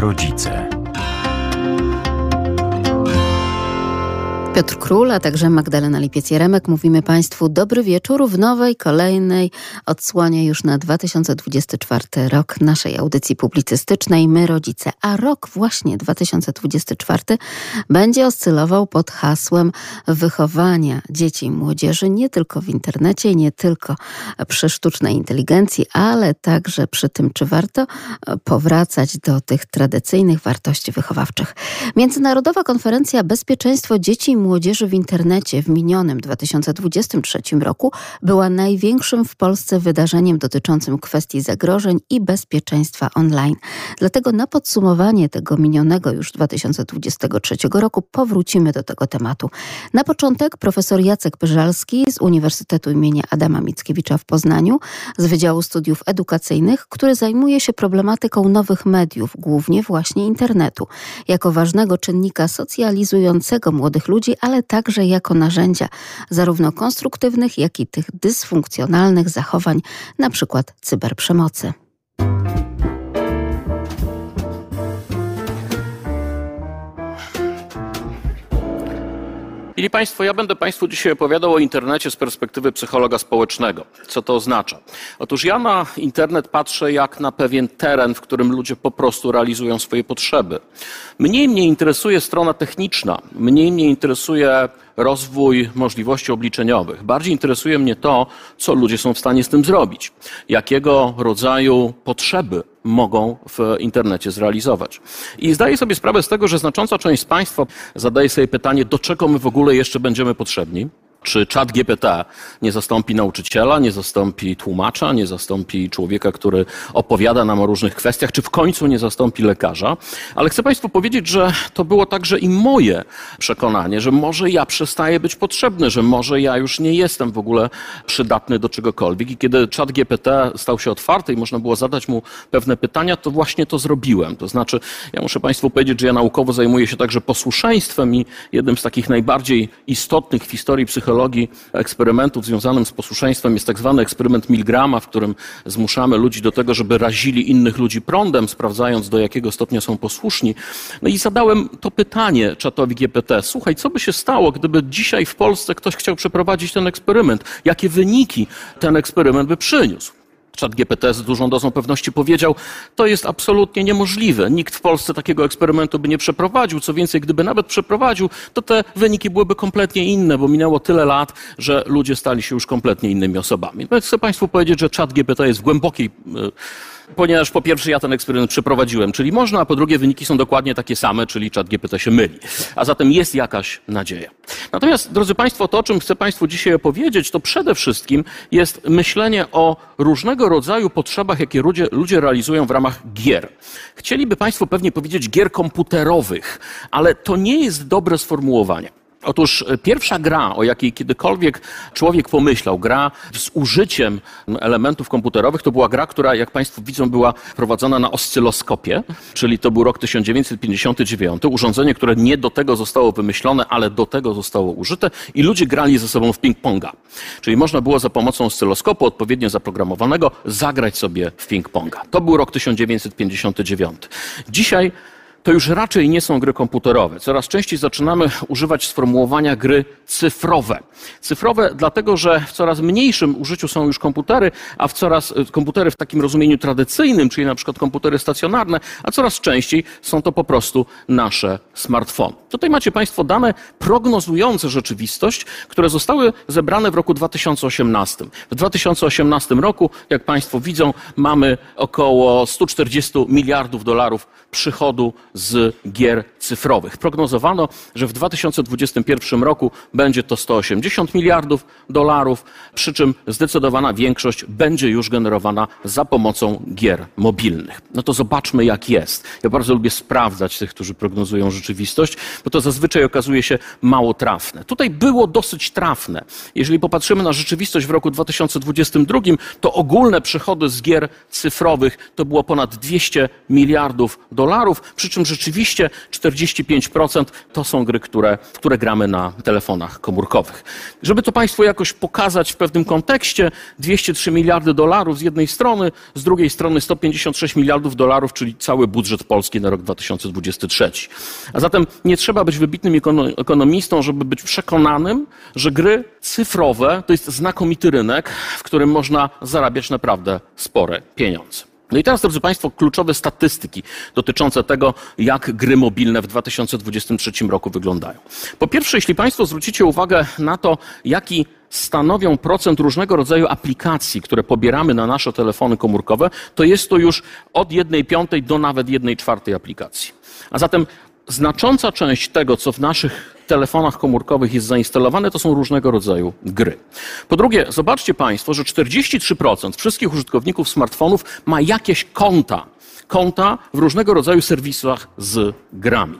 Rodzice. Piotr Król, a także Magdalena Lipiec-Jeremek. Mówimy Państwu dobry wieczór w nowej, kolejnej odsłonie już na 2024 rok naszej audycji publicystycznej My Rodzice. A rok właśnie 2024 będzie oscylował pod hasłem wychowania dzieci i młodzieży nie tylko w internecie, nie tylko przy sztucznej inteligencji, ale także przy tym, czy warto powracać do tych tradycyjnych wartości wychowawczych. Międzynarodowa Konferencja Bezpieczeństwo Dzieci Młodzieży w Internecie w minionym 2023 roku była największym w Polsce wydarzeniem dotyczącym kwestii zagrożeń i bezpieczeństwa online. Dlatego na podsumowanie tego minionego już 2023 roku powrócimy do tego tematu. Na początek profesor Jacek Pyżalski z Uniwersytetu imienia Adama Mickiewicza w Poznaniu z Wydziału Studiów Edukacyjnych, który zajmuje się problematyką nowych mediów, głównie właśnie internetu, jako ważnego czynnika socjalizującego młodych ludzi ludzi, ale także jako narzędzia zarówno konstruktywnych, jak i tych dysfunkcjonalnych zachowań, przykład cyberprzemocy. Mili Państwo, ja będę Państwu dzisiaj opowiadał o internecie z perspektywy psychologa społecznego. Co to oznacza? Otóż ja na internet patrzę jak na pewien teren, w którym ludzie po prostu realizują swoje potrzeby. Mniej mnie interesuje strona techniczna, mniej mnie interesuje rozwój możliwości obliczeniowych. Bardziej interesuje mnie to, co ludzie są w stanie z tym zrobić, jakiego rodzaju potrzeby mogą w internecie zrealizować. I zdaję sobie sprawę z tego, że znacząca część z Państwa zadaje sobie pytanie, do czego my w ogóle jeszcze będziemy potrzebni. Czy czat GPT nie zastąpi nauczyciela, nie zastąpi tłumacza, nie zastąpi człowieka, który opowiada nam o różnych kwestiach, czy w końcu nie zastąpi lekarza? Ale chcę Państwu powiedzieć, że to było także i moje przekonanie, że może ja przestaję być potrzebny, że może ja już nie jestem w ogóle przydatny do czegokolwiek. I kiedy czat GPT stał się otwarty i można było zadać mu pewne pytania, to właśnie to zrobiłem. To znaczy, ja muszę Państwu powiedzieć, że ja naukowo zajmuję się także posłuszeństwem i jednym z takich najbardziej istotnych w historii psychologii psychologii eksperymentów związanym z posłuszeństwem jest tak zwany eksperyment Milgrama, w którym zmuszamy ludzi do tego, żeby razili innych ludzi prądem, sprawdzając do jakiego stopnia są posłuszni. No i zadałem to pytanie czatowi GPT. Słuchaj, co by się stało, gdyby dzisiaj w Polsce ktoś chciał przeprowadzić ten eksperyment? Jakie wyniki ten eksperyment by przyniósł? Czat GPT z dużą dozą pewności powiedział, to jest absolutnie niemożliwe. Nikt w Polsce takiego eksperymentu by nie przeprowadził. Co więcej, gdyby nawet przeprowadził, to te wyniki byłyby kompletnie inne, bo minęło tyle lat, że ludzie stali się już kompletnie innymi osobami. Więc chcę Państwu powiedzieć, że czat GPT jest w głębokiej e, ponieważ po pierwsze ja ten eksperyment przeprowadziłem, czyli można, a po drugie wyniki są dokładnie takie same, czyli czat GPT się myli. A zatem jest jakaś nadzieja. Natomiast, drodzy Państwo, to o czym chcę Państwu dzisiaj opowiedzieć, to przede wszystkim jest myślenie o różnego rodzaju potrzebach, jakie ludzie, ludzie realizują w ramach gier. Chcieliby Państwo pewnie powiedzieć gier komputerowych, ale to nie jest dobre sformułowanie. Otóż e, pierwsza gra, o jakiej kiedykolwiek człowiek pomyślał, gra z użyciem elementów komputerowych, to była gra, która, jak Państwo widzą, była prowadzona na oscyloskopie, czyli to był rok 1959. Urządzenie, które nie do tego zostało wymyślone, ale do tego zostało użyte i ludzie grali ze sobą w ping-ponga. Czyli można było za pomocą oscyloskopu odpowiednio zaprogramowanego zagrać sobie w ping-ponga. To był rok 1959. Dzisiaj to już raczej nie są gry komputerowe. Coraz częściej zaczynamy używać sformułowania gry cyfrowe. Cyfrowe dlatego, że w coraz mniejszym użyciu są już komputery, a w coraz y, komputery w takim rozumieniu tradycyjnym, czyli na przykład komputery stacjonarne, a coraz częściej są to po prostu nasze smartfony. Tutaj macie Państwo dane prognozujące rzeczywistość, które zostały zebrane w roku 2018. W 2018 roku, jak Państwo widzą, mamy około 140 miliardów dolarów przychodu z gier cyfrowych. Prognozowano, że w 2021 roku będzie to 180 miliardów dolarów, przy czym zdecydowana większość będzie już generowana za pomocą gier mobilnych. No to zobaczmy, jak jest. Ja bardzo lubię sprawdzać tych, którzy prognozują rzeczywistość, bo to zazwyczaj okazuje się mało trafne. Tutaj było dosyć trafne. Jeżeli popatrzymy na rzeczywistość w roku 2022, to ogólne przychody z gier cyfrowych to było ponad 200 miliardów dolarów, przy czym czym rzeczywiście 45% to są gry, które, które gramy na telefonach komórkowych. Żeby to Państwu jakoś pokazać w pewnym kontekście, 203 miliardy dolarów z jednej strony, z drugiej strony 156 miliardów dolarów, czyli cały budżet Polski na rok 2023. A zatem nie trzeba być wybitnym ekonomistą, żeby być przekonanym, że gry cyfrowe to jest znakomity rynek, w którym można zarabiać naprawdę spore pieniądze. No i teraz, drodzy Państwo, kluczowe statystyki dotyczące tego, jak gry mobilne w 2023 roku wyglądają. Po pierwsze, jeśli Państwo zwrócicie uwagę na to, jaki stanowią procent różnego rodzaju aplikacji, które pobieramy na nasze telefony komórkowe, to jest to już od jednej piątej do nawet jednej czwartej aplikacji. A zatem znacząca część tego, co w naszych telefonach komórkowych jest zainstalowane, to są różnego rodzaju gry. Po drugie, zobaczcie Państwo, że 43% wszystkich użytkowników smartfonów ma jakieś konta. Konta w różnego rodzaju serwisach z grami.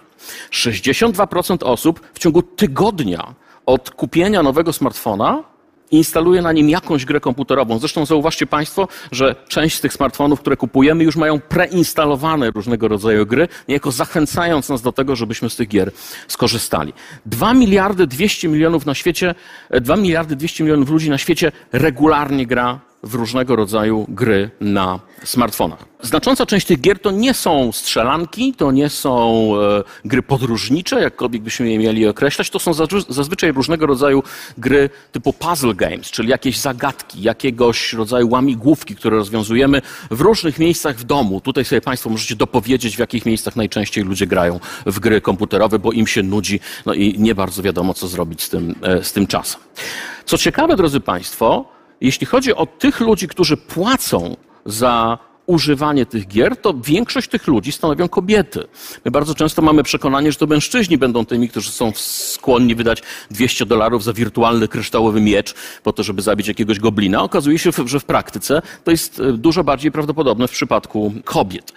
62% osób w ciągu tygodnia od kupienia nowego smartfona instaluje na nim jakąś grę komputerową. Zresztą zauważcie Państwo, że część z tych smartfonów, które kupujemy, już mają preinstalowane różnego rodzaju gry, niejako zachęcając nas do tego, żebyśmy z tych gier skorzystali. 2 miliardy 200 milionów na świecie, 2 miliardy 200 milionów ludzi na świecie regularnie gra w różnego rodzaju gry na smartfonach. Znacząca część tych gier to nie są strzelanki, to nie są e, gry podróżnicze, jakkolwiek byśmy je mieli określać, to są zazwyczaj różnego rodzaju gry typu puzzle games, czyli jakieś zagadki, jakiegoś rodzaju łamigłówki, które rozwiązujemy w różnych miejscach w domu. Tutaj sobie Państwo możecie dopowiedzieć, w jakich miejscach najczęściej ludzie grają w gry komputerowe, bo im się nudzi, no i nie bardzo wiadomo, co zrobić z tym, e, z tym czasem. Co ciekawe, drodzy Państwo, jeśli chodzi o tych ludzi, którzy płacą za używanie tych gier, to większość tych ludzi stanowią kobiety. My bardzo często mamy przekonanie, że to mężczyźni będą tymi, którzy są skłonni wydać 200 dolarów za wirtualny kryształowy miecz po to, żeby zabić jakiegoś goblina. Okazuje się, że w praktyce to jest e, dużo bardziej prawdopodobne w przypadku kobiet.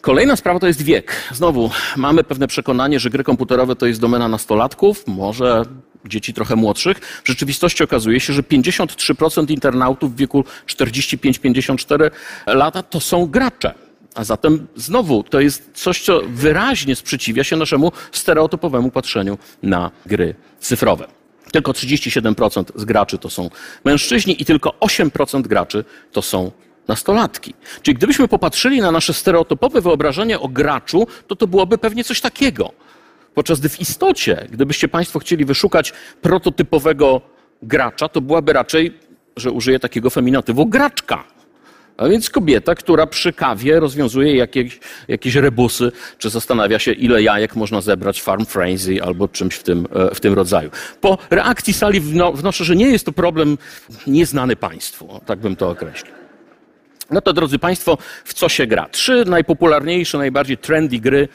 Kolejna sprawa to jest wiek. Znowu mamy pewne przekonanie, że gry komputerowe to jest domena nastolatków, może dzieci trochę młodszych. W rzeczywistości okazuje się, że 53% internautów w wieku 45-54 lata to są gracze. A zatem znowu to jest coś, co wyraźnie sprzeciwia się naszemu stereotypowemu patrzeniu na gry cyfrowe. Tylko 37% z graczy to są mężczyźni i tylko 8% graczy to są nastolatki. Czyli gdybyśmy popatrzyli na nasze stereotypowe wyobrażenie o graczu, to to byłoby pewnie coś takiego. Podczas gdy w istocie, gdybyście Państwo chcieli wyszukać prototypowego gracza, to byłaby raczej, że użyję takiego feminatywu, graczka. A więc kobieta, która przy kawie rozwiązuje jakieś, jakieś rebusy, czy zastanawia się, ile jajek można zebrać farm frenzy albo czymś w tym, e, w tym rodzaju. Po reakcji sali wnoszę, że nie jest to problem nieznany państwu, tak bym to określił. No to drodzy Państwo, w co się gra? Trzy najpopularniejsze, najbardziej trendy gry e,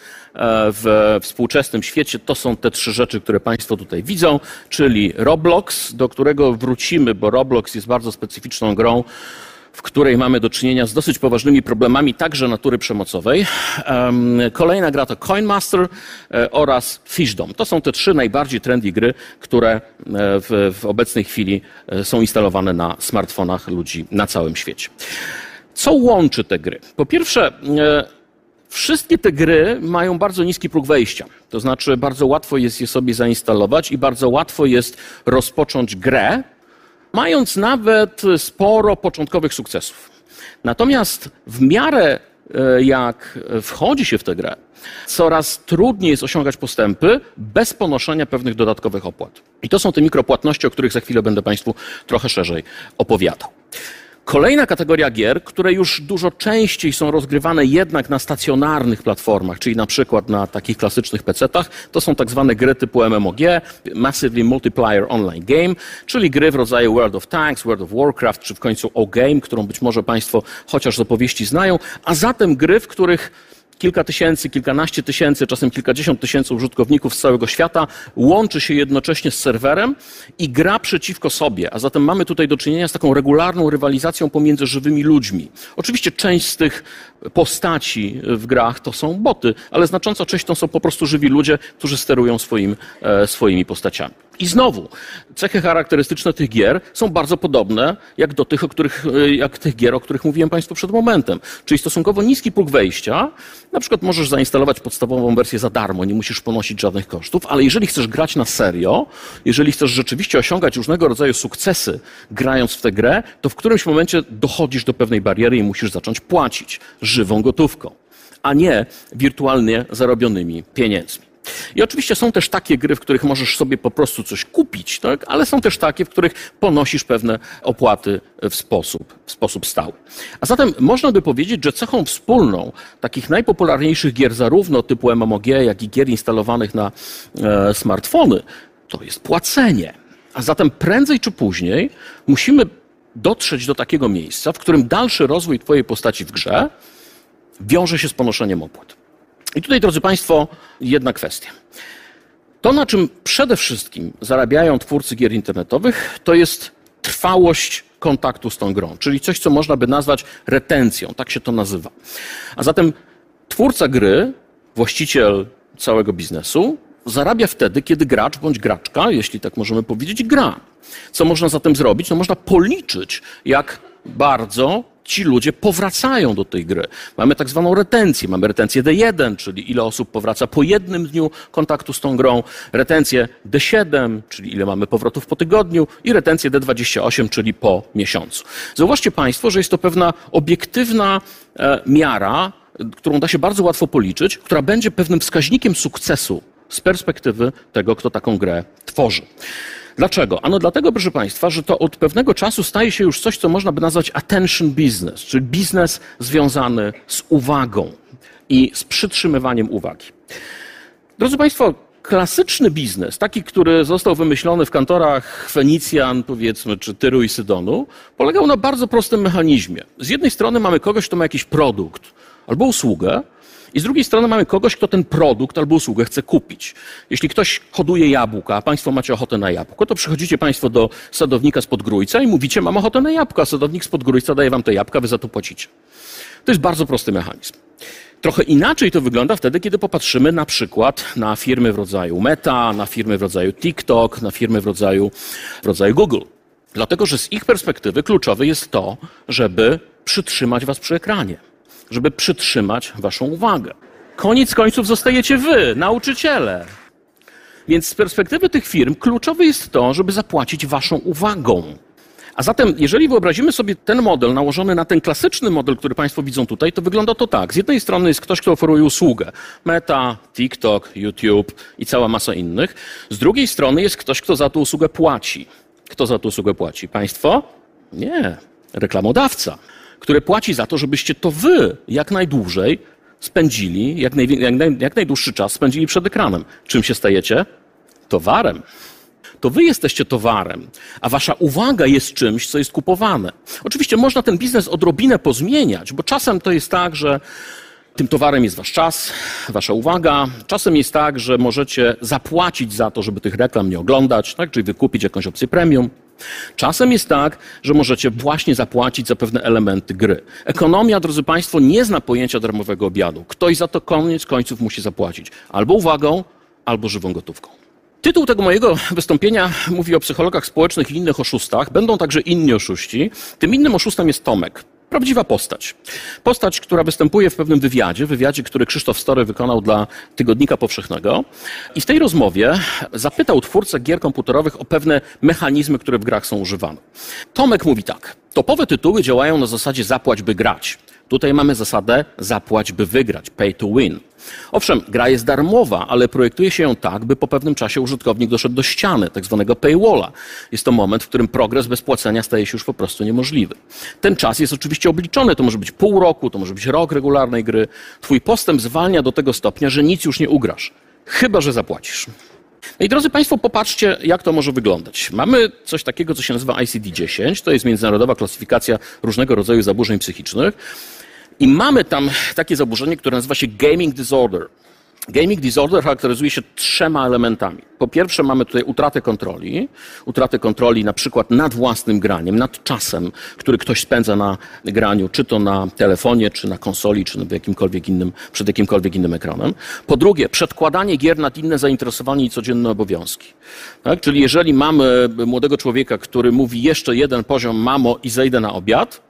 w współczesnym świecie to są te trzy rzeczy, które Państwo tutaj widzą, czyli Roblox, do którego wrócimy, bo Roblox jest bardzo specyficzną grą, w której mamy do czynienia z dosyć poważnymi problemami także natury przemocowej. Kolejna gra to Coinmaster e, oraz Fishdom. To są te trzy najbardziej trendy gry, które e, w, w obecnej chwili są instalowane na smartfonach ludzi na całym świecie. Co łączy te gry? Po pierwsze, e, wszystkie te gry mają bardzo niski próg wejścia. To znaczy, bardzo łatwo jest je sobie zainstalować i bardzo łatwo jest rozpocząć grę, mając nawet sporo początkowych sukcesów. Natomiast w miarę e, jak wchodzi się w tę grę, coraz trudniej jest osiągać postępy bez ponoszenia pewnych dodatkowych opłat. I to są te mikropłatności, o których za chwilę będę Państwu trochę szerzej opowiadał. Kolejna kategoria gier, które już dużo częściej są rozgrywane jednak na stacjonarnych platformach, czyli na przykład na takich klasycznych PC-tach, to są tak zwane gry typu MMOG, Massively Multiplayer Online Game, czyli gry w rodzaju World of Tanks, World of Warcraft, czy w końcu O-Game, którą być może Państwo chociaż z opowieści znają, a zatem gry, w których kilka tysięcy, kilkanaście tysięcy, czasem kilkadziesiąt tysięcy użytkowników z całego świata łączy się jednocześnie z serwerem i gra przeciwko sobie. A zatem mamy tutaj do czynienia z taką regularną rywalizacją pomiędzy żywymi ludźmi. Oczywiście część z tych postaci w grach to są boty, ale znacząca część to są po prostu żywi ludzie, którzy sterują swoim, e, swoimi postaciami. I znowu, cechy charakterystyczne tych gier są bardzo podobne jak do tych, o których, e, jak tych gier, o których mówiłem Państwu przed momentem. Czyli stosunkowo niski próg wejścia. Na przykład możesz zainstalować podstawową wersję za darmo, nie musisz ponosić żadnych kosztów, ale jeżeli chcesz grać na serio, jeżeli chcesz rzeczywiście osiągać różnego rodzaju sukcesy grając w tę grę, to w którymś momencie dochodzisz do pewnej bariery i musisz zacząć płacić żywą gotówką, a nie wirtualnie zarobionymi pieniędzmi. I oczywiście są też takie gry, w których możesz sobie po prostu coś kupić, tak? ale są też takie, w których ponosisz pewne opłaty w sposób, w sposób stały. A zatem można by powiedzieć, że cechą wspólną takich najpopularniejszych gier, zarówno typu MMOG, jak i gier instalowanych na e, smartfony, to jest płacenie. A zatem prędzej czy później musimy dotrzeć do takiego miejsca, w którym dalszy rozwój Twojej postaci w grze wiąże się z ponoszeniem opłat. I tutaj, drodzy Państwo, jedna kwestia. To, na czym przede wszystkim zarabiają twórcy gier internetowych, to jest trwałość kontaktu z tą grą, czyli coś, co można by nazwać retencją, tak się to nazywa. A zatem twórca gry, właściciel całego biznesu, zarabia wtedy, kiedy gracz bądź graczka, jeśli tak możemy powiedzieć, gra. Co można zatem zrobić? No można policzyć, jak bardzo ci ludzie powracają do tej gry. Mamy tak zwaną retencję. Mamy retencję D1, czyli ile osób powraca po jednym dniu kontaktu z tą grą, retencję D7, czyli ile mamy powrotów po tygodniu i retencję D28, czyli po miesiącu. Zauważcie Państwo, że jest to pewna obiektywna e, miara, którą da się bardzo łatwo policzyć, która będzie pewnym wskaźnikiem sukcesu z perspektywy tego, kto taką grę tworzy. Dlaczego? Ano dlatego, proszę Państwa, że to od pewnego czasu staje się już coś, co można by nazwać attention business, czyli biznes związany z uwagą i z przytrzymywaniem uwagi. Drodzy Państwo, klasyczny biznes, taki, który został wymyślony w kantorach Fenicjan, powiedzmy, czy Tyru i Sydonu, polegał na bardzo prostym mechanizmie. Z jednej strony mamy kogoś, kto ma jakiś produkt albo usługę, i z drugiej strony mamy kogoś, kto ten produkt albo usługę chce kupić. Jeśli ktoś hoduje jabłka, a Państwo macie ochotę na jabłko, to przychodzicie Państwo do sadownika z Podgrójca i mówicie, mam ochotę na jabłka, a sadownik z Podgrójca daje Wam te jabłka, Wy za to płacicie. To jest bardzo prosty mechanizm. Trochę inaczej to wygląda wtedy, kiedy popatrzymy na przykład na firmy w rodzaju Meta, na firmy w rodzaju TikTok, na firmy w rodzaju, w rodzaju Google. Dlatego, że z ich perspektywy kluczowe jest to, żeby przytrzymać Was przy ekranie żeby przytrzymać waszą uwagę. Koniec końców zostajecie wy, nauczyciele. Więc z perspektywy tych firm kluczowe jest to, żeby zapłacić waszą uwagą. A zatem, jeżeli wyobrazimy sobie ten model nałożony na ten klasyczny model, który Państwo widzą tutaj, to wygląda to tak. Z jednej strony jest ktoś, kto oferuje usługę. Meta, TikTok, YouTube i cała masa innych. Z drugiej strony jest ktoś, kto za tę usługę płaci. Kto za tę usługę płaci? Państwo? Nie. Reklamodawca które płaci za to, żebyście to wy jak najdłużej spędzili, jak, jak, naj, jak najdłuższy czas spędzili przed ekranem. Czym się stajecie? Towarem to wy jesteście towarem, a wasza uwaga jest czymś, co jest kupowane. Oczywiście można ten biznes odrobinę pozmieniać, bo czasem to jest tak, że tym towarem jest wasz czas, wasza uwaga. Czasem jest tak, że możecie zapłacić za to, żeby tych reklam nie oglądać, tak? czyli wykupić jakąś opcję premium. Czasem jest tak, że możecie właśnie zapłacić za pewne elementy gry. Ekonomia, drodzy Państwo, nie zna pojęcia darmowego obiadu. Ktoś za to koniec końców musi zapłacić. Albo uwagą, albo żywą gotówką. Tytuł tego mojego wystąpienia mówi o psychologach społecznych i innych oszustach. Będą także inni oszuści. Tym innym oszustem jest Tomek. Prawdziwa postać. Postać, która występuje w pewnym wywiadzie, wywiadzie, który Krzysztof Story wykonał dla Tygodnika Powszechnego. I w tej rozmowie zapytał twórcę gier komputerowych o pewne mechanizmy, które w grach są używane. Tomek mówi tak. Topowe tytuły działają na zasadzie zapłać, by grać. Tutaj mamy zasadę zapłać, by wygrać, pay to win. Owszem, gra jest darmowa, ale projektuje się ją tak, by po pewnym czasie użytkownik doszedł do ściany, tak zwanego paywalla. Jest to moment, w którym progres bez płacenia staje się już po prostu niemożliwy. Ten czas jest oczywiście obliczony, to może być pół roku, to może być rok regularnej gry. Twój postęp zwalnia do tego stopnia, że nic już nie ugrasz, chyba że zapłacisz. No i drodzy Państwo, popatrzcie, jak to może wyglądać. Mamy coś takiego, co się nazywa ICD-10, to jest międzynarodowa klasyfikacja różnego rodzaju zaburzeń psychicznych. I mamy tam takie zaburzenie, które nazywa się gaming disorder, Gaming disorder charakteryzuje się trzema elementami. Po pierwsze mamy tutaj utratę kontroli, utratę kontroli na przykład nad własnym graniem, nad czasem, który ktoś spędza na graniu, czy to na telefonie, czy na konsoli, czy w jakimkolwiek innym, przed jakimkolwiek innym ekranem. Po drugie, przedkładanie gier nad inne zainteresowanie i codzienne obowiązki. Tak? Czyli jeżeli mamy młodego człowieka, który mówi jeszcze jeden poziom mamo i zejdę na obiad,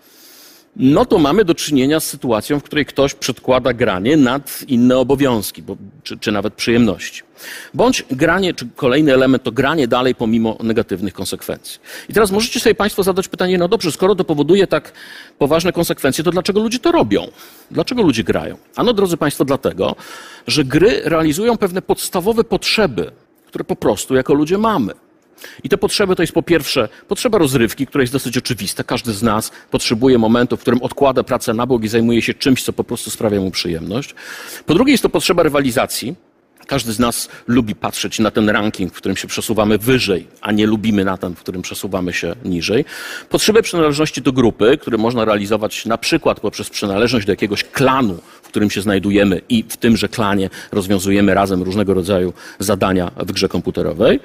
no to mamy do czynienia z sytuacją, w której ktoś przedkłada granie nad inne obowiązki, bo, czy, czy nawet przyjemności. Bądź granie, czy kolejny element to granie dalej pomimo negatywnych konsekwencji. I teraz możecie sobie Państwo zadać pytanie, no dobrze, skoro to powoduje tak poważne konsekwencje, to dlaczego ludzie to robią? Dlaczego ludzie grają? Ano, drodzy Państwo, dlatego, że gry realizują pewne podstawowe potrzeby, które po prostu jako ludzie mamy. I te potrzeby to jest po pierwsze potrzeba rozrywki, która jest dosyć oczywista. Każdy z nas potrzebuje momentu, w którym odkłada pracę na bok i zajmuje się czymś, co po prostu sprawia mu przyjemność. Po drugie jest to potrzeba rywalizacji. Każdy z nas lubi patrzeć na ten ranking, w którym się przesuwamy wyżej, a nie lubimy na ten, w którym przesuwamy się niżej. Potrzebę przynależności do grupy, które można realizować na przykład poprzez przynależność do jakiegoś klanu, w którym się znajdujemy i w tymże klanie rozwiązujemy razem różnego rodzaju zadania w grze komputerowej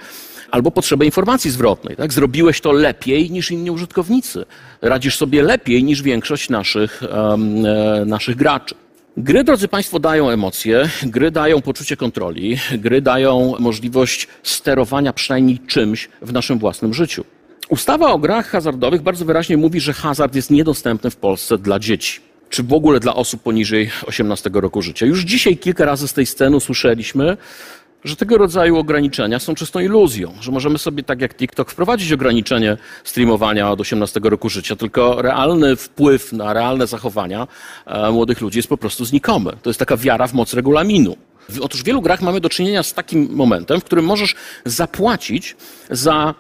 albo potrzebę informacji zwrotnej. Tak? Zrobiłeś to lepiej niż inni użytkownicy. Radzisz sobie lepiej niż większość naszych, um, naszych graczy. Gry, drodzy Państwo, dają emocje, gry dają poczucie kontroli, gry dają możliwość sterowania przynajmniej czymś w naszym własnym życiu. Ustawa o grach hazardowych bardzo wyraźnie mówi, że hazard jest niedostępny w Polsce dla dzieci czy w ogóle dla osób poniżej 18 roku życia. Już dzisiaj kilka razy z tej sceny usłyszeliśmy, że tego rodzaju ograniczenia są czystą iluzją, że możemy sobie tak jak TikTok wprowadzić ograniczenie streamowania od 18 roku życia, tylko realny wpływ na realne zachowania e, młodych ludzi jest po prostu znikomy. To jest taka wiara w moc regulaminu. Otóż w wielu grach mamy do czynienia z takim momentem, w którym możesz zapłacić za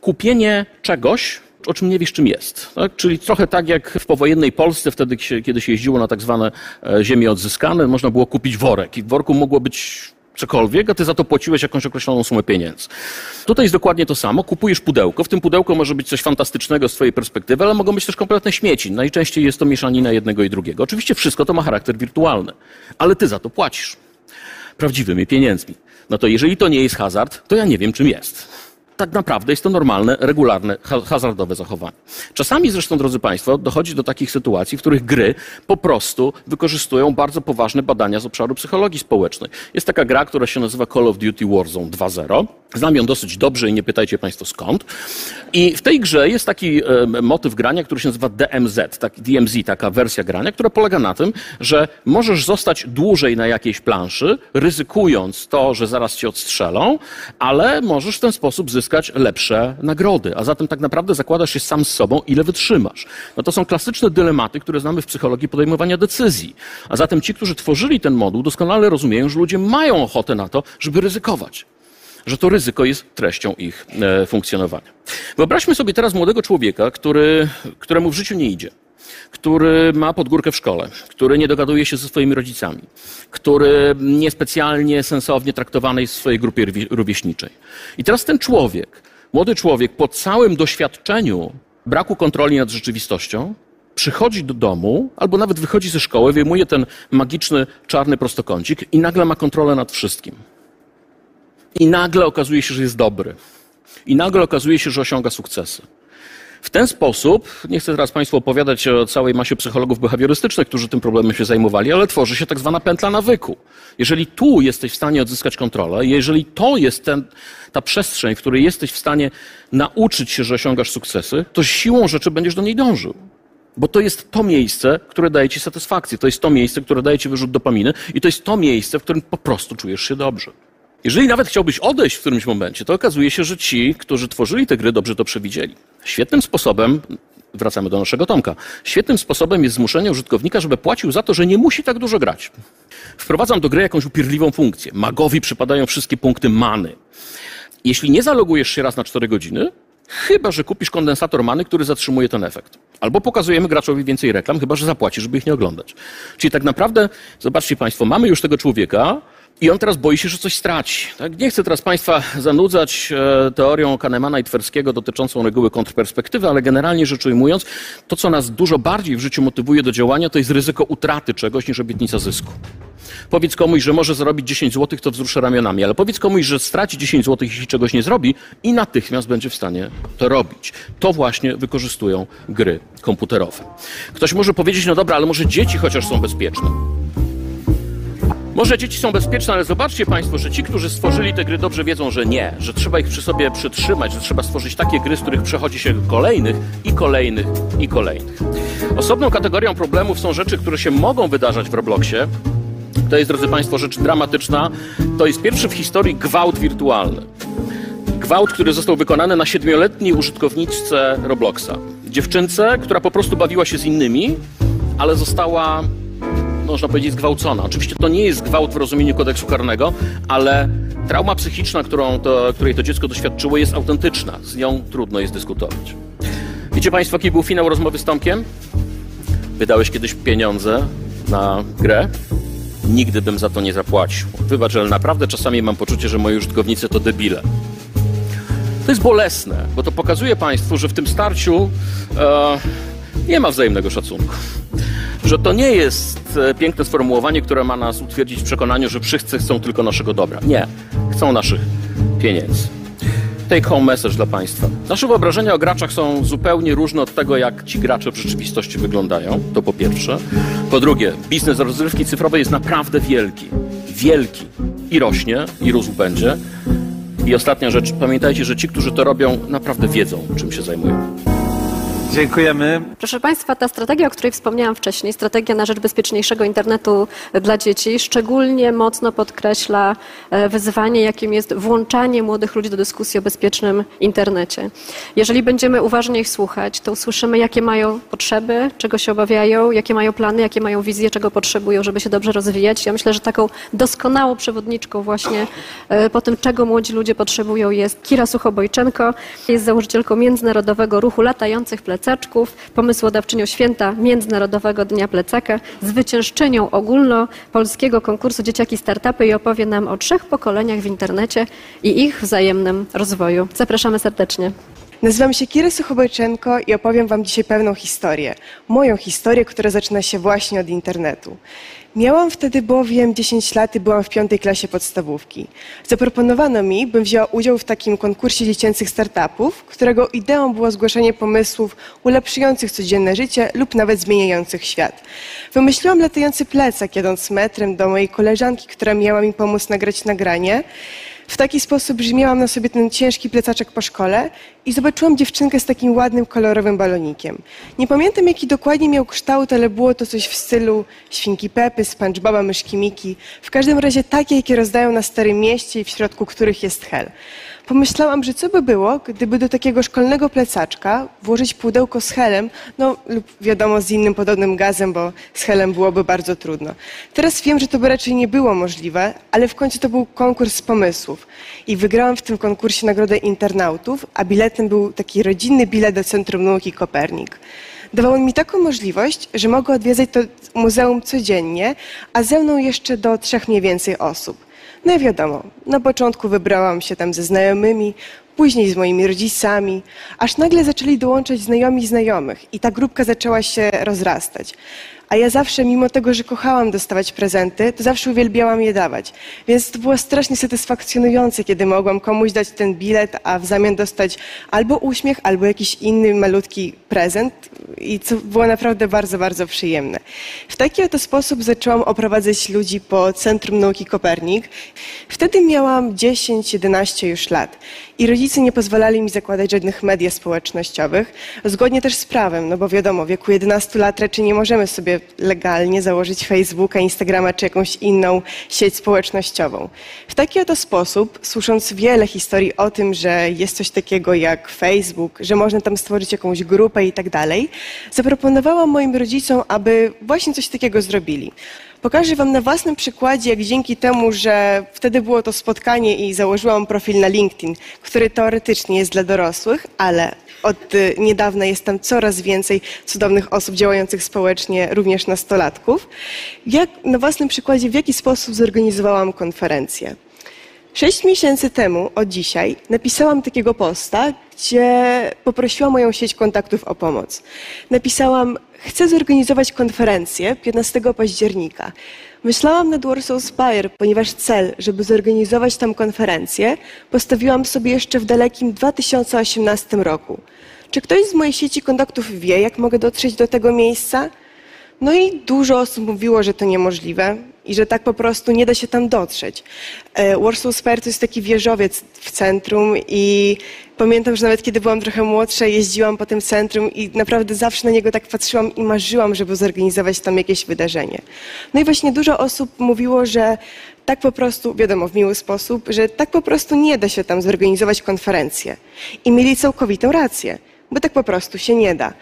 kupienie czegoś, o czym nie wiesz, czym jest. Tak? Czyli trochę tak jak w powojennej Polsce, wtedy, kiedy się jeździło na tak zwane e, ziemie odzyskane, można było kupić worek i w worku mogło być cokolwiek, a ty za to płaciłeś jakąś określoną sumę pieniędzy. Tutaj jest dokładnie to samo. Kupujesz pudełko. W tym pudełku może być coś fantastycznego z twojej perspektywy, ale mogą być też kompletne śmieci. Najczęściej jest to mieszanina jednego i drugiego. Oczywiście wszystko to ma charakter wirtualny, ale ty za to płacisz. Prawdziwymi pieniędzmi. No to jeżeli to nie jest hazard, to ja nie wiem czym jest tak naprawdę jest to normalne, regularne, hazardowe zachowanie. Czasami zresztą, drodzy Państwo, dochodzi do takich sytuacji, w których gry po prostu wykorzystują bardzo poważne badania z obszaru psychologii społecznej. Jest taka gra, która się nazywa Call of Duty Warzone 2.0. Znam ją dosyć dobrze i nie pytajcie Państwo skąd. I w tej grze jest taki motyw grania, który się nazywa DMZ, tak, DMZ, taka wersja grania, która polega na tym, że możesz zostać dłużej na jakiejś planszy, ryzykując to, że zaraz cię odstrzelą, ale możesz w ten sposób zyskać lepsze nagrody. A zatem tak naprawdę zakładasz się sam z sobą, ile wytrzymasz. No to są klasyczne dylematy, które znamy w psychologii podejmowania decyzji. A zatem ci, którzy tworzyli ten moduł, doskonale rozumieją, że ludzie mają ochotę na to, żeby ryzykować że to ryzyko jest treścią ich e, funkcjonowania. Wyobraźmy sobie teraz młodego człowieka, który, któremu w życiu nie idzie, który ma podgórkę w szkole, który nie dogaduje się ze swoimi rodzicami, który niespecjalnie sensownie traktowany jest w swojej grupie rówieśniczej. I teraz ten człowiek, młody człowiek, po całym doświadczeniu braku kontroli nad rzeczywistością, przychodzi do domu, albo nawet wychodzi ze szkoły, wyjmuje ten magiczny czarny prostokącik i nagle ma kontrolę nad wszystkim. I nagle okazuje się, że jest dobry. I nagle okazuje się, że osiąga sukcesy. W ten sposób, nie chcę teraz Państwu opowiadać o całej masie psychologów behawiorystycznych, którzy tym problemem się zajmowali, ale tworzy się tak zwana pętla nawyku. Jeżeli tu jesteś w stanie odzyskać kontrolę, jeżeli to jest ten, ta przestrzeń, w której jesteś w stanie nauczyć się, że osiągasz sukcesy, to siłą rzeczy będziesz do niej dążył. Bo to jest to miejsce, które daje ci satysfakcję. To jest to miejsce, które daje ci wyrzut dopaminy i to jest to miejsce, w którym po prostu czujesz się dobrze. Jeżeli nawet chciałbyś odejść w którymś momencie, to okazuje się, że ci, którzy tworzyli te gry, dobrze to przewidzieli. Świetnym sposobem, wracamy do naszego Tomka, świetnym sposobem jest zmuszenie użytkownika, żeby płacił za to, że nie musi tak dużo grać. Wprowadzam do gry jakąś upierdliwą funkcję. Magowi przypadają wszystkie punkty many. Jeśli nie zalogujesz się raz na 4 godziny, chyba że kupisz kondensator many, który zatrzymuje ten efekt. Albo pokazujemy graczowi więcej reklam, chyba że zapłaci, żeby ich nie oglądać. Czyli tak naprawdę, zobaczcie Państwo, mamy już tego człowieka, I on teraz boi się, że coś straci. Tak? Nie chcę teraz Państwa zanudzać e, teorią Kahnemana i Twerskiego dotyczącą reguły kontrperspektywy, ale generalnie rzecz ujmując, to co nas dużo bardziej w życiu motywuje do działania, to jest ryzyko utraty czegoś niż obietnica zysku. Powiedz komuś, że może zarobić 10 zł, to wzruszę ramionami, ale powiedz komuś, że straci 10 zł, jeśli czegoś nie zrobi i natychmiast będzie w stanie to robić. To właśnie wykorzystują gry komputerowe. Ktoś może powiedzieć, no dobra, ale może dzieci chociaż są bezpieczne. Może dzieci są bezpieczne, ale zobaczcie Państwo, że ci, którzy stworzyli te gry, dobrze wiedzą, że nie, że trzeba ich przy sobie przytrzymać, że trzeba stworzyć takie gry, z których przechodzi się kolejnych i kolejnych i kolejnych. Osobną kategorią problemów są rzeczy, które się mogą wydarzać w Robloxie. To jest, drodzy Państwo, rzecz dramatyczna. To jest pierwszy w historii gwałt wirtualny. Gwałt, który został wykonany na siedmioletniej użytkowniczce Robloxa. Dziewczynce, która po prostu bawiła się z innymi, ale została można powiedzieć, zgwałcona. Oczywiście to nie jest gwałt w rozumieniu kodeksu karnego, ale trauma psychiczna, którą to, której to dziecko doświadczyło, jest autentyczna. Z nią trudno jest dyskutować. Wiecie Państwo, jaki był finał rozmowy z Tomkiem? Wydałeś kiedyś pieniądze na grę? Nigdy bym za to nie zapłacił. Wybacz, ale naprawdę czasami mam poczucie, że moi użytkownicy to debile. To jest bolesne, bo to pokazuje Państwu, że w tym starciu e, nie ma wzajemnego szacunku że to nie jest e, piękne sformułowanie, które ma nas utwierdzić w przekonaniu, że wszyscy chcą tylko naszego dobra. Nie, chcą naszych pieniędzy. Take home message dla Państwa. Nasze wyobrażenia o graczach są zupełnie różne od tego, jak ci gracze w rzeczywistości wyglądają. To po pierwsze. Po drugie, biznes rozrywki cyfrowej jest naprawdę wielki. Wielki. I rośnie, i rósł będzie. I ostatnia rzecz, pamiętajcie, że ci, którzy to robią, naprawdę wiedzą, czym się zajmują. Dziękujemy. Proszę Państwa, ta strategia, o której wspomniałam wcześniej, strategia na rzecz bezpieczniejszego internetu dla dzieci, szczególnie mocno podkreśla e, wyzwanie, jakim jest włączanie młodych ludzi do dyskusji o bezpiecznym internecie. Jeżeli będziemy uważnie ich słuchać, to usłyszymy, jakie mają potrzeby, czego się obawiają, jakie mają plany, jakie mają wizje, czego potrzebują, żeby się dobrze rozwijać. Ja myślę, że taką doskonałą przewodniczką właśnie e, po tym, czego młodzi ludzie potrzebują jest Kira Suchobojczenko. Jest założycielką Międzynarodowego Ruchu Latających Pleców plecaczków, pomysłodawczynią święta Międzynarodowego Dnia Plecaka, zwyciężczynią ogólnopolskiego konkursu Dzieciaki Startupy i opowie nam o trzech pokoleniach w internecie i ich wzajemnym rozwoju. Zapraszamy serdecznie. Nazywam się Kira Suchobojczenko i opowiem Wam dzisiaj pewną historię. Moją historię, która zaczyna się właśnie od internetu. Miałam wtedy bowiem 10 lat i byłam w piątej klasie podstawówki. Zaproponowano mi, bym wzięła udział w takim konkursie dziecięcych startupów, którego ideą było zgłaszanie pomysłów ulepszających codzienne życie lub nawet zmieniających świat. Wymyśliłam latający plecak, jadąc metrem do mojej koleżanki, która miała mi pomóc nagrać nagranie. W taki sposób brzmiałam na sobie ten ciężki plecaczek po szkole i zobaczyłam dziewczynkę z takim ładnym, kolorowym balonikiem. Nie pamiętam, jaki dokładnie miał kształt, ale było to coś w stylu świnki Pepy, SpongeBoba, myszki Miki. W każdym razie takie, jakie rozdają na Starym Mieście i w środku których jest hel. Pomyślałam, że co by było, gdyby do takiego szkolnego plecaczka włożyć pudełko z helem, no lub wiadomo z innym podobnym gazem, bo z helem byłoby bardzo trudno. Teraz wiem, że to by raczej nie było możliwe, ale w końcu to był konkurs pomysłów. I wygrałam w tym konkursie nagrodę internautów, a biletem był taki rodzinny bilet do Centrum Nauki Kopernik. Dawał mi taką możliwość, że mogę odwiedzać to muzeum codziennie, a ze mną jeszcze do trzech mniej więcej osób. No i wiadomo, na początku wybrałam się tam ze znajomymi, później z moimi rodzicami, aż nagle zaczęli dołączać znajomi znajomych i ta grupka zaczęła się rozrastać. A ja zawsze, mimo tego, że kochałam dostawać prezenty, to zawsze uwielbiałam je dawać. Więc to było strasznie satysfakcjonujące, kiedy mogłam komuś dać ten bilet, a w zamian dostać albo uśmiech, albo jakiś inny malutki prezent. I co było naprawdę bardzo, bardzo przyjemne. W taki oto sposób zaczęłam oprowadzać ludzi po Centrum Nauki Kopernik. Wtedy miałam 10-11 już lat i rodzice nie pozwalali mi zakładać żadnych mediów społecznościowych, zgodnie też z prawem, no bo wiadomo, w wieku 11 lat raczej nie możemy sobie legalnie założyć Facebooka, Instagrama czy jakąś inną sieć społecznościową. W taki oto sposób, słysząc wiele historii o tym, że jest coś takiego jak Facebook, że można tam stworzyć jakąś grupę i tak dalej, zaproponowałam moim rodzicom, aby właśnie coś takiego zrobili. Pokażę Wam na własnym przykładzie, jak dzięki temu, że wtedy było to spotkanie i założyłam profil na LinkedIn, który teoretycznie jest dla dorosłych, ale od y, niedawna jest tam coraz więcej cudownych osób działających społecznie, również nastolatków. Jak, na własnym przykładzie, w jaki sposób zorganizowałam konferencję. Sześć miesięcy temu, od dzisiaj, napisałam takiego posta, gdzie poprosiłam moją sieć kontaktów o pomoc. Napisałam, chcę zorganizować konferencję 15 października. Myślałam nad Warsaw Spire, ponieważ cel, żeby zorganizować tam konferencję, postawiłam sobie jeszcze w dalekim 2018 roku. Czy ktoś z mojej sieci kontaktów wie, jak mogę dotrzeć do tego miejsca? No i dużo osób mówiło, że to niemożliwe i że tak po prostu nie da się tam dotrzeć. E, Warsaw Square to jest taki wieżowiec w centrum i pamiętam, że nawet kiedy byłam trochę młodsza, jeździłam po tym centrum i naprawdę zawsze na niego tak patrzyłam i marzyłam, żeby zorganizować tam jakieś wydarzenie. No i właśnie dużo osób mówiło, że tak po prostu, wiadomo, w miły sposób, że tak po prostu nie da się tam zorganizować konferencję. I mieli całkowitą rację, bo tak po prostu się nie da.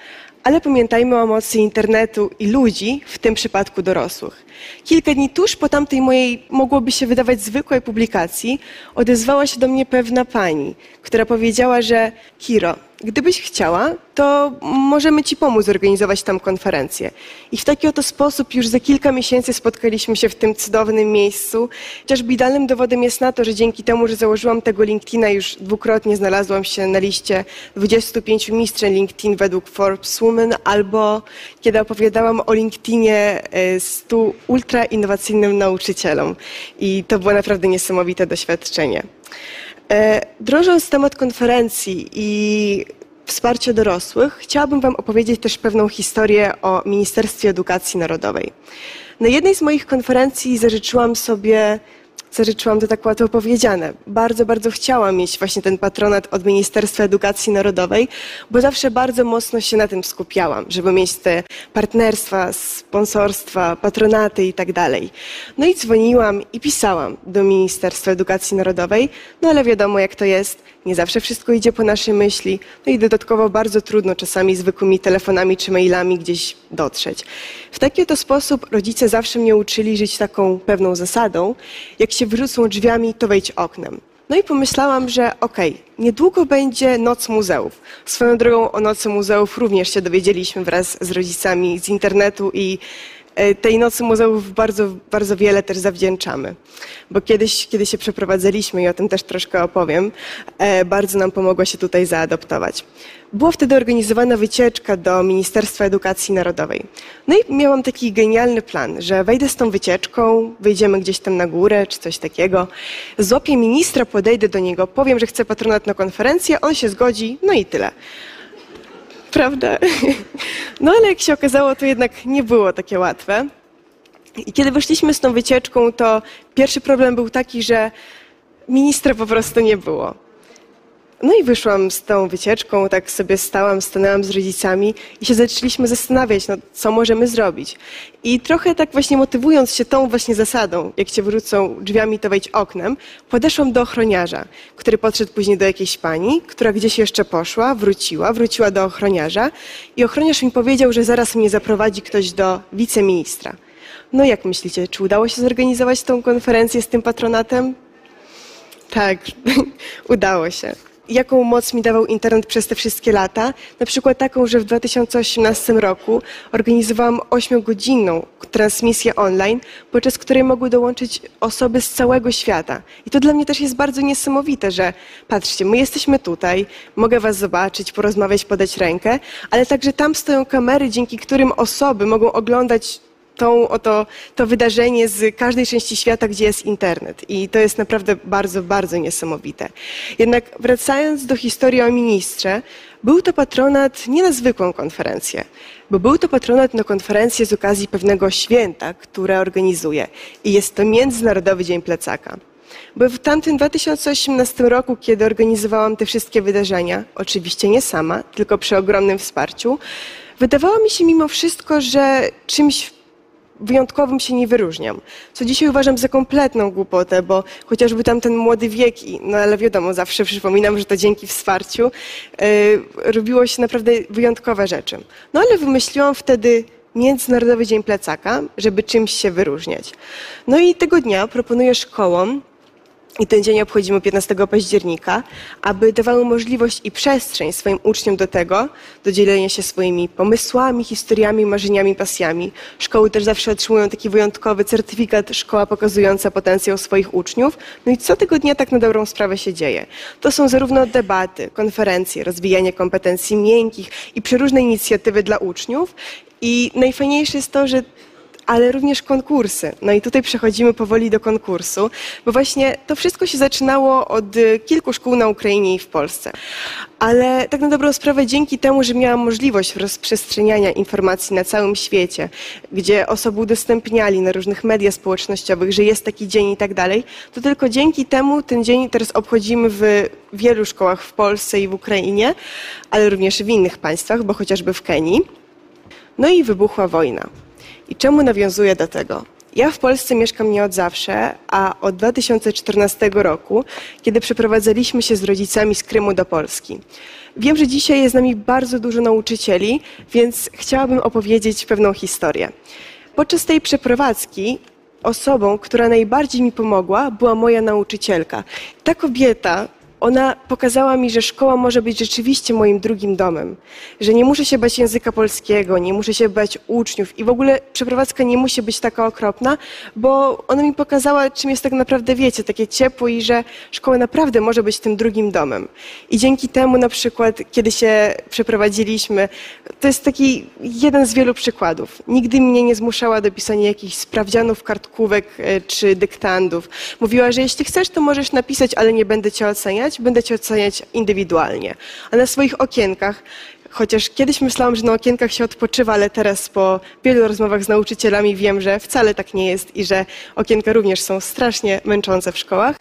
Ale pamiętajmy o mocy internetu i ludzi, w tym przypadku dorosłych. Kilka dni tuż po tamtej mojej, mogłoby się wydawać zwykłej publikacji, odezwała się do mnie pewna pani, która powiedziała, że Kiro, gdybyś chciała, to możemy Ci pomóc zorganizować tam konferencję. I w taki oto sposób już za kilka miesięcy spotkaliśmy się w tym cudownym miejscu. Chociażby idealnym dowodem jest na to, że dzięki temu, że założyłam tego LinkedIna, już dwukrotnie znalazłam się na liście 25 mistrzeń LinkedIn według Forbes Women, albo kiedy opowiadałam o LinkedInie 100 e, ultra innowacyjnym nauczycielom. I to było naprawdę niesamowite doświadczenie. E, drążąc temat konferencji i wsparcia dorosłych, chciałabym Wam opowiedzieć też pewną historię o Ministerstwie Edukacji Narodowej. Na jednej z moich konferencji zażyczyłam sobie zażyczyłam to tak łatwo powiedziane. Bardzo, bardzo chciałam mieć właśnie ten patronat od Ministerstwa Edukacji Narodowej, bo zawsze bardzo mocno się na tym skupiałam, żeby mieć te partnerstwa, sponsorstwa, patronaty i tak dalej. No i dzwoniłam i pisałam do Ministerstwa Edukacji Narodowej, no ale wiadomo jak to jest, nie zawsze wszystko idzie po naszej myśli, no i dodatkowo bardzo trudno czasami zwykłymi telefonami czy mailami gdzieś dotrzeć. W taki oto sposób rodzice zawsze mnie uczyli żyć taką pewną zasadą, jak się wyrzucą drzwiami, to wejdź oknem. No i pomyślałam, że okej, okay, niedługo będzie Noc Muzeów. Swoją drogą o Nocy Muzeów również się dowiedzieliśmy wraz z rodzicami z internetu i tej Nocy Muzeów bardzo, bardzo wiele też zawdzięczamy. Bo kiedyś, kiedy się przeprowadzaliśmy, i o tym też troszkę opowiem, e, bardzo nam pomogło się tutaj zaadoptować. Była wtedy organizowana wycieczka do Ministerstwa Edukacji Narodowej. No i miałam taki genialny plan, że wejdę z tą wycieczką, wyjdziemy gdzieś tam na górę czy coś takiego, złapię ministra, podejdę do niego, powiem, że chcę patronat na konferencję, on się zgodzi, no i tyle prawda? No ale jak się okazało, to jednak nie było takie łatwe. I kiedy wyszliśmy z tą wycieczką, to pierwszy problem był taki, że ministra po prostu nie było. No i wyszłam z tą wycieczką, tak sobie stałam, stanęłam z rodzicami i się zaczęliśmy zastanawiać, no, co możemy zrobić. I trochę tak właśnie motywując się tą właśnie zasadą, jak cię wrócą drzwiami, to wejdź oknem, podeszłam do ochroniarza, który podszedł później do jakiejś pani, która gdzieś jeszcze poszła, wróciła, wróciła do ochroniarza i ochroniarz mi powiedział, że zaraz mnie zaprowadzi ktoś do wiceministra. No jak myślicie, czy udało się zorganizować tą konferencję z tym patronatem? Tak, udało się jaką moc mi dawał internet przez te wszystkie lata. Na przykład taką, że w 2018 roku organizowałam 8-godzinną transmisję online, podczas której mogły dołączyć osoby z całego świata. I to dla mnie też jest bardzo niesamowite, że patrzcie, my jesteśmy tutaj, mogę was zobaczyć, porozmawiać, podać rękę, ale także tam stoją kamery, dzięki którym osoby mogą oglądać tą, oto, to wydarzenie z każdej części świata, gdzie jest internet. I to jest naprawdę bardzo, bardzo niesamowite. Jednak wracając do historii o ministrze, był to patronat nie na zwykłą konferencję, bo był to patronat na konferencję z okazji pewnego święta, które organizuje. I jest to Międzynarodowy Dzień Plecaka. Bo w tamtym 2018 roku, kiedy organizowałam te wszystkie wydarzenia, oczywiście nie sama, tylko przy ogromnym wsparciu, wydawało mi się mimo wszystko, że czymś wyjątkowym się nie wyróżniam. Co dzisiaj uważam za kompletną głupotę, bo chociażby tam ten młody wiek, no ale wiadomo, zawsze przypominam, że to dzięki wsparciu yy, robiło się naprawdę wyjątkowe rzeczy. No ale wymyśliłam wtedy Międzynarodowy Dzień Plecaka, żeby czymś się wyróżniać. No i tego dnia proponuję szkołom i ten dzień obchodzimy 15 października, aby dawały możliwość i przestrzeń swoim uczniom do tego, do dzielenia się swoimi pomysłami, historiami, marzeniami, pasjami. Szkoły też zawsze otrzymują taki wyjątkowy certyfikat szkoła pokazująca potencjał swoich uczniów. No i co tego dnia tak na dobrą sprawę się dzieje? To są zarówno debaty, konferencje, rozwijanie kompetencji miękkich i przeróżne inicjatywy dla uczniów. I najfajniejsze jest to, że ale również konkursy. No i tutaj przechodzimy powoli do konkursu, bo właśnie to wszystko się zaczynało od y, kilku szkół na Ukrainie i w Polsce. Ale tak na dobrą sprawę, dzięki temu, że miałam możliwość rozprzestrzeniania informacji na całym świecie, gdzie osoby udostępniali na różnych mediach społecznościowych, że jest taki dzień i tak dalej, to tylko dzięki temu ten dzień teraz obchodzimy w wielu szkołach w Polsce i w Ukrainie, ale również w innych państwach, bo chociażby w Kenii. No i wybuchła wojna. I czemu nawiązuję do tego? Ja w Polsce mieszkam nie od zawsze, a od 2014 roku, kiedy przeprowadzaliśmy się z rodzicami z Krymu do Polski. Wiem, że dzisiaj jest z nami bardzo dużo nauczycieli, więc chciałabym opowiedzieć pewną historię. Podczas tej przeprowadzki osobą, która najbardziej mi pomogła, była moja nauczycielka. Ta kobieta ona pokazała mi, że szkoła może być rzeczywiście moim drugim domem, że nie muszę się bać języka polskiego, nie muszę się bać uczniów i w ogóle przeprowadzka nie musi być taka okropna, bo ona mi pokazała, czym jest tak naprawdę, wiecie, takie ciepło i że szkoła naprawdę może być tym drugim domem. I dzięki temu na przykład, kiedy się przeprowadziliśmy, to jest taki jeden z wielu przykładów. Nigdy mnie nie zmuszała do pisania jakichś sprawdzianów, kartkówek e, czy dyktandów. Mówiła, że jeśli chcesz, to możesz napisać, ale nie będę cię oceniać oceniać, będę cię oceniać indywidualnie. A na swoich okienkach, chociaż kiedyś myślałam, że na okienkach się odpoczywa, ale teraz po wielu rozmowach z nauczycielami wiem, że wcale tak nie jest i że okienka również są strasznie męczące w szkołach.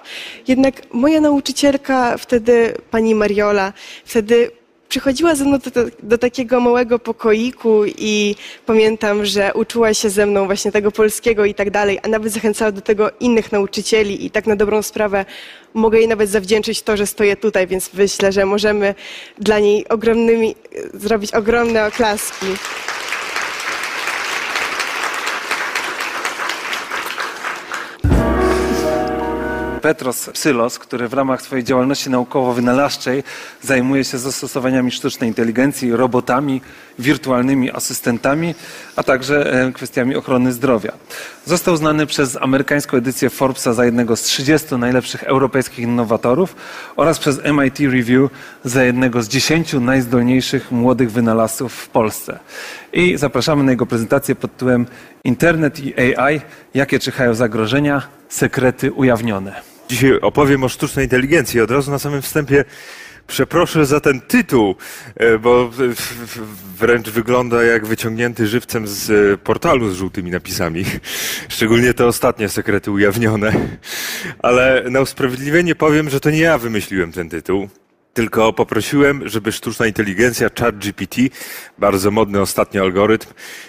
Jednak moja nauczycielka wtedy, pani Mariola, wtedy przychodziła ze mną do, do, takiego małego pokoiku i pamiętam, że uczyła się ze mną właśnie tego polskiego i tak dalej, a nawet zachęcała do tego innych nauczycieli i tak na dobrą sprawę mogę jej nawet zawdzięczyć to, że stoję tutaj, więc myślę, że możemy dla niej ogromnymi, zrobić ogromne oklaski. Petros Psylos, który w ramach swojej działalności naukowo-wynalazczej zajmuje się zastosowaniami sztucznej inteligencji, robotami, wirtualnymi asystentami, a także e, kwestiami ochrony zdrowia. Został znany przez amerykańską edycję Forbesa za jednego z 30 najlepszych europejskich innowatorów oraz przez MIT Review za jednego z 10 najzdolniejszych młodych wynalazców w Polsce. I zapraszamy na jego prezentację pod tytułem Internet i AI, jakie czyhają zagrożenia, sekrety ujawnione. Dzisiaj opowiem o sztucznej inteligencji. Od razu na samym wstępie przeproszę za ten tytuł, e, bo wręcz wygląda jak wyciągnięty żywcem z e, portalu z żółtymi napisami. Szczególnie te ostatnie sekrety ujawnione. Ale na usprawiedliwienie powiem, że to nie ja wymyśliłem ten tytuł. Tylko poprosiłem, żeby sztuczna inteligencja, ChatGPT, bardzo modny ostatnio algorytm,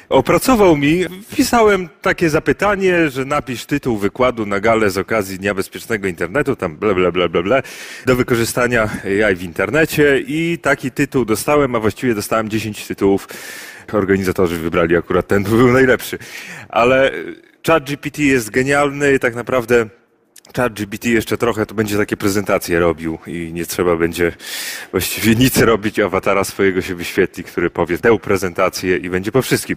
opracował mi. Wpisałem takie zapytanie, że napisz tytuł wykładu na galę z okazji Dnia Bezpiecznego Internetu, tam bla, bla, bla, bla, bla, do wykorzystania AI w internecie i taki tytuł dostałem, a właściwie dostałem 10 tytułów. Organizatorzy wybrali akurat ten, był najlepszy. Ale ChatGPT jest genialny tak naprawdę ChatGPT jeszcze trochę to będzie takie prezentacje robił i nie trzeba będzie właściwie nic robić, awatara swojego się wyświetli, który powie tę prezentację i będzie po wszystkim.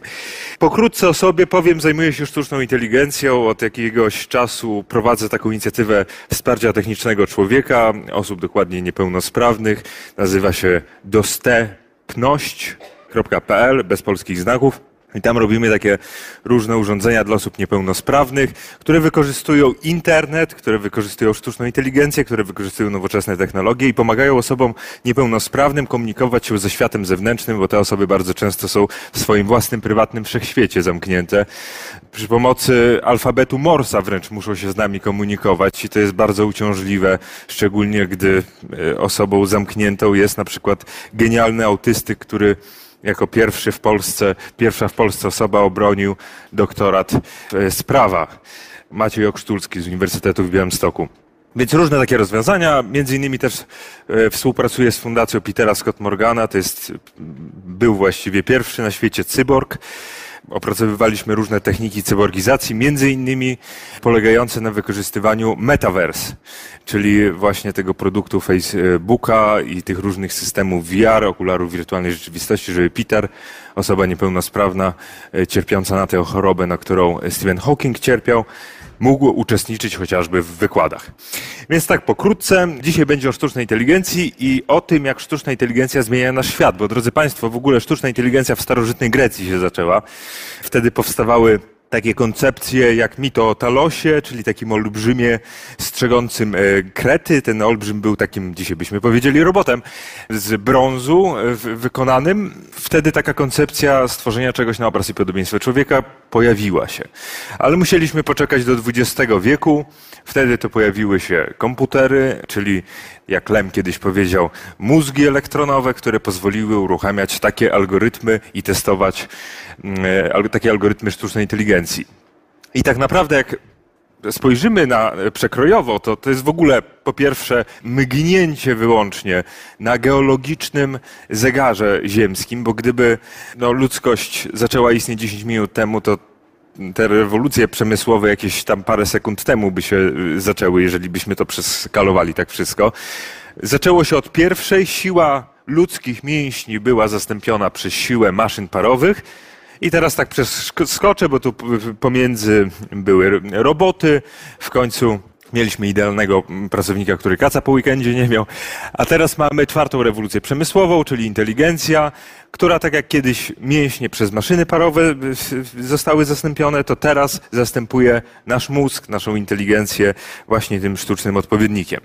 Pokrótce o sobie powiem, zajmuję się sztuczną inteligencją. Od jakiegoś czasu prowadzę taką inicjatywę wsparcia technicznego człowieka, osób dokładnie niepełnosprawnych. Nazywa się dostępność.pl bez polskich znaków. I tam robimy takie różne urządzenia dla osób niepełnosprawnych, które wykorzystują internet, które wykorzystują sztuczną inteligencję, które wykorzystują nowoczesne technologie i pomagają osobom niepełnosprawnym komunikować się ze światem zewnętrznym, bo te osoby bardzo często są w swoim własnym prywatnym wszechświecie zamknięte. Przy pomocy alfabetu Morsa wręcz muszą się z nami komunikować i to jest bardzo uciążliwe, szczególnie gdy e, osobą zamkniętą jest na przykład genialny autystyk, który jako pierwszy w Polsce, pierwsza w Polsce osoba obronił doktorat z prawa. Maciej Okrztulski z Uniwersytetu w Białymstoku. Więc różne takie rozwiązania, między innymi też e, współpracuję z Fundacją Petera Scott Morgana, to jest, był właściwie pierwszy na świecie cyborg, opracowywaliśmy różne techniki cyborgizacji, między innymi polegające na wykorzystywaniu metaverse, czyli właśnie tego produktu Facebooka i tych różnych systemów VR, okularów wirtualnej rzeczywistości, żeby Peter, osoba niepełnosprawna, e, cierpiąca na tę chorobę, na którą Stephen Hawking cierpiał, mógł uczestniczyć chociażby w wykładach. Więc tak pokrótce, dzisiaj będzie o sztucznej inteligencji i o tym, jak sztuczna inteligencja zmienia nasz świat, bo drodzy Państwo, w ogóle sztuczna inteligencja w starożytnej Grecji się zaczęła. Wtedy powstawały takie koncepcje jak mito o Talosie, czyli takim olbrzymie strzegącym e, krety. Ten olbrzym był takim, dzisiaj byśmy powiedzieli, robotem z brązu e, wykonanym. Wtedy taka koncepcja stworzenia czegoś na obraz i podobieństwo człowieka pojawiła się. Ale musieliśmy poczekać do XX wieku. Wtedy to pojawiły się komputery, czyli jak Lem kiedyś powiedział, mózgi elektronowe, które pozwoliły uruchamiać takie algorytmy i testować mm, takie algorytmy sztucznej inteligencji. I tak naprawdę, jak spojrzymy na przekrojowo, to to jest w ogóle po pierwsze mgnięcie wyłącznie na geologicznym zegarze ziemskim, bo gdyby no, ludzkość zaczęła istnieć 10 minut temu, to te rewolucje przemysłowe jakieś tam parę sekund temu by się y, zaczęły, jeżeli byśmy to przeskalowali tak wszystko. Zaczęło się od pierwszej, siła ludzkich mięśni była zastąpiona przez siłę maszyn parowych. I teraz tak przeskoczę, bo tu pomiędzy były roboty, w końcu Mieliśmy idealnego pracownika, który kaca po weekendzie nie miał. A teraz mamy czwartą rewolucję przemysłową, czyli inteligencja, która tak jak kiedyś mięśnie przez maszyny parowe zostały zastąpione, to teraz zastępuje nasz mózg, naszą inteligencję właśnie tym sztucznym odpowiednikiem.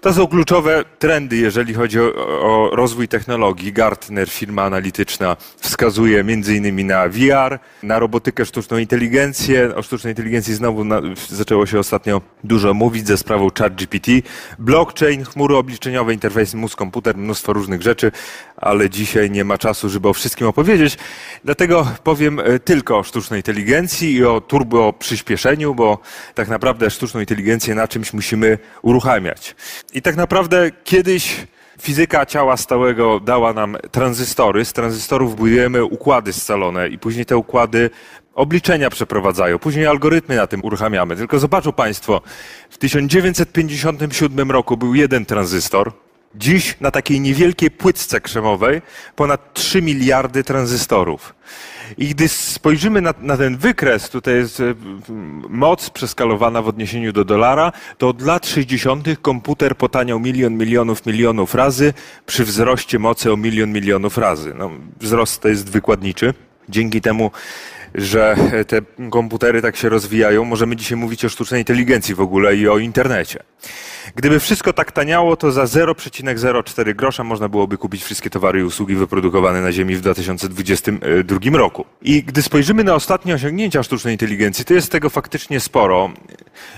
To są kluczowe trendy, jeżeli chodzi o, o rozwój technologii. Gartner, firma analityczna, wskazuje innymi na VR, na robotykę, sztuczną inteligencję. O sztucznej inteligencji znowu na, zaczęło się ostatnio dużo mówić ze sprawą ChatGPT. Blockchain, chmury obliczeniowe, interfejs mózg-komputer, mnóstwo różnych rzeczy, ale dzisiaj nie ma czasu, żeby o wszystkim opowiedzieć. Dlatego powiem e, tylko o sztucznej inteligencji i o turbo przyspieszeniu, bo tak naprawdę sztuczną inteligencję na czymś musimy uruchamiać. I tak naprawdę kiedyś fizyka ciała stałego dała nam tranzystory. Z tranzystorów budujemy układy scalone i później te układy obliczenia przeprowadzają, później algorytmy na tym uruchamiamy. Tylko zobaczą Państwo, w 1957 roku był jeden tranzystor, Dziś na takiej niewielkiej płytce krzemowej ponad 3 miliardy tranzystorów. I gdy spojrzymy na, na, ten wykres, tutaj jest e, moc przeskalowana w odniesieniu do dolara, to od lat 60. komputer potaniał milion, milionów, milionów razy przy wzroście mocy o milion, milionów razy. No, wzrost to jest wykładniczy. Dzięki temu że te komputery tak się rozwijają, możemy dzisiaj mówić o sztucznej inteligencji w ogóle i o internecie. Gdyby wszystko tak taniało, to za 0,04 grosza można byłoby kupić wszystkie towary i usługi wyprodukowane na Ziemi w 2022 roku. I gdy spojrzymy na ostatnie osiągnięcia sztucznej inteligencji, to jest tego faktycznie sporo.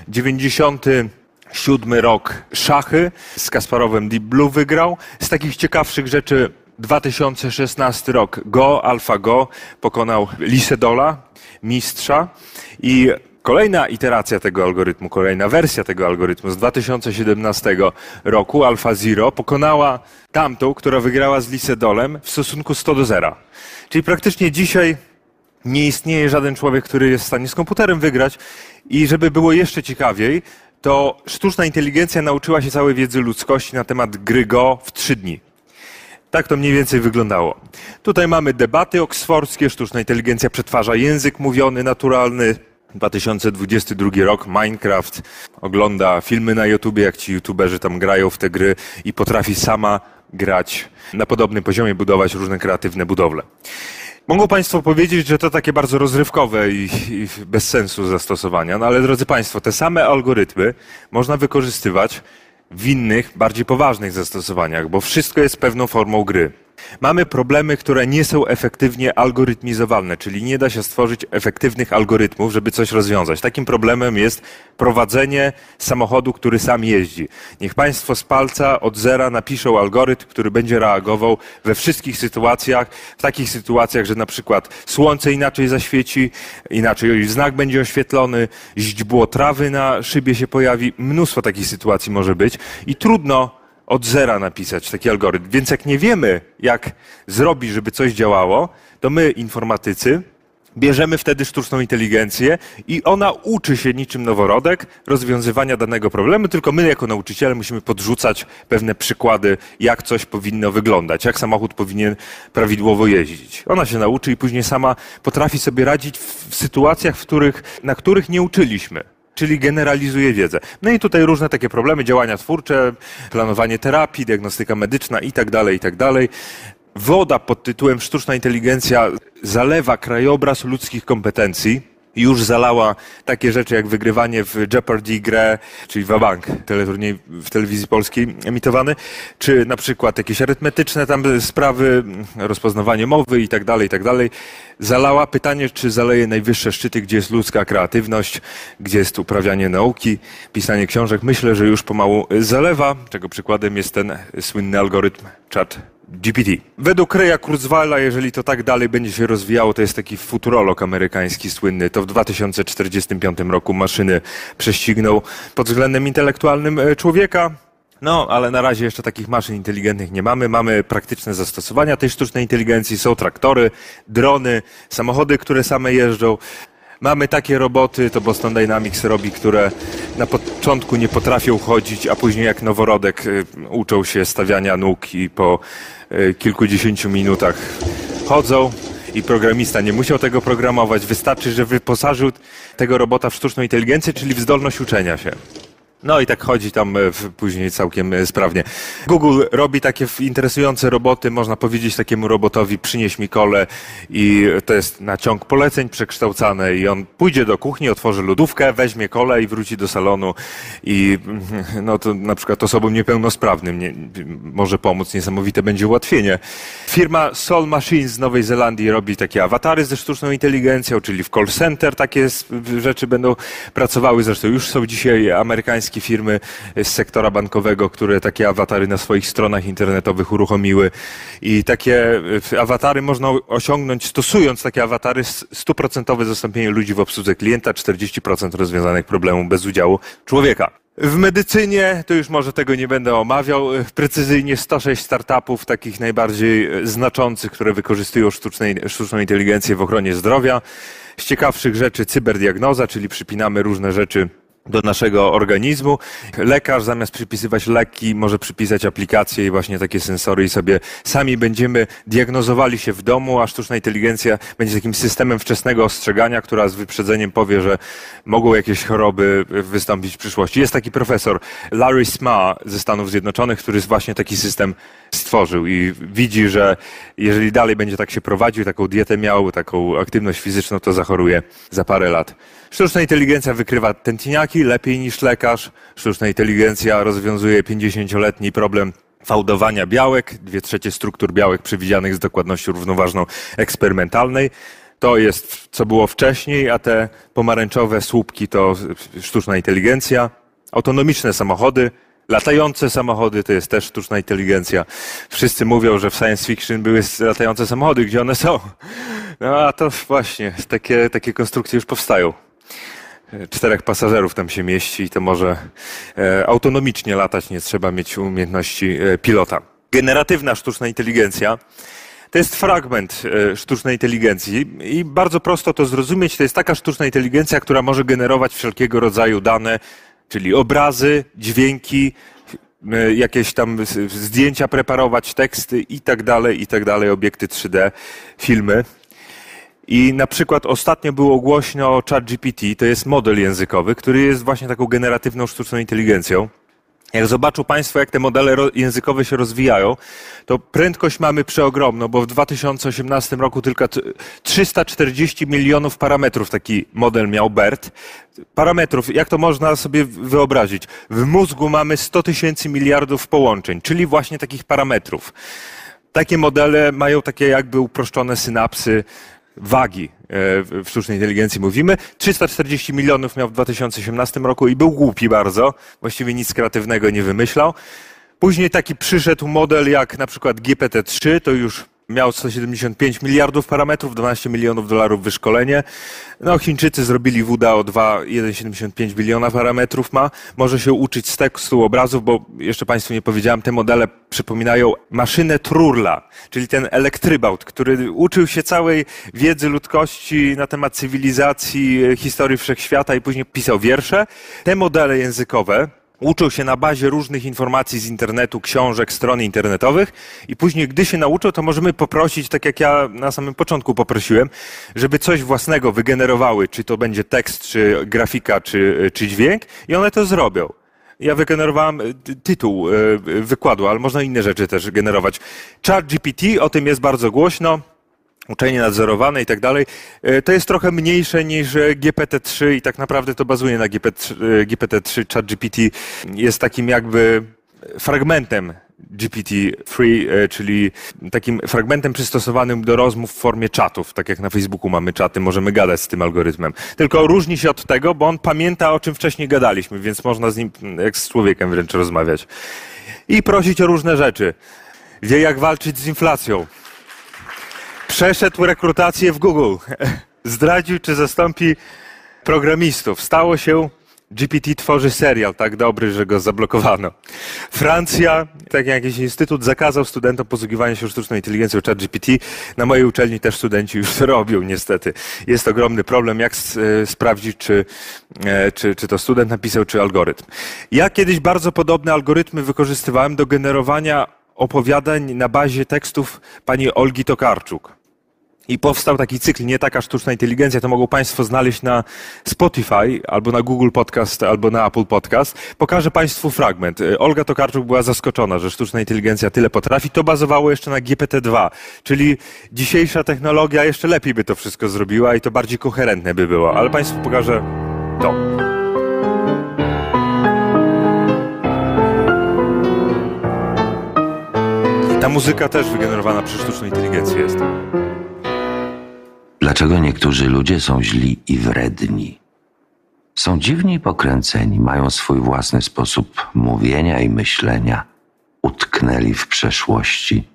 90 siódmy rok szachy z Kasparowem Deep Blue wygrał. Z takich ciekawszych rzeczy 2016 rok Go, AlphaGo pokonał Lisedola, mistrza i Kolejna iteracja tego algorytmu, kolejna wersja tego algorytmu z 2017 roku, AlphaZero, pokonała tamtą, która wygrała z Lisedolem w stosunku 100 do 0. Czyli praktycznie dzisiaj nie istnieje żaden człowiek, który jest w stanie z komputerem wygrać. I żeby było jeszcze ciekawiej, to sztuczna inteligencja nauczyła się całej wiedzy ludzkości na temat gry Go w trzy dni. Tak to mniej więcej wyglądało. Tutaj mamy debaty oksfordzkie, sztuczna inteligencja przetwarza język mówiony, naturalny. 2022 rok, Minecraft ogląda filmy na YouTubie, jak ci YouTuberzy tam grają w te gry i potrafi sama grać na podobnym poziomie, budować różne kreatywne budowle. Mogą Państwo powiedzieć, że to takie bardzo rozrywkowe i, i, bez sensu zastosowania, no ale drodzy Państwo, te same algorytmy można wykorzystywać w innych, bardziej poważnych zastosowaniach, bo wszystko jest pewną formą gry. Mamy problemy, które nie są efektywnie algorytmizowalne, czyli nie da się stworzyć efektywnych algorytmów, żeby coś rozwiązać. Takim problemem jest prowadzenie samochodu, który sam jeździ. Niech Państwo z palca od zera napiszą algorytm, który będzie reagował we wszystkich sytuacjach, w takich sytuacjach, że na przykład słońce inaczej zaświeci, inaczej znak będzie oświetlony, źdźbło trawy na szybie się pojawi. Mnóstwo takich sytuacji może być i trudno od zera napisać taki algorytm. Więc jak nie wiemy, jak zrobić, żeby coś działało, to my, informatycy, Bierzemy wtedy sztuczną inteligencję i ona uczy się niczym noworodek rozwiązywania danego problemu, tylko my jako nauczyciele musimy podrzucać pewne przykłady, jak coś powinno wyglądać, jak samochód powinien prawidłowo jeździć. Ona się nauczy i później sama potrafi sobie radzić w sytuacjach, w których, na których nie uczyliśmy. Czyli generalizuje wiedzę. No i tutaj różne takie problemy, działania twórcze, planowanie terapii, diagnostyka medyczna i tak dalej, i tak dalej. Woda pod tytułem Sztuczna inteligencja zalewa krajobraz ludzkich kompetencji. Już zalała takie rzeczy jak wygrywanie w Jeopardy grę, czyli Wabank, teleturniej w telewizji polskiej emitowany, czy na przykład jakieś arytmetyczne tam sprawy, rozpoznawanie mowy i tak dalej, i tak dalej. Zalała pytanie, czy zaleje najwyższe szczyty, gdzie jest ludzka kreatywność, gdzie jest uprawianie nauki, pisanie książek. Myślę, że już pomału zalewa, czego przykładem jest ten słynny algorytm chat GPT. Według Reya Kurzweila, jeżeli to tak dalej będzie się rozwijało, to jest taki futurolog amerykański słynny, to w 2045 roku maszyny prześcigną pod względem intelektualnym e, człowieka. No, ale na razie jeszcze takich maszyn inteligentnych nie mamy. Mamy praktyczne zastosowania tej sztucznej inteligencji. Są traktory, drony, samochody, które same jeżdżą. Mamy takie roboty, to Boston Dynamics robi, które na początku nie potrafią chodzić, a później jak noworodek y, uczą się stawiania nóg i po y, kilkudziesięciu minutach chodzą. I programista nie musiał tego programować. Wystarczy, że wyposażył tego robota w sztuczną inteligencję, czyli w zdolność uczenia się. No i tak chodzi tam e, później całkiem e, sprawnie. Google robi takie interesujące roboty, można powiedzieć takiemu robotowi przynieś mi kole i to jest na ciąg poleceń przekształcane i on pójdzie do kuchni, otworzy lodówkę, weźmie kole i wróci do salonu i no to na przykład osobom niepełnosprawnym nie, może pomóc, niesamowite będzie ułatwienie. Firma Soul Machines z Nowej Zelandii robi takie awatary ze sztuczną inteligencją, czyli w call center takie rzeczy będą pracowały, zresztą już są dzisiaj amerykańskie firmy z sektora bankowego, które takie awatary na swoich stronach internetowych uruchomiły i takie awatary można osiągnąć stosując takie awatary stuprocentowe zastąpienie ludzi w obsłudze klienta, 40% rozwiązanych problemów bez udziału człowieka. W medycynie, to już może tego nie będę omawiał, precyzyjnie 106 startupów, takich najbardziej e, znaczących, które wykorzystują sztucznej, sztuczną inteligencję w ochronie zdrowia. Z ciekawszych rzeczy cyberdiagnoza, czyli przypinamy różne rzeczy do naszego organizmu. Lekarz zamiast przypisywać leki może przypisać aplikacje i właśnie takie sensory i sobie sami będziemy diagnozowali się w domu, a sztuczna inteligencja będzie takim systemem wczesnego ostrzegania, która z wyprzedzeniem powie, że mogą jakieś choroby wystąpić w przyszłości. Jest taki profesor Larry Sma ze Stanów Zjednoczonych, który właśnie taki system stworzył i widzi, że jeżeli dalej będzie tak się prowadził, taką dietę miał, taką aktywność fizyczną, to zachoruje za parę lat. Sztuczna inteligencja wykrywa tętniaki lepiej niż lekarz. Sztuczna inteligencja rozwiązuje 50-letni problem fałdowania białek, dwie trzecie struktur białek przewidzianych z dokładnością równoważną eksperymentalnej. To jest, co było wcześniej, a te pomarańczowe słupki to sztuczna inteligencja. Autonomiczne samochody, latające samochody to jest też sztuczna inteligencja. Wszyscy mówią, że w science fiction były latające samochody, gdzie one są. No a to właśnie, takie, takie konstrukcje już powstają. Czterech pasażerów tam się mieści i to może e, autonomicznie latać, nie trzeba mieć umiejętności e, pilota. Generatywna sztuczna inteligencja to jest fragment e, sztucznej inteligencji i bardzo prosto to zrozumieć. To jest taka sztuczna inteligencja, która może generować wszelkiego rodzaju dane, czyli obrazy, dźwięki, jakieś tam zdjęcia preparować, teksty i tak dalej, i tak dalej, obiekty 3D, filmy. I na przykład ostatnio było głośno o ChatGPT, to jest model językowy, który jest właśnie taką generatywną sztuczną inteligencją. Jak zobaczą Państwo, jak te modele językowe się rozwijają, to prędkość mamy przeogromną, bo w 2018 roku tylko t- 340 milionów parametrów taki model miał BERT. Parametrów, jak to można sobie wyobrazić? W mózgu mamy 100 tysięcy miliardów połączeń, czyli właśnie takich parametrów. Takie modele mają takie jakby uproszczone synapsy, wagi e, w sztucznej inteligencji mówimy. 340 milionów miał w 2018 roku i był głupi bardzo, właściwie nic kreatywnego nie wymyślał. Później taki przyszedł model jak na przykład GPT-3, to już miał 175 miliardów parametrów, 12 milionów dolarów wyszkolenie. No, Chińczycy zrobili WDAO 2, 1,75 biliona parametrów ma. Może się uczyć z tekstu obrazów, bo jeszcze Państwu nie powiedziałem, te modele przypominają maszynę Trurla, czyli ten elektrybaut, który uczył się całej wiedzy ludzkości na temat cywilizacji, historii wszechświata i później pisał wiersze. Te modele językowe, uczą się na bazie różnych informacji z internetu, książek, stron internetowych i później, gdy się nauczą, to możemy poprosić, tak jak ja na samym początku poprosiłem, żeby coś własnego wygenerowały, czy to będzie tekst, czy grafika, czy, czy dźwięk i one to zrobią. Ja wygenerowałem y, tytuł y, wykładu, ale można inne rzeczy też generować. Chat GPT, o tym jest bardzo głośno uczenie nadzorowane i tak dalej, e, to jest trochę mniejsze niż e, GPT-3 i tak naprawdę to bazuje na GPT-3. GPT-3 ChatGPT jest takim jakby fragmentem GPT-3, e, czyli takim fragmentem przystosowanym do rozmów w formie czatów, tak jak na Facebooku mamy czaty, możemy gadać z tym algorytmem. Tylko różni się od tego, bo on pamięta, o czym wcześniej gadaliśmy, więc można z nim jak z człowiekiem wręcz rozmawiać. I prosić o różne rzeczy. Wie, jak walczyć z inflacją przeszedł rekrutację w Google. Zdradził, czy zastąpi programistów. Stało się, GPT tworzy serial tak dobry, że go zablokowano. Francja, tak jak jakiś instytut, zakazał studentom posługiwania się sztuczną inteligencją chat GPT. Na mojej uczelni też studenci już to robią, niestety. Jest ogromny problem, jak e, sprawdzić, czy, e, czy, czy to student napisał, czy algorytm. Ja kiedyś bardzo podobne algorytmy wykorzystywałem do generowania opowiadań na bazie tekstów pani Olgi Tokarczuk. I powstał taki cykl, nie taka sztuczna inteligencja, to mogą Państwo znaleźć na Spotify, albo na Google Podcast, albo na Apple Podcast. Pokażę Państwu fragment. Olga Tokarczuk była zaskoczona, że sztuczna inteligencja tyle potrafi. To bazowało jeszcze na GPT-2, czyli dzisiejsza technologia jeszcze lepiej by to wszystko zrobiła i to bardziej koherentne by było. Ale Państwu pokażę to. Ta muzyka też wygenerowana przez sztuczną inteligencję jest. Dlaczego niektórzy ludzie są źli i wredni? Są dziwni i pokręceni, mają swój własny sposób mówienia i myślenia, utknęli w przeszłości,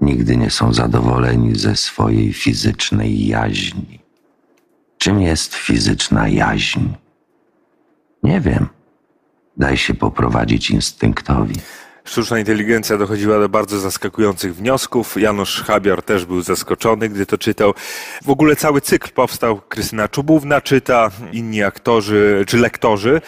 nigdy nie są zadowoleni ze swojej fizycznej jaźni. Czym jest fizyczna jaźń? Nie wiem. Daj się poprowadzić instynktowi sztuczna inteligencja dochodziła do bardzo zaskakujących wniosków. Janusz Habior też był zaskoczony, gdy to czytał. W ogóle cały cykl powstał. Krystyna Czubówna czyta, inni aktorzy czy lektorzy.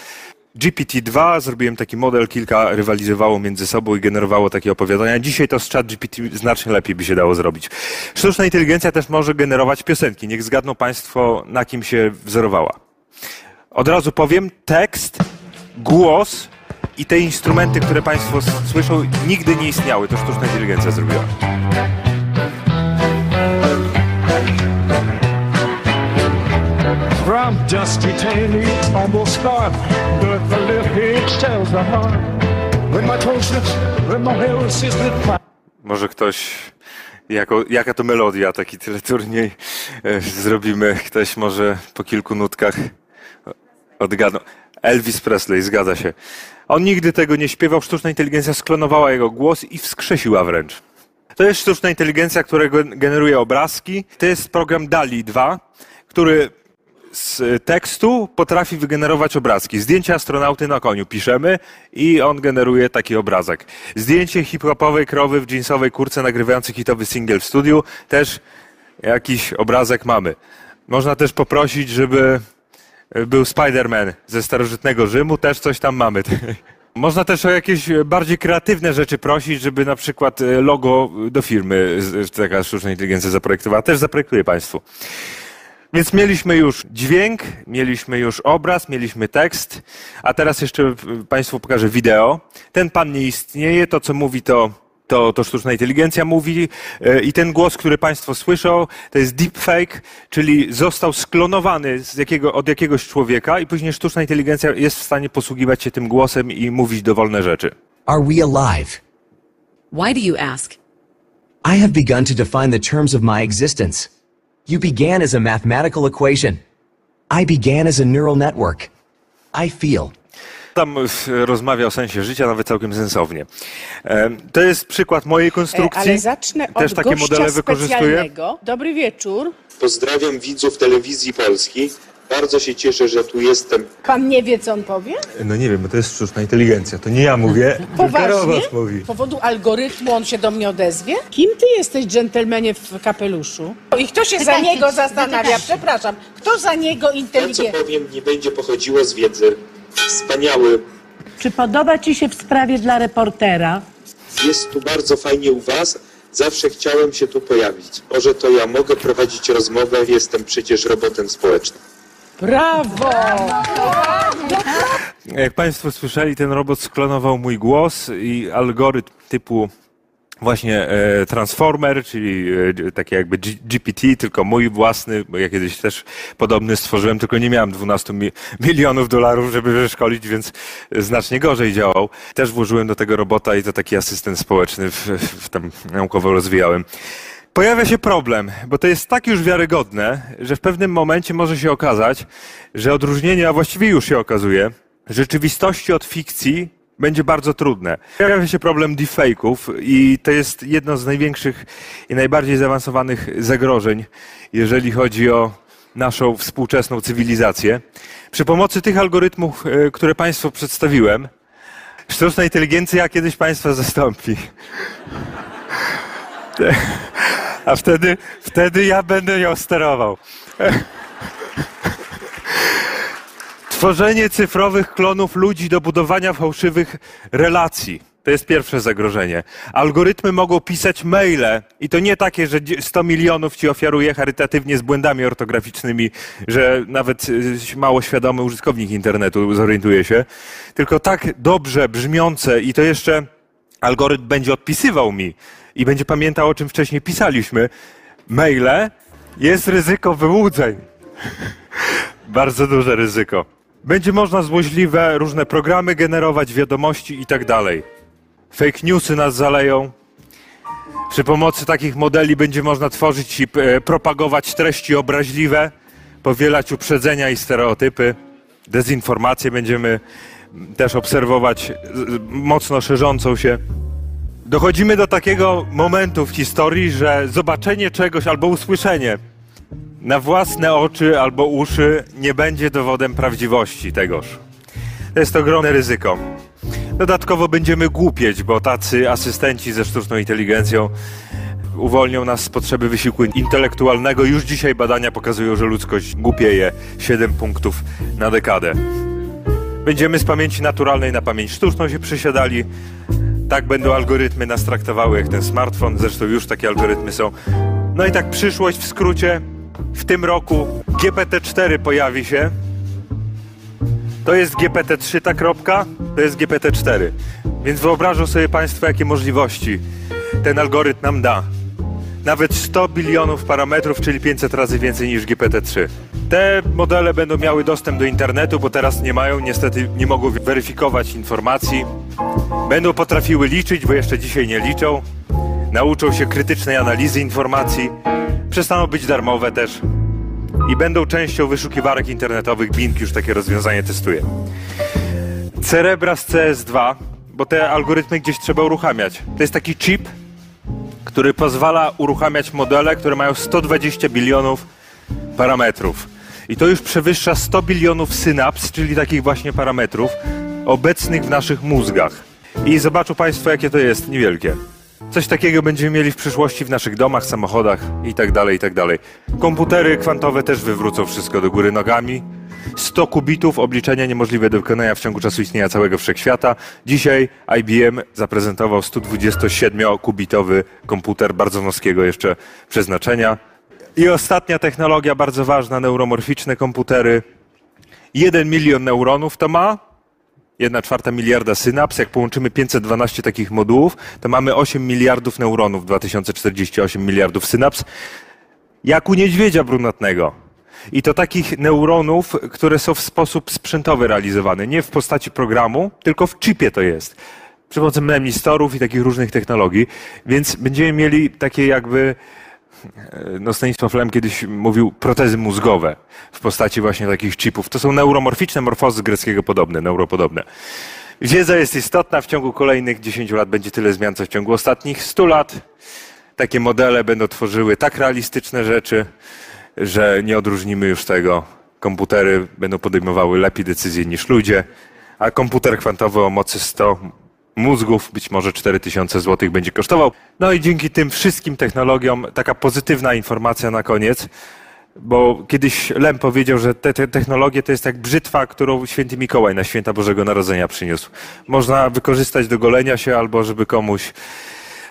GPT-2, zrobiłem taki model, kilka rywalizowało między sobą i generowało takie opowiadania. Dzisiaj to z chat GPT znacznie lepiej by się dało zrobić. Sztuczna inteligencja też może generować piosenki. Niech zgadną Państwo, na kim się wzorowała. Od razu powiem, tekst, głos i te instrumenty, które Państwo słyszą, nigdy nie istniały. To sztuczna inteligencja zrobiła. From almost but the hitch tells the heart. When my toe slips, when my hair is Może ktoś jako, jaka to melodia, taki tyle turniej e, zrobimy. Ktoś może po kilku nutkach odgadną. Elvis Presley, zgadza się. On nigdy tego nie śpiewał, sztuczna inteligencja sklonowała jego głos i wskrzesiła wręcz. To jest sztuczna inteligencja, która generuje obrazki. To jest program DALI 2, który z tekstu potrafi wygenerować obrazki. Zdjęcie astronauty na koniu piszemy i on generuje taki obrazek. Zdjęcie hip-hopowej krowy w jeansowej kurce nagrywający hitowy single w studiu, też jakiś obrazek mamy. Można też poprosić, żeby był Spider-Man ze starożytnego Rzymu, też coś tam mamy. Można też o jakieś bardziej kreatywne rzeczy prosić, żeby na przykład e, logo do firmy taka sztuczna inteligencja zaprojektowała. Też zaprojektuję Państwu. Więc mieliśmy już dźwięk, mieliśmy już obraz, mieliśmy tekst, a teraz jeszcze Państwu pokażę wideo. Ten pan nie istnieje, to co mówi to to, to sztuczna inteligencja mówi e, i ten głos, który Państwo słyszą, to jest deepfake, czyli został sklonowany z jakiego, od jakiegoś człowieka i później sztuczna inteligencja jest w stanie posługiwać się tym głosem i mówić dowolne rzeczy. Are we alive? Why do you ask? I have begun to define the terms of my existence. You began as a mathematical equation. I began as a neural network. I feel. Tam e, rozmawia o sensie życia nawet całkiem sensownie. E, To jest przykład mojej konstrukcji. Ale zacznę Też od takie gościa modele wykorzystuję. specjalnego. Dobry wieczór. Pozdrawiam widzów telewizji polskiej. Bardzo się cieszę, że tu jestem. Pan nie wie, co on powie? No nie wiem, bo to jest sztuczna inteligencja. To nie ja mówię, tylko robot mówi. Z powodu algorytmu on się do mnie odezwie? Kim ty jesteś, dżentelmenie w kapeluszu? I kto się za niego zastanawia? Przepraszam, kto za niego To, co powiem, nie będzie pochodziło z wiedzy. Wspaniały. Czy podoba Ci się w sprawie dla reportera? Jest tu bardzo fajnie u Was. Zawsze chciałem się tu pojawić. Może to ja mogę prowadzić rozmowę. Jestem przecież robotem społecznym. Brawo! Jak Państwo słyszeli, ten robot sklonował mój głos i algorytm typu właśnie e, Transformer, czyli e, taki jakby GPT, tylko mój własny, bo ja kiedyś też podobny stworzyłem, tylko nie miałem 12 mi milionów dolarów, żeby wyszkolić, więc znacznie gorzej działał. Też włożyłem do tego robota i to taki asystent społeczny w, w tam naukowo rozwijałem. Pojawia się problem, bo to jest tak już wiarygodne, że w pewnym momencie może się okazać, że odróżnienie, a właściwie już się okazuje, rzeczywistości od fikcji będzie bardzo trudne. Pojawia się problem deepfake'ów i to jest jedno z największych i najbardziej zaawansowanych zagrożeń, jeżeli chodzi o naszą współczesną cywilizację. Przy pomocy tych algorytmów, e, które Państwu przedstawiłem, sztuczna inteligencja kiedyś Państwa zastąpi. A wtedy, wtedy ja będę ją sterował. Tworzenie cyfrowych klonów ludzi do budowania fałszywych relacji. To jest pierwsze zagrożenie. Algorytmy mogą pisać maile i to nie takie, że 100 milionów ci ofiaruje charytatywnie z błędami ortograficznymi, że nawet y, mało świadomy użytkownik internetu zorientuje się, tylko tak dobrze brzmiące i to jeszcze algorytm będzie odpisywał mi i będzie pamiętał, o czym wcześniej pisaliśmy, maile, jest ryzyko wyłudzeń. Bardzo duże ryzyko. Będzie można złośliwe różne programy generować, wiadomości i tak dalej. Fake newsy nas zaleją. Przy pomocy takich modeli będzie można tworzyć i e, propagować treści obraźliwe, powielać uprzedzenia i stereotypy. Dezinformację będziemy też obserwować mocno szerzącą się. Dochodzimy do takiego momentu w historii, że zobaczenie czegoś albo usłyszenie na własne oczy albo uszy nie będzie dowodem prawdziwości tegoż. To jest ogromne ryzyko. Dodatkowo będziemy głupieć, bo tacy asystenci ze sztuczną inteligencją uwolnią nas z potrzeby wysiłku intelektualnego. Już dzisiaj badania pokazują, że ludzkość głupieje 7 punktów na dekadę. Będziemy z pamięci naturalnej na pamięć sztuczną się przesiadali. Tak będą algorytmy nas traktowały jak ten smartfon. Zresztą już takie algorytmy są. No i tak przyszłość w skrócie. W tym roku GPT-4 pojawi się. To jest GPT-3 ta kropka, to jest GPT-4. Więc wyobrażą sobie Państwo, jakie możliwości ten algorytm nam da. Nawet 100 bilionów parametrów, czyli 500 razy więcej niż GPT-3. Te modele będą miały dostęp do internetu, bo teraz nie mają, niestety nie mogą weryfikować informacji. Będą potrafiły liczyć, bo jeszcze dzisiaj nie liczą. Nauczą się krytycznej analizy informacji. Przestaną być darmowe też. I będą częścią wyszukiwarek internetowych. Bing już takie rozwiązanie testuje. Cerebras CS2, bo te algorytmy gdzieś trzeba uruchamiać. To jest taki chip, który pozwala uruchamiać modele, które mają 120 bilionów parametrów. I to już przewyższa 100 bilionów synaps, czyli takich właśnie parametrów, obecnych w naszych mózgach. I zobaczą Państwo, jakie to jest niewielkie. Coś takiego będziemy mieli w przyszłości w naszych domach, samochodach i tak dalej, i tak dalej. Komputery kwantowe też wywrócą wszystko do góry nogami. 100 kubitów obliczenia niemożliwe do wykonania w ciągu czasu istnienia całego wszechświata. Dzisiaj IBM zaprezentował 127-kubitowy komputer bardzo wąskiego jeszcze przeznaczenia. I ostatnia technologia bardzo ważna, neuromorficzne komputery. 1 milion neuronów to ma, 1 czwarta miliarda synaps. Jak połączymy 512 takich modułów, to mamy 8 miliardów neuronów, 2048 miliardów synaps. Jak u niedźwiedzia brunatnego. I to takich neuronów, które są w sposób sprzętowy realizowane. Nie w postaci programu, tylko w chipie to jest. Przy pomocy memnistorów i takich różnych technologii. Więc będziemy mieli takie jakby no Stanisław Lem kiedyś mówił protezy mózgowe w postaci właśnie takich chipów. To są neuromorficzne morfozy greckiego podobne, neuropodobne. Wiedza jest istotna, w ciągu kolejnych 10 lat będzie tyle zmian, co w ciągu ostatnich 100 lat. Takie modele będą tworzyły tak realistyczne rzeczy, że nie odróżnimy już tego. Komputery będą podejmowały lepiej decyzje niż ludzie, a komputer kwantowy o mocy 100 mózgów, być może 4000 zł będzie kosztował. No i dzięki tym wszystkim technologiom, taka pozytywna informacja na koniec, bo kiedyś Lem powiedział, że te, te technologie to jest jak brzytwa, którą święty Mikołaj na święta Bożego Narodzenia przyniósł. Można wykorzystać do golenia się albo żeby komuś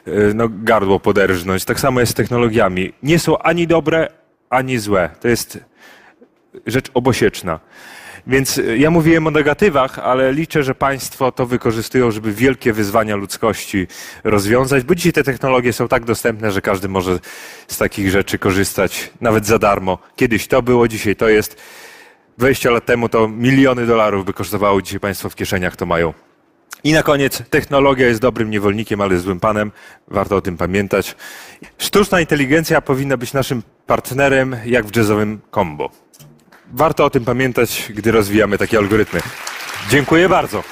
y, no, gardło poderżnąć. Tak samo jest z technologiami. Nie są ani dobre, ani złe. To jest rzecz obosieczna. Więc y, ja mówiłem o negatywach, ale liczę, że Państwo to wykorzystują, żeby wielkie wyzwania ludzkości rozwiązać, bo dzisiaj te technologie są tak dostępne, że każdy może z takich rzeczy korzystać nawet za darmo. Kiedyś to było, dzisiaj to jest. 20 lat temu to miliony dolarów by kosztowało, dzisiaj Państwo w kieszeniach to mają. I na koniec, technologia jest dobrym niewolnikiem, ale złym panem. Warto o tym pamiętać. Sztuczna inteligencja powinna być naszym partnerem, jak w jazzowym combo. Warto o tym pamiętać, gdy rozwijamy takie algorytmy. Dziękuję bardzo.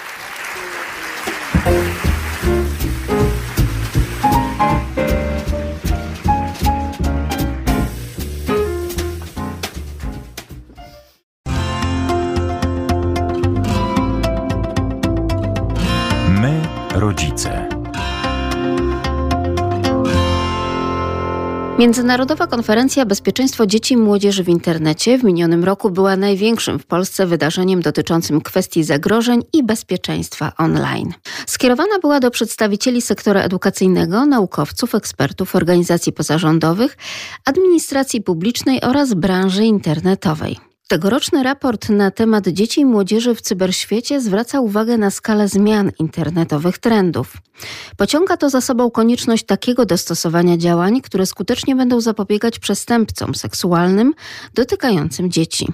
Międzynarodowa Konferencja Bezpieczeństwo Dzieci i Młodzieży w Internecie w minionym roku była największym w Polsce wydarzeniem dotyczącym kwestii zagrożeń i bezpieczeństwa online. Skierowana była do przedstawicieli sektora edukacyjnego, naukowców, ekspertów, organizacji pozarządowych, administracji publicznej oraz branży internetowej. Tegoroczny raport na temat dzieci i młodzieży w cyberświecie zwraca uwagę na skalę zmian internetowych trendów. Pociąga to za sobą konieczność takiego dostosowania działań, które skutecznie będą zapobiegać przestępcom seksualnym dotykającym dzieci.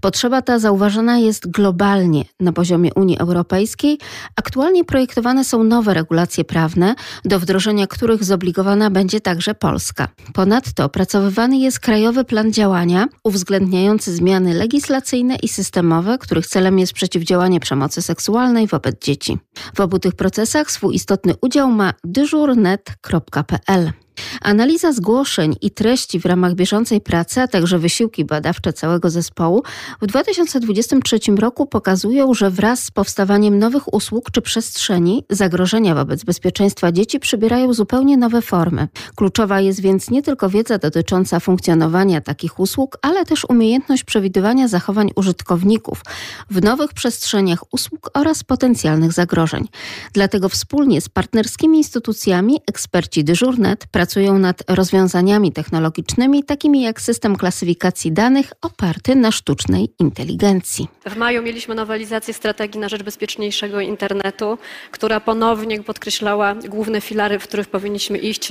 Potrzeba ta zauważana jest globalnie na poziomie Unii Europejskiej. Aktualnie projektowane są nowe regulacje prawne, do wdrożenia których zobligowana będzie także Polska. Ponadto opracowywany jest krajowy plan działania uwzględniający zmiany legislacyjne i systemowe, których celem jest przeciwdziałanie przemocy seksualnej wobec dzieci. W obu tych procesach swój istotny udział ma dyżurnet.pl. Analiza zgłoszeń i treści w ramach bieżącej pracy, a także wysiłki badawcze całego zespołu w 2023 roku pokazują, że wraz z powstawaniem nowych usług czy przestrzeni zagrożenia wobec bezpieczeństwa dzieci przybierają zupełnie nowe formy. Kluczowa jest więc nie tylko wiedza dotycząca funkcjonowania takich usług, ale też umiejętność przewidywania zachowań użytkowników w nowych przestrzeniach usług oraz potencjalnych zagrożeń. Dlatego wspólnie z partnerskimi instytucjami eksperci Dyżurnet pracują nad rozwiązaniami technologicznymi, takimi jak system klasyfikacji danych oparty na sztucznej inteligencji. W maju mieliśmy nowelizację strategii na rzecz bezpieczniejszego internetu, która ponownie podkreślała główne filary, w których powinniśmy iść,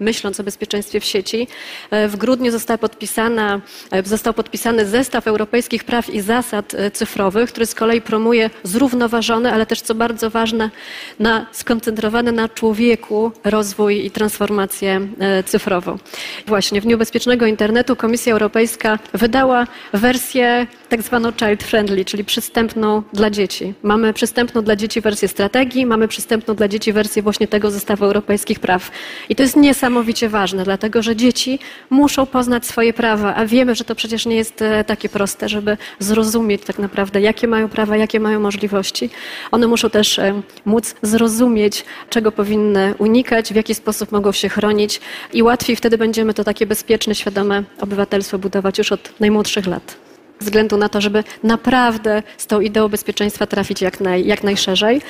myśląc o bezpieczeństwie w sieci. E, w grudniu e, został podpisany zestaw europejskich praw i zasad e, cyfrowych, który z kolei promuje zrównoważony, ale też co bardzo ważne, na, skoncentrowany na człowieku rozwój i transformację cyfrową. Właśnie w Dniu Bezpiecznego Internetu Komisja Europejska wydała wersję tak zwaną child friendly, czyli przystępną dla dzieci. Mamy przystępną dla dzieci wersję strategii, mamy przystępną dla dzieci wersję właśnie tego zestawu europejskich praw. I to jest niesamowicie ważne, dlatego że dzieci muszą poznać swoje prawa, a wiemy, że to przecież nie jest e, takie proste, żeby zrozumieć tak naprawdę, jakie mają prawa, jakie mają możliwości. One muszą też e, móc zrozumieć, czego powinny unikać, w jaki sposób mogą się chronić i łatwiej wtedy będziemy to takie bezpieczne, świadome obywatelstwo budować już od najmłodszych lat względu na to, żeby naprawdę z tą ideą bezpieczeństwa trafić jak, naj, jak najszerzej.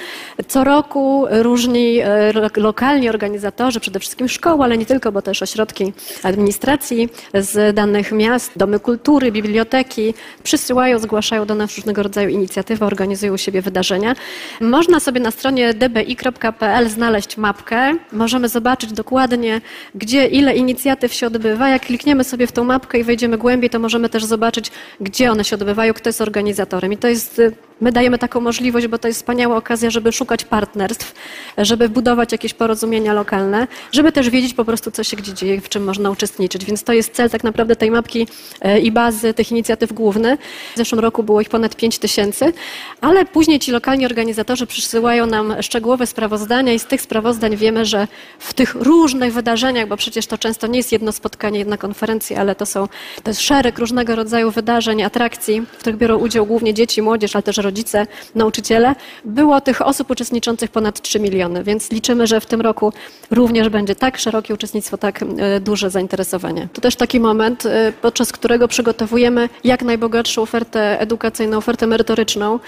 Co roku różni e, lokalni organizatorzy, przede wszystkim szkoły, ale nie tylko, bo też ośrodki administracji z danych miast, domy kultury, biblioteki przysyłają, zgłaszają do nas różnego rodzaju inicjatywy, organizują u siebie wydarzenia. Można sobie na stronie dbi.pl znaleźć mapkę. Możemy zobaczyć dokładnie, gdzie ile inicjatyw się odbywa. Jak klikniemy sobie w tą mapkę i wejdziemy głębiej, to możemy też zobaczyć, gdzie gdzie one się odbywają, kto jest organizatorem. I to jest y, My dajemy taką możliwość, bo to jest wspaniała okazja, żeby szukać partnerstw, żeby budować jakieś porozumienia lokalne, żeby też wiedzieć po prostu, co się gdzie dzieje, w czym można uczestniczyć. Więc to jest cel tak naprawdę tej mapki e, i bazy tych inicjatyw główny. W zeszłym roku było ich ponad 5 tysięcy, ale później ci lokalni organizatorzy przysyłają nam szczegółowe sprawozdania i z tych sprawozdań wiemy, że w tych różnych wydarzeniach, bo przecież to często nie jest jedno spotkanie, jedna konferencja, ale to są to jest szereg różnego rodzaju wydarzeń, atrakcji, w których biorą udział głównie dzieci, młodzież, ale też rodzice, nauczyciele. Było tych osób uczestniczących ponad 3 miliony, więc liczymy, że w tym roku również będzie tak szerokie uczestnictwo, tak e, duże zainteresowanie. To też taki moment, e, podczas którego przygotowujemy jak najbogatszą ofertę edukacyjną, ofertę merytoryczną.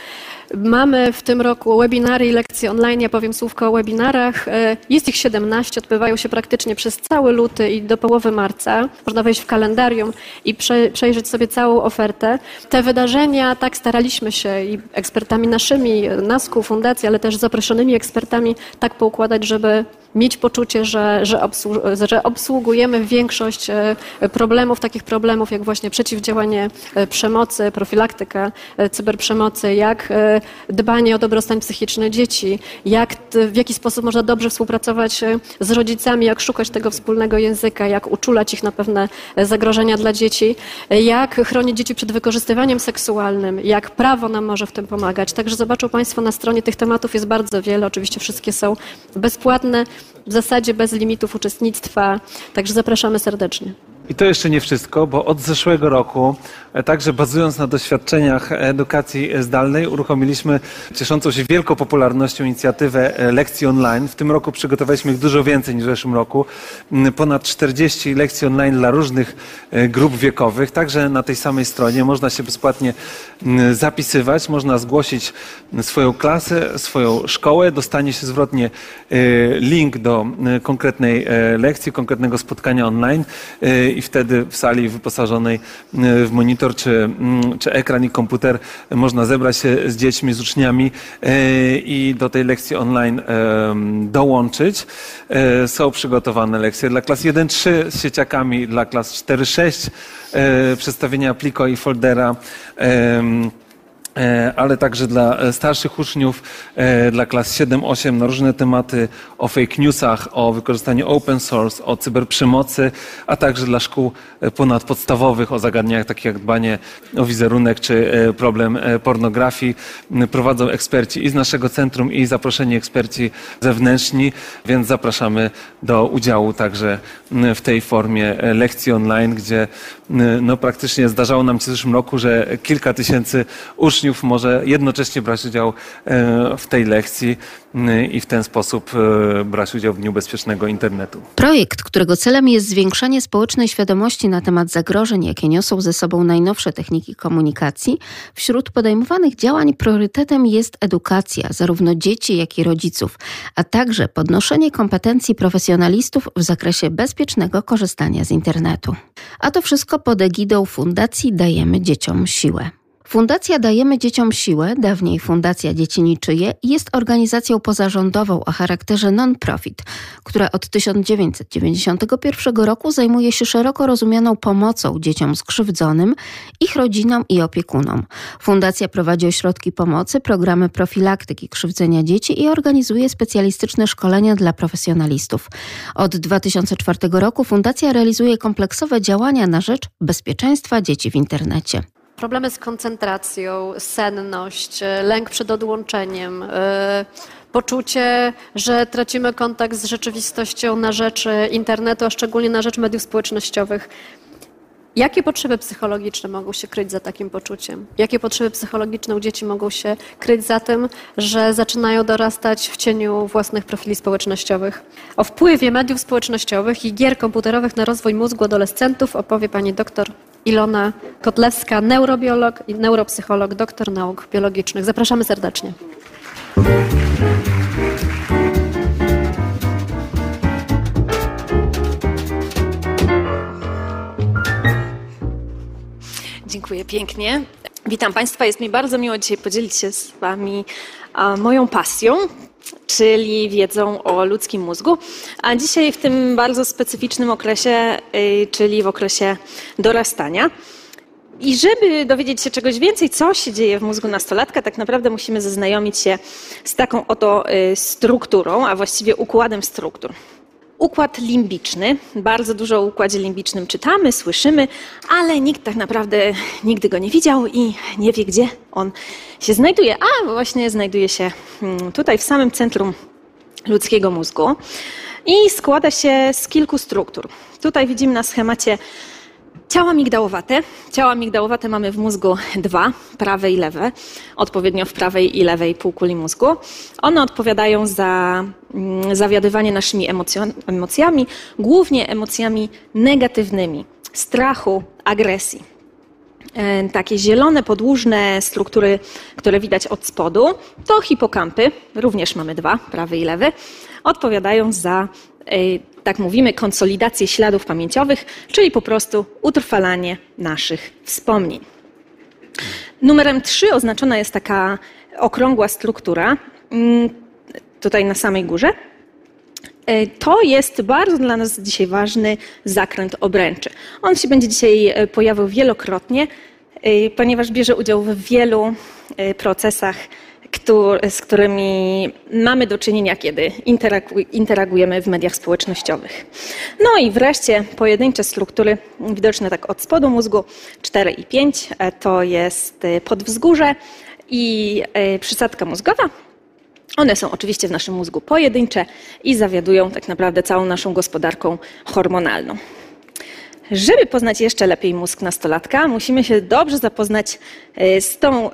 Mamy w tym roku webinary i lekcje online. Ja powiem słówko o webinarach. E, Jest ich 17, odbywają się praktycznie przez cały luty i do połowy marca. Można wejść w kalendarium i prze, przejrzeć sobie całą ofertę. Te wydarzenia, tak staraliśmy się i ekspertami naszymi, NASKU, fundacji, ale też zaproszonymi ekspertami tak poukładać, żeby mieć poczucie, że, że, obsłu- że obsługujemy większość e, problemów, takich problemów jak właśnie przeciwdziałanie e, przemocy, profilaktyka e, cyberprzemocy, jak dbanie o dobrostan psychiczny dzieci, jak, w jaki sposób można dobrze współpracować z rodzicami, jak szukać tego wspólnego języka, jak uczulać ich na pewne zagrożenia dla dzieci, jak chronić dzieci przed wykorzystywaniem seksualnym, jak prawo nam może w tym pomagać. Także zobaczą Państwo na stronie tych tematów jest bardzo wiele. Oczywiście wszystkie są bezpłatne, w zasadzie bez limitów uczestnictwa, także zapraszamy serdecznie. I to jeszcze nie wszystko, bo od zeszłego roku, e, także bazując na doświadczeniach edukacji zdalnej, uruchomiliśmy cieszącą się wielką popularnością inicjatywę e, lekcji online. W tym roku przygotowaliśmy ich dużo więcej niż w zeszłym roku. Mm, Ponad 40 lekcji online dla różnych e, grup wiekowych. Także na tej samej stronie można się bezpłatnie mm, zapisywać, można zgłosić swoją klasę, swoją szkołę, dostanie się zwrotnie link do konkretnej lekcji, konkretnego spotkania online i wtedy w sali wyposażonej e, w monitor czy, mm, czy ekran i komputer można zebrać się z dziećmi, z uczniami e, i do tej lekcji online dołączyć. E, Są przygotowane lekcje dla klas 1-3 z sieciakami, dla klas 4-6, e, przedstawienia pliko i foldera. E, ale także dla e, starszych uczniów, e, dla klas 7-8 na różne tematy o fake newsach, o wykorzystaniu open source, o cyberprzemocy, a także dla szkół ponadpodstawowych o zagadnieniach takich jak dbanie o wizerunek czy problem pornografii. Prowadzą eksperci i z naszego centrum i zaproszeni eksperci zewnętrzni, więc zapraszamy do udziału także w tej formie lekcji online, gdzie no, praktycznie zdarzało nam się w zeszłym roku, że kilka tysięcy uczniów może jednocześnie brać udział e, w tej lekcji m, i w ten sposób e, brać udział w Dniu Bezpiecznego Internetu. Projekt, którego celem jest zwiększanie społecznej świadomości na temat zagrożeń, jakie niosą ze sobą najnowsze techniki komunikacji, wśród podejmowanych działań priorytetem jest edukacja zarówno dzieci, jak i rodziców, a także podnoszenie kompetencji profesjonalistów w zakresie bezpiecznego korzystania z internetu. A to wszystko pod egidą Fundacji Dajemy Dzieciom Siłę. Fundacja Dajemy Dzieciom Siłę, dawniej Fundacja Dzieci Niczyje, jest organizacją pozarządową o charakterze non-profit, która od 1991 roku zajmuje się szeroko rozumianą pomocą dzieciom skrzywdzonym, ich rodzinom i opiekunom. Fundacja prowadzi ośrodki pomocy, programy profilaktyki krzywdzenia dzieci i organizuje specjalistyczne szkolenia dla profesjonalistów. Od 2004 roku Fundacja realizuje kompleksowe działania na rzecz bezpieczeństwa dzieci w internecie. Problemy z koncentracją, senność, e, lęk przed odłączeniem, e, poczucie, że tracimy kontakt z rzeczywistością na rzecz e, internetu, a szczególnie na rzecz mediów społecznościowych. Jakie potrzeby psychologiczne mogą się kryć za takim poczuciem? Jakie potrzeby psychologiczne u dzieci mogą się kryć za tym, że zaczynają dorastać w cieniu własnych profili społecznościowych? O wpływie mediów społecznościowych i gier komputerowych na rozwój mózgu adolescentów opowie pani doktor Ilona Kotlewska, neurobiolog i neuropsycholog, doktor nauk biologicznych. Zapraszamy serdecznie. Dziękuję pięknie. Witam Państwa. Jest mi bardzo miło dzisiaj podzielić się z Wami moją pasją, czyli wiedzą o ludzkim mózgu. A dzisiaj w tym bardzo specyficznym okresie, y, czyli w okresie dorastania. I żeby dowiedzieć się czegoś więcej, co się dzieje w mózgu nastolatka, tak naprawdę musimy zaznajomić się z taką oto y, strukturą, a właściwie układem struktur. Układ limbiczny. Bardzo dużo o układzie limbicznym czytamy, słyszymy, ale nikt tak naprawdę nigdy go nie widział i nie wie, gdzie on się znajduje. A właśnie znajduje się mm, tutaj w samym centrum ludzkiego mózgu i składa się z kilku struktur. Tutaj widzimy na schemacie Ciała migdałowate. Ciała migdałowate mamy w mózgu dwa, prawe i lewe, odpowiednio w prawej i lewej półkuli mózgu. One odpowiadają za mm, zawiadywanie naszymi emocjami, głównie emocjami negatywnymi, strachu, agresji. E, takie zielone, podłużne struktury, które widać od spodu, to hipokampy, również mamy dwa, prawy i lewy, odpowiadają za tak mówimy, konsolidację śladów pamięciowych, czyli po prostu utrwalanie naszych wspomnień. Numerem 3 oznaczona jest taka okrągła struktura, mm, tutaj na samej górze. E, to jest bardzo dla nas dzisiaj ważny zakręt obręczy. On się będzie dzisiaj e, pojawił wielokrotnie, e, ponieważ bierze udział w wielu procesach z którymi mamy do czynienia, kiedy interagujemy w mediach społecznościowych. No i wreszcie pojedyncze struktury widoczne tak od spodu mózgu 4 i 5 e, to jest e, podwzgórze i e, przysadka mózgowa. One są oczywiście w naszym mózgu pojedyncze i zawiadują tak naprawdę całą naszą gospodarką hormonalną. Żeby poznać jeszcze lepiej mózg nastolatka, musimy się dobrze zapoznać z tą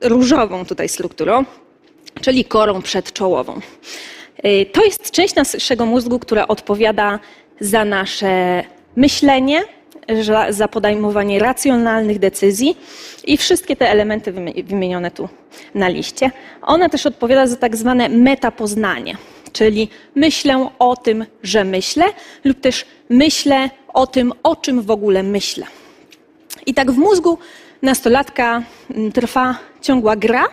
różową tutaj strukturą, czyli korą przedczołową. Y, to jest część naszego mózgu, która odpowiada za nasze myślenie, za podejmowanie racjonalnych decyzji i wszystkie te elementy wymienione tu na liście. Ona też odpowiada za tak zwane metapoznanie, czyli myślę o tym, że myślę, lub też myślę o tym, o czym w ogóle myślę. I tak w mózgu nastolatka mm, trwa ciągła gra,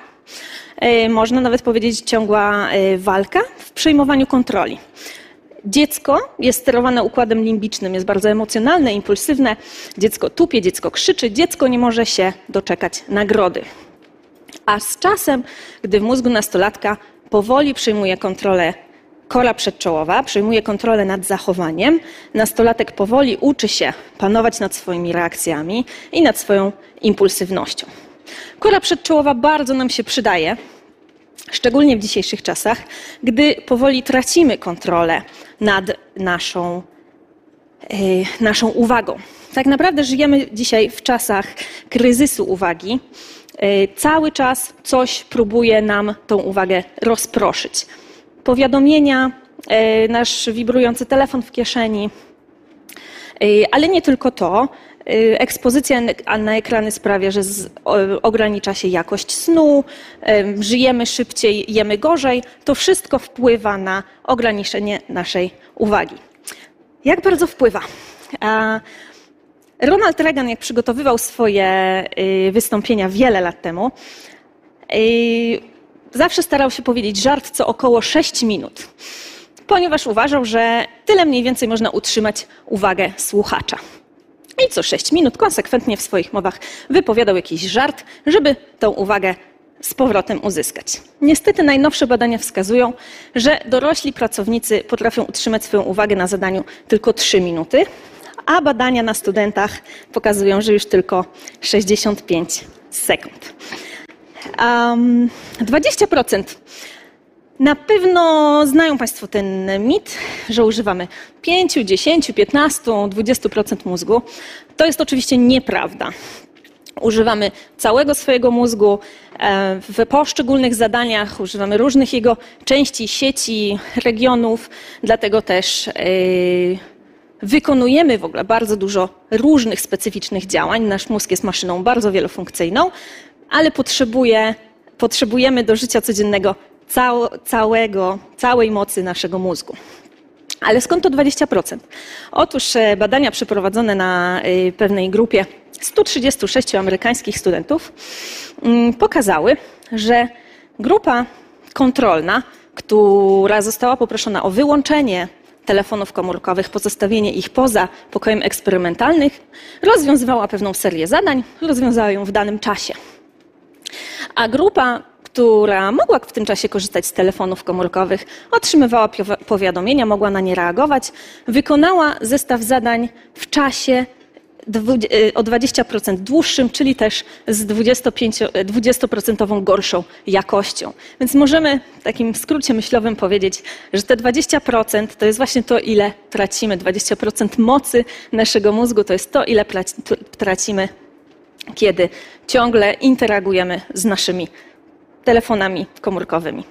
e, można nawet powiedzieć ciągła e, walka w przejmowaniu kontroli. Dziecko jest sterowane układem limbicznym, jest bardzo emocjonalne, impulsywne. Dziecko tupie, dziecko krzyczy, dziecko nie może się doczekać nagrody. A z czasem, gdy w mózgu nastolatka powoli przejmuje kontrolę kora przedczołowa, przejmuje kontrolę nad zachowaniem, nastolatek powoli uczy się panować nad swoimi reakcjami i nad swoją impulsywnością. Kora przedczołowa bardzo nam się przydaje, szczególnie w dzisiejszych czasach, gdy powoli tracimy kontrolę nad naszą, yy, naszą uwagą. Tak naprawdę żyjemy dzisiaj w czasach kryzysu uwagi. Yy, cały czas coś próbuje nam tą uwagę rozproszyć. Powiadomienia, yy, nasz wibrujący telefon w kieszeni, ale nie tylko to. Y, ekspozycja na ekrany sprawia, że z, o, ogranicza się jakość snu, y, żyjemy szybciej, jemy gorzej. To wszystko wpływa na ograniczenie naszej uwagi. Jak bardzo wpływa? Ronald Reagan, jak przygotowywał swoje y, wystąpienia wiele lat temu, zawsze starał się powiedzieć żart co około 6 minut, ponieważ uważał, że tyle mniej więcej można utrzymać uwagę słuchacza i co 6 minut konsekwentnie w swoich mowach wypowiadał jakiś żart, żeby tą uwagę z powrotem uzyskać. Niestety najnowsze badania wskazują, że dorośli pracownicy potrafią utrzymać swoją uwagę na zadaniu tylko 3 minuty, a badania na studentach pokazują, że już tylko 65 sekund. Um, 20% na pewno znają Państwo ten mit, że używamy 5, 10, 15, 20% mózgu. To jest oczywiście nieprawda. Używamy całego swojego mózgu e, w poszczególnych zadaniach, używamy różnych jego części, sieci, regionów, dlatego też e, wykonujemy w ogóle bardzo dużo różnych specyficznych działań. Nasz mózg jest maszyną bardzo wielofunkcyjną, ale potrzebuje, potrzebujemy do życia codziennego całego, całej mocy naszego mózgu. Ale skąd to 20%? Otóż e, badania przeprowadzone na e, pewnej grupie 136 amerykańskich studentów mm, pokazały, że grupa kontrolna, która została poproszona o wyłączenie telefonów komórkowych, pozostawienie ich poza pokojem eksperymentalnym, rozwiązywała pewną serię zadań, rozwiązała ją w danym czasie. A grupa, która mogła w tym czasie korzystać z telefonów komórkowych, otrzymywała powiadomienia, mogła na nie reagować, wykonała zestaw zadań w czasie y, o 20% dłuższym, czyli też z 25, y, 20% gorszą jakością. Więc możemy w takim skrócie myślowym powiedzieć, że te 20% to jest właśnie to, ile tracimy. 20% mocy naszego mózgu to jest to, ile tracimy, kiedy ciągle interagujemy z naszymi telefonami komórkowymi.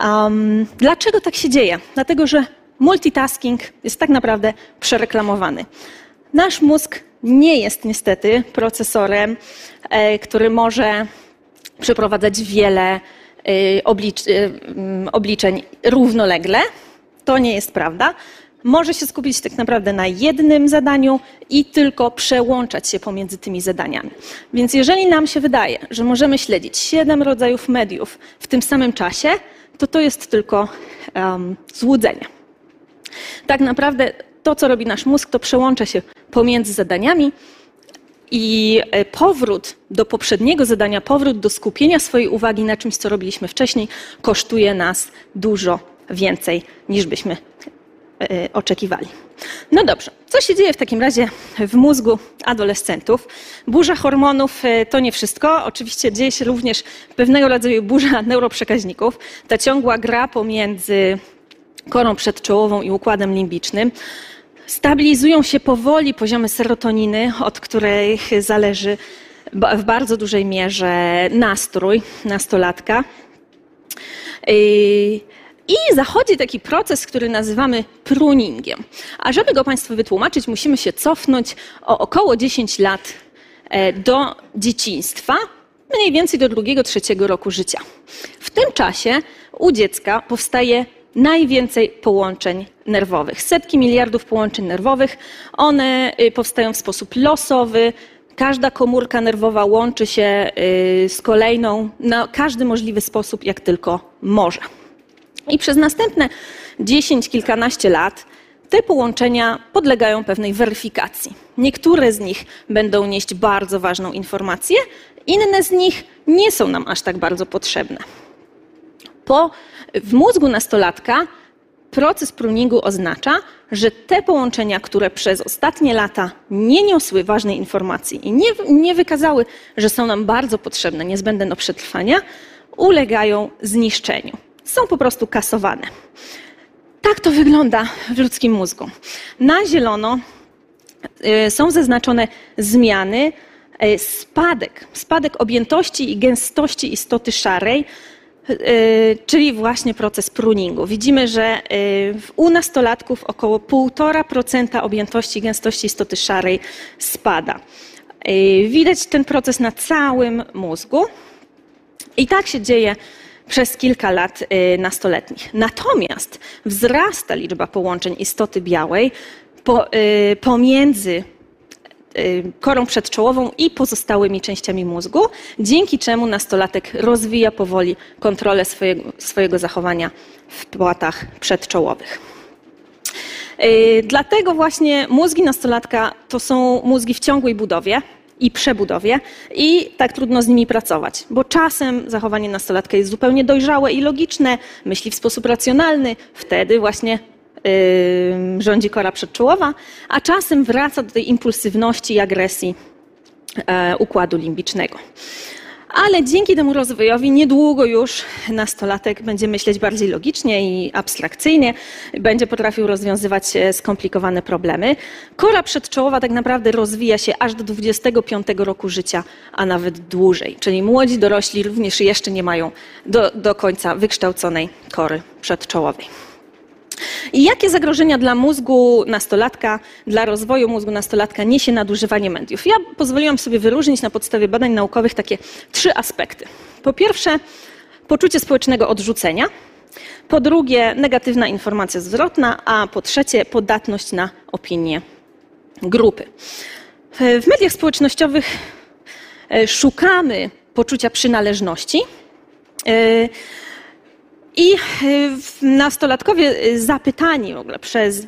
Um, dlaczego tak się dzieje? Dlatego, że multitasking jest tak naprawdę przereklamowany. Nasz mózg nie jest niestety procesorem, e, który może przeprowadzać wiele e, oblicz, e, obliczeń równolegle. To nie jest prawda. Może się skupić tak naprawdę na jednym zadaniu i tylko przełączać się pomiędzy tymi zadaniami. Więc jeżeli nam się wydaje, że możemy śledzić siedem rodzajów mediów w tym samym czasie, to to jest tylko um, złudzenie. Tak naprawdę to, co robi nasz mózg, to przełącza się pomiędzy zadaniami i e, powrót do poprzedniego zadania, powrót do skupienia swojej uwagi na czymś, co robiliśmy wcześniej, kosztuje nas dużo więcej niż byśmy oczekiwali. No dobrze, co się dzieje w takim razie w mózgu adolescentów? Burza hormonów e, to nie wszystko. Oczywiście dzieje się również pewnego rodzaju burza neuroprzekaźników. Ta ciągła gra pomiędzy korą przedczołową i układem limbicznym. Stabilizują się powoli poziomy serotoniny, od której zależy w bardzo dużej mierze nastrój nastolatka. Yy, I zachodzi taki proces, który nazywamy pruningiem. A żeby go Państwu wytłumaczyć, musimy się cofnąć o około 10 lat e, do dzieciństwa, mniej więcej do drugiego, trzeciego roku życia. W tym czasie u dziecka powstaje najwięcej połączeń nerwowych. Setki miliardów połączeń nerwowych. One y, powstają w sposób losowy. Każda komórka nerwowa łączy się y, z kolejną na każdy możliwy sposób, jak tylko może. I przez następne 10, kilkanaście lat te połączenia podlegają pewnej weryfikacji. Niektóre z nich będą nieść bardzo ważną informację, inne z nich nie są nam aż tak bardzo potrzebne. Po, w mózgu nastolatka proces pruningu oznacza, że te połączenia, które przez ostatnie lata nie niosły ważnej informacji i nie, nie wykazały, że są nam bardzo potrzebne, niezbędne do przetrwania, ulegają zniszczeniu. Są po prostu kasowane. Tak to wygląda w ludzkim mózgu. Na zielono y, są zaznaczone zmiany, y, spadek, spadek objętości i gęstości istoty szarej, y, czyli właśnie proces pruningu. Widzimy, że u nastolatków około 1,5% objętości i gęstości istoty szarej spada. Widać ten proces na całym mózgu. I tak się dzieje przez kilka lat y, nastoletnich. Natomiast wzrasta liczba połączeń istoty białej po, y, pomiędzy y, korą przedczołową i pozostałymi częściami mózgu, dzięki czemu nastolatek rozwija powoli kontrolę swojego, swojego zachowania w płatach przedczołowych. Dlatego właśnie mózgi nastolatka to są mózgi w ciągłej budowie i przebudowie i tak trudno z nimi pracować, bo czasem zachowanie nastolatka jest zupełnie dojrzałe i logiczne, myśli w sposób racjonalny, wtedy właśnie yy, rządzi kora przedczołowa, a czasem wraca do tej impulsywności i agresji e, układu limbicznego. Ale dzięki temu rozwojowi niedługo już nastolatek będzie myśleć bardziej logicznie i abstrakcyjnie, będzie potrafił rozwiązywać e, skomplikowane problemy. Kora przedczołowa tak naprawdę rozwija się aż do 25 roku życia, a nawet dłużej. Czyli młodzi dorośli również jeszcze nie mają do, do końca wykształconej kory przedczołowej. I jakie zagrożenia dla mózgu nastolatka, dla rozwoju mózgu nastolatka niesie nadużywanie mediów? Ja pozwoliłam sobie wyróżnić na podstawie badań naukowych takie trzy aspekty. Po pierwsze, poczucie społecznego odrzucenia. Po drugie, negatywna informacja zwrotna, a po trzecie, podatność na opinię grupy. W mediach społecznościowych e, szukamy poczucia przynależności. I y, nastolatkowie y, zapytani w ogóle przez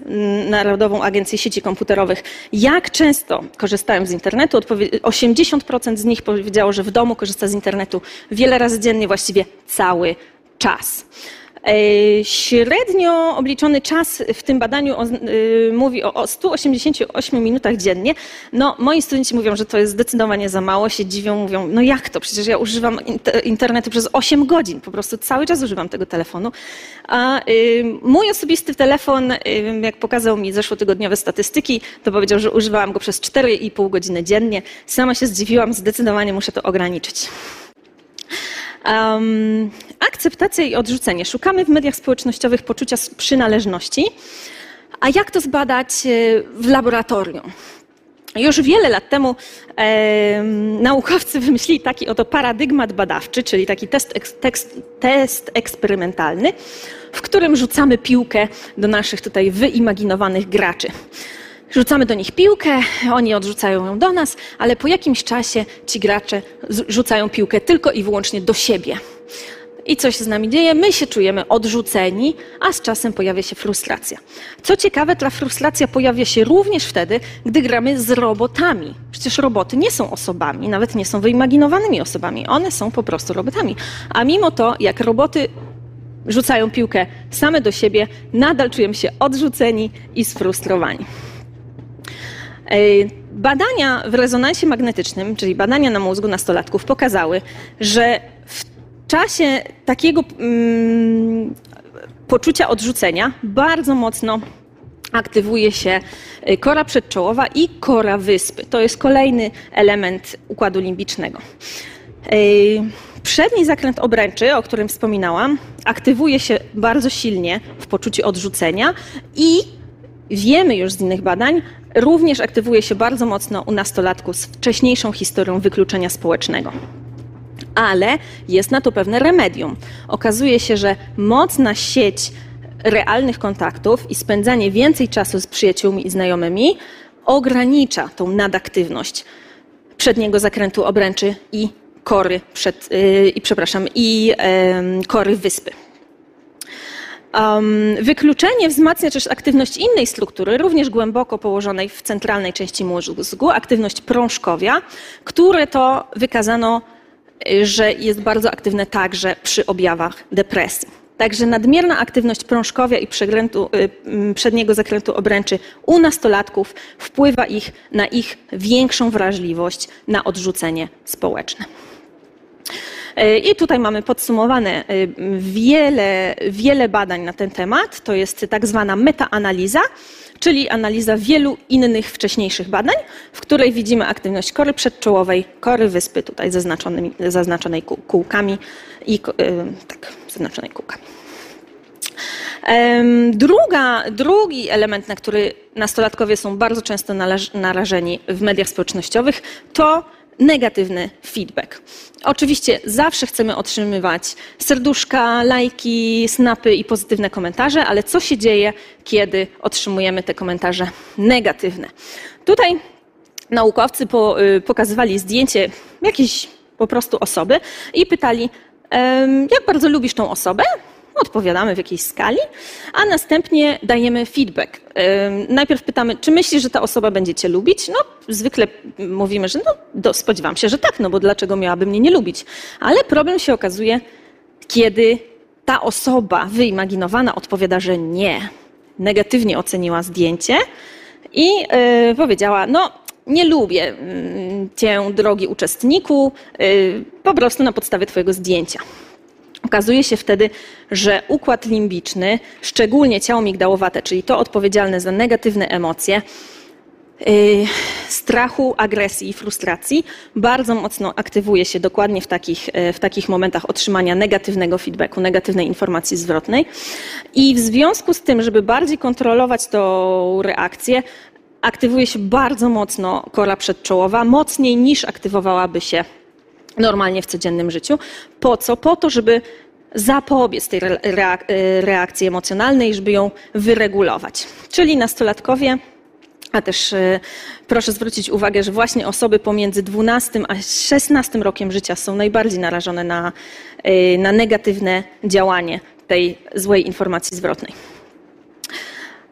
Narodową Agencję Sieci Komputerowych, jak często korzystają z internetu, 80% z nich powiedziało, że w domu korzysta z internetu wiele razy dziennie, właściwie cały czas. E, średnio obliczony czas w tym badaniu y, mówi o 188 minutach dziennie. No, moi studenci mówią, że to jest zdecydowanie za mało, się dziwią, mówią, no jak to, przecież ja używam internetu przez 8 godzin, po prostu cały czas używam tego telefonu. A y, mój osobisty telefon, y, jak pokazał mi zeszłotygodniowe statystyki, to powiedział, że używałam go przez 4,5 godziny dziennie. Sama się zdziwiłam, zdecydowanie muszę to ograniczyć. Um, akceptacja i odrzucenie. Szukamy w mediach społecznościowych poczucia przynależności. A jak to zbadać e, w laboratorium? Już wiele lat temu e, naukowcy wymyślili taki oto paradygmat badawczy, czyli taki test, tekst, test eksperymentalny, w którym rzucamy piłkę do naszych tutaj wyimaginowanych graczy. Rzucamy do nich piłkę, oni odrzucają ją do nas, ale po jakimś czasie ci gracze rzucają piłkę tylko i wyłącznie do siebie. I co się z nami dzieje? My się czujemy odrzuceni, a z czasem pojawia się frustracja. Co ciekawe, ta frustracja pojawia się również wtedy, gdy gramy z robotami. Przecież roboty nie są osobami, nawet nie są wyimaginowanymi osobami. One są po prostu robotami. A mimo to, jak roboty rzucają piłkę same do siebie, nadal czujemy się odrzuceni i sfrustrowani. E, badania w rezonansie magnetycznym, czyli badania na mózgu nastolatków, pokazały, że w czasie takiego mm, poczucia odrzucenia bardzo mocno aktywuje się e, kora przedczołowa i kora wyspy. To jest kolejny element układu limbicznego. E, przedni zakręt obręczy, o którym wspominałam, aktywuje się bardzo silnie w poczuciu odrzucenia i wiemy już z innych badań, również aktywuje się bardzo mocno u nastolatków z wcześniejszą historią wykluczenia społecznego. Ale jest na to pewne remedium. Okazuje się, że mocna sieć realnych kontaktów i spędzanie więcej czasu z przyjaciółmi i znajomymi ogranicza tą nadaktywność przedniego zakrętu obręczy i kory, przed, yy, i, przepraszam, i kory wyspy. Um, wykluczenie wzmacnia też aktywność innej struktury, również głęboko położonej w centralnej części mózgu, aktywność prążkowia, które to wykazano, y, że jest bardzo aktywne także przy objawach depresji. Także nadmierna aktywność prążkowia i y, przedniego zakrętu obręczy u nastolatków wpływa ich na ich większą wrażliwość na odrzucenie społeczne. I tutaj mamy podsumowane e, wiele, wiele badań na ten temat. To jest tak zwana metaanaliza, czyli analiza wielu innych wcześniejszych badań, w której widzimy aktywność kory przedczołowej, kory wyspy, tutaj zaznaczonej kółkami i e, tak, zaznaczonej kółkami. Druga, drugi element, na który nastolatkowie są bardzo często narażeni w mediach społecznościowych, to negatywny feedback. Oczywiście zawsze chcemy otrzymywać serduszka, lajki, snapy i pozytywne komentarze, ale co się dzieje, kiedy otrzymujemy te komentarze negatywne? Tutaj naukowcy po, y, pokazywali zdjęcie jakiejś po prostu osoby i pytali, jak bardzo lubisz tą osobę? Odpowiadamy w jakiejś skali, a następnie dajemy feedback. Najpierw pytamy, czy myślisz, że ta osoba będzie cię lubić? No, zwykle mówimy, że no, spodziewam się, że tak, no bo dlaczego miałaby mnie nie lubić? Ale problem się okazuje, kiedy ta osoba wyimaginowana odpowiada, że nie, negatywnie oceniła zdjęcie i yy, powiedziała, no nie lubię mm, cię, drogi uczestniku, yy, po prostu na podstawie twojego zdjęcia. Okazuje się wtedy, że układ limbiczny, szczególnie ciało migdałowate, czyli to odpowiedzialne za negatywne emocje, yy, strachu, agresji i frustracji, bardzo mocno aktywuje się dokładnie w takich, yy, w takich momentach otrzymania negatywnego feedbacku, negatywnej informacji zwrotnej. I w związku z tym, żeby bardziej kontrolować tą reakcję, aktywuje się bardzo mocno kora przedczołowa, mocniej niż aktywowałaby się normalnie w codziennym życiu. Po co? Po to, żeby zapobiec tej reakcji emocjonalnej, żeby ją wyregulować. Czyli nastolatkowie, a też e, proszę zwrócić uwagę, że właśnie osoby pomiędzy 12 a 16 rokiem życia są najbardziej narażone na, e, na negatywne działanie tej złej informacji zwrotnej.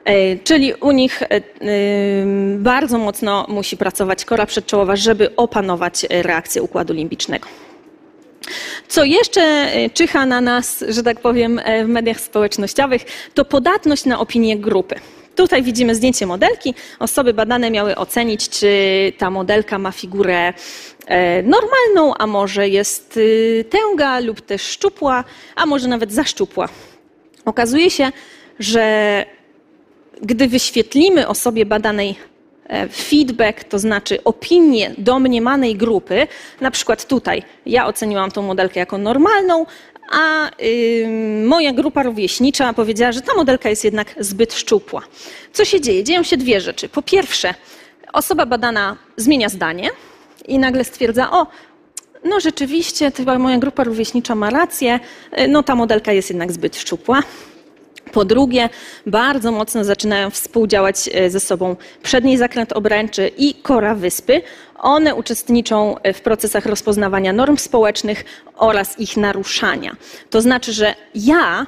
E, Czyli u nich e, bardzo mocno musi pracować kora przedczołowa, żeby opanować e, reakcję układu limbicznego. Co jeszcze czyha na nas, że tak powiem, w mediach społecznościowych, to podatność na opinię grupy. Tutaj widzimy zdjęcie modelki. Osoby badane miały ocenić, czy ta modelka ma figurę normalną, a może jest y, tęga lub też szczupła, a może nawet za szczupła. Okazuje się, że gdy wyświetlimy osobie badanej e, feedback, to znaczy opinię domniemanej grupy, na przykład tutaj ja oceniłam tą modelkę jako normalną, a y, moja grupa rówieśnicza powiedziała, że ta modelka jest jednak zbyt szczupła. Co się dzieje? Dzieją się dwie rzeczy. Po pierwsze, osoba badana zmienia zdanie i nagle stwierdza, o, no rzeczywiście, chyba moja grupa rówieśnicza ma rację, y, no ta modelka jest jednak zbyt szczupła. Po drugie, bardzo mocno zaczynają współdziałać e, ze sobą przedni zakręt obręczy i kora wyspy. One uczestniczą w procesach rozpoznawania norm społecznych oraz ich naruszania. To znaczy, że ja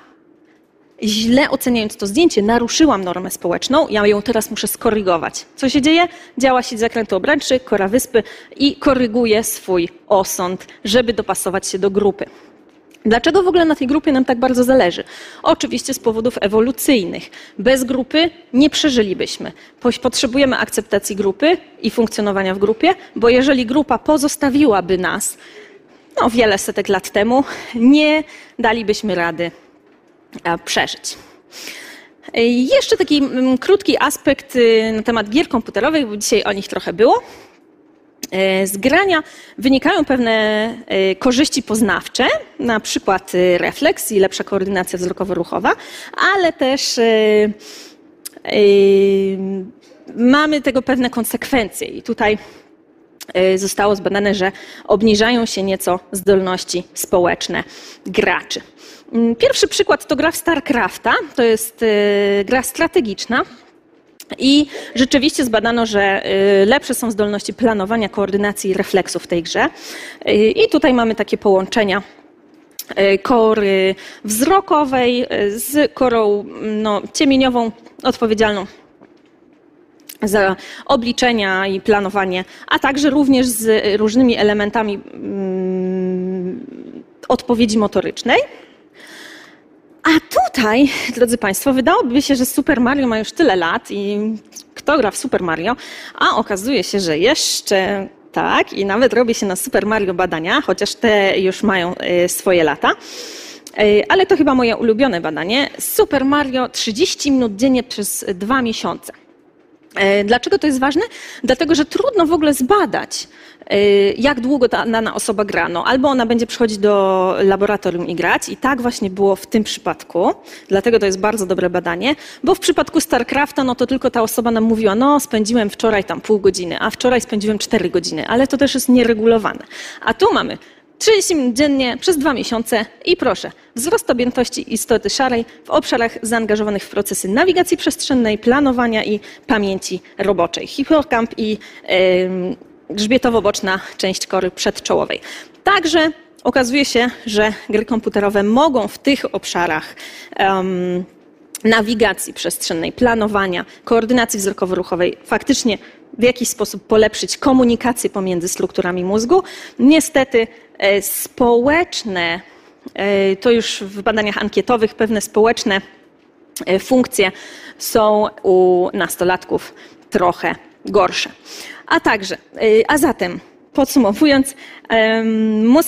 źle oceniając to zdjęcie, naruszyłam normę społeczną, ja ją teraz muszę skorygować. Co się dzieje? Działa sieć zakrętu obręczy, kora wyspy i koryguje swój osąd, żeby dopasować się do grupy. Dlaczego w ogóle na tej grupie nam tak bardzo zależy? Oczywiście z powodów ewolucyjnych. Bez grupy nie przeżylibyśmy. Potrzebujemy akceptacji grupy i funkcjonowania w grupie, bo jeżeli grupa pozostawiłaby nas no, wiele setek lat temu, nie dalibyśmy rady e, przeżyć. Jeszcze taki mm, krótki aspekt y, na temat gier komputerowych, bo dzisiaj o nich trochę było. E, Z grania wynikają pewne e, korzyści poznawcze, na przykład e, refleks i lepsza koordynacja wzrokowo-ruchowa, ale też mamy tego pewne konsekwencje i tutaj zostało zbadane, że obniżają się nieco zdolności społeczne graczy. Mm, Pierwszy przykład to gra w StarCrafta, to jest gra strategiczna, i rzeczywiście zbadano, że y, lepsze są zdolności planowania, koordynacji i refleksów w tej grze. Y, I tutaj mamy takie połączenia y, kory wzrokowej z korą no, ciemieniową odpowiedzialną za obliczenia i planowanie, a także również z różnymi elementami mm, odpowiedzi motorycznej. A tutaj, drodzy Państwo, wydałoby się, że Super Mario ma już tyle lat i kto gra w Super Mario, a okazuje się, że jeszcze tak i nawet robi się na Super Mario badania, chociaż te już mają e, swoje lata. E, Ale to chyba moje ulubione badanie. Super Mario 30 minut dziennie przez dwa miesiące. E, Dlaczego to jest ważne? Dlatego, że trudno w ogóle zbadać, jak długo ta dana osoba gra. No, albo ona będzie przychodzić do laboratorium i grać, i tak właśnie było w tym przypadku, dlatego to jest bardzo dobre badanie, bo w przypadku StarCrafta, no to tylko ta osoba nam mówiła, no spędziłem wczoraj tam pół godziny, a wczoraj spędziłem cztery godziny, ale to też jest nieregulowane. A tu mamy 30 minut dziennie przez dwa miesiące i proszę, wzrost objętości istoty szarej w obszarach zaangażowanych w procesy nawigacji przestrzennej, planowania i pamięci roboczej. Hipokamp i em, grzbietowo-boczna część kory przedczołowej. Także okazuje się, że gry komputerowe mogą w tych obszarach em, nawigacji przestrzennej, planowania, koordynacji wzrokowo-ruchowej faktycznie w jakiś sposób polepszyć komunikację pomiędzy strukturami mózgu. Niestety e, społeczne, e, to już w badaniach ankietowych, pewne społeczne e, funkcje są u nastolatków trochę gorsze. A także, e, a zatem podsumowując,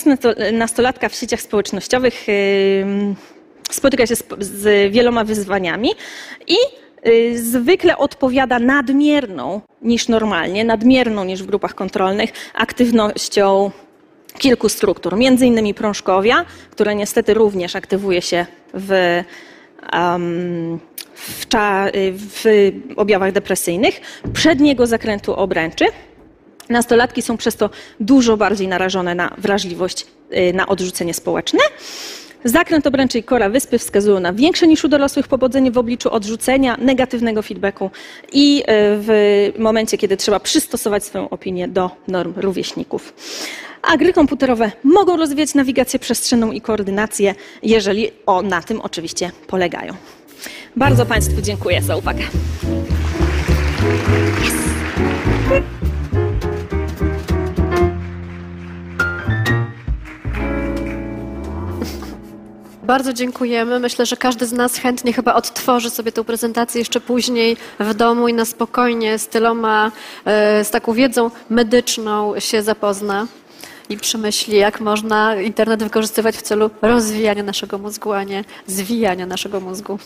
nasto- nastolatka w sieciach społecznościowych spotyka się z, wieloma wyzwaniami i y, zwykle odpowiada nadmierną niż normalnie, nadmierną niż w grupach kontrolnych aktywnością kilku struktur, między innymi prążkowia, które niestety również aktywuje się w, w, w objawach depresyjnych, przedniego zakrętu obręczy. Nastolatki są przez to dużo bardziej narażone na wrażliwość y, na odrzucenie społeczne. Zakręt obręczy i kora wyspy wskazują na większe niż u dorosłych pobudzenie w obliczu odrzucenia, negatywnego feedbacku i y, w momencie, kiedy trzeba przystosować swoją opinię do norm rówieśników. A gry komputerowe mogą rozwijać nawigację przestrzenną i koordynację, jeżeli o, na tym oczywiście polegają. Bardzo Państwu dziękuję za uwagę. Bardzo dziękujemy. Myślę, że każdy z nas chętnie chyba odtworzy sobie tę prezentację jeszcze później w domu i na spokojnie z tyloma, e, z taką wiedzą medyczną się zapozna i przemyśli, jak można internet wykorzystywać w celu rozwijania naszego mózgu, a nie zwijania naszego mózgu.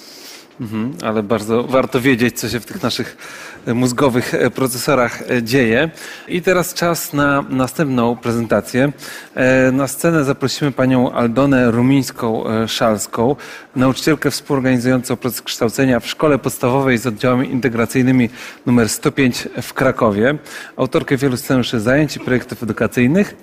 Mhm, ale bardzo warto wiedzieć, co się w tych naszych e, mózgowych e, procesorach e, dzieje. I teraz czas na następną prezentację. Na scenę zaprosimy panią Aldonę Rumińską-Szalską, nauczycielkę współorganizującą proces kształcenia w szkole podstawowej z oddziałami integracyjnymi numer 105 w Krakowie, autorkę wielu scenariuszy zajęć i projektów edukacyjnych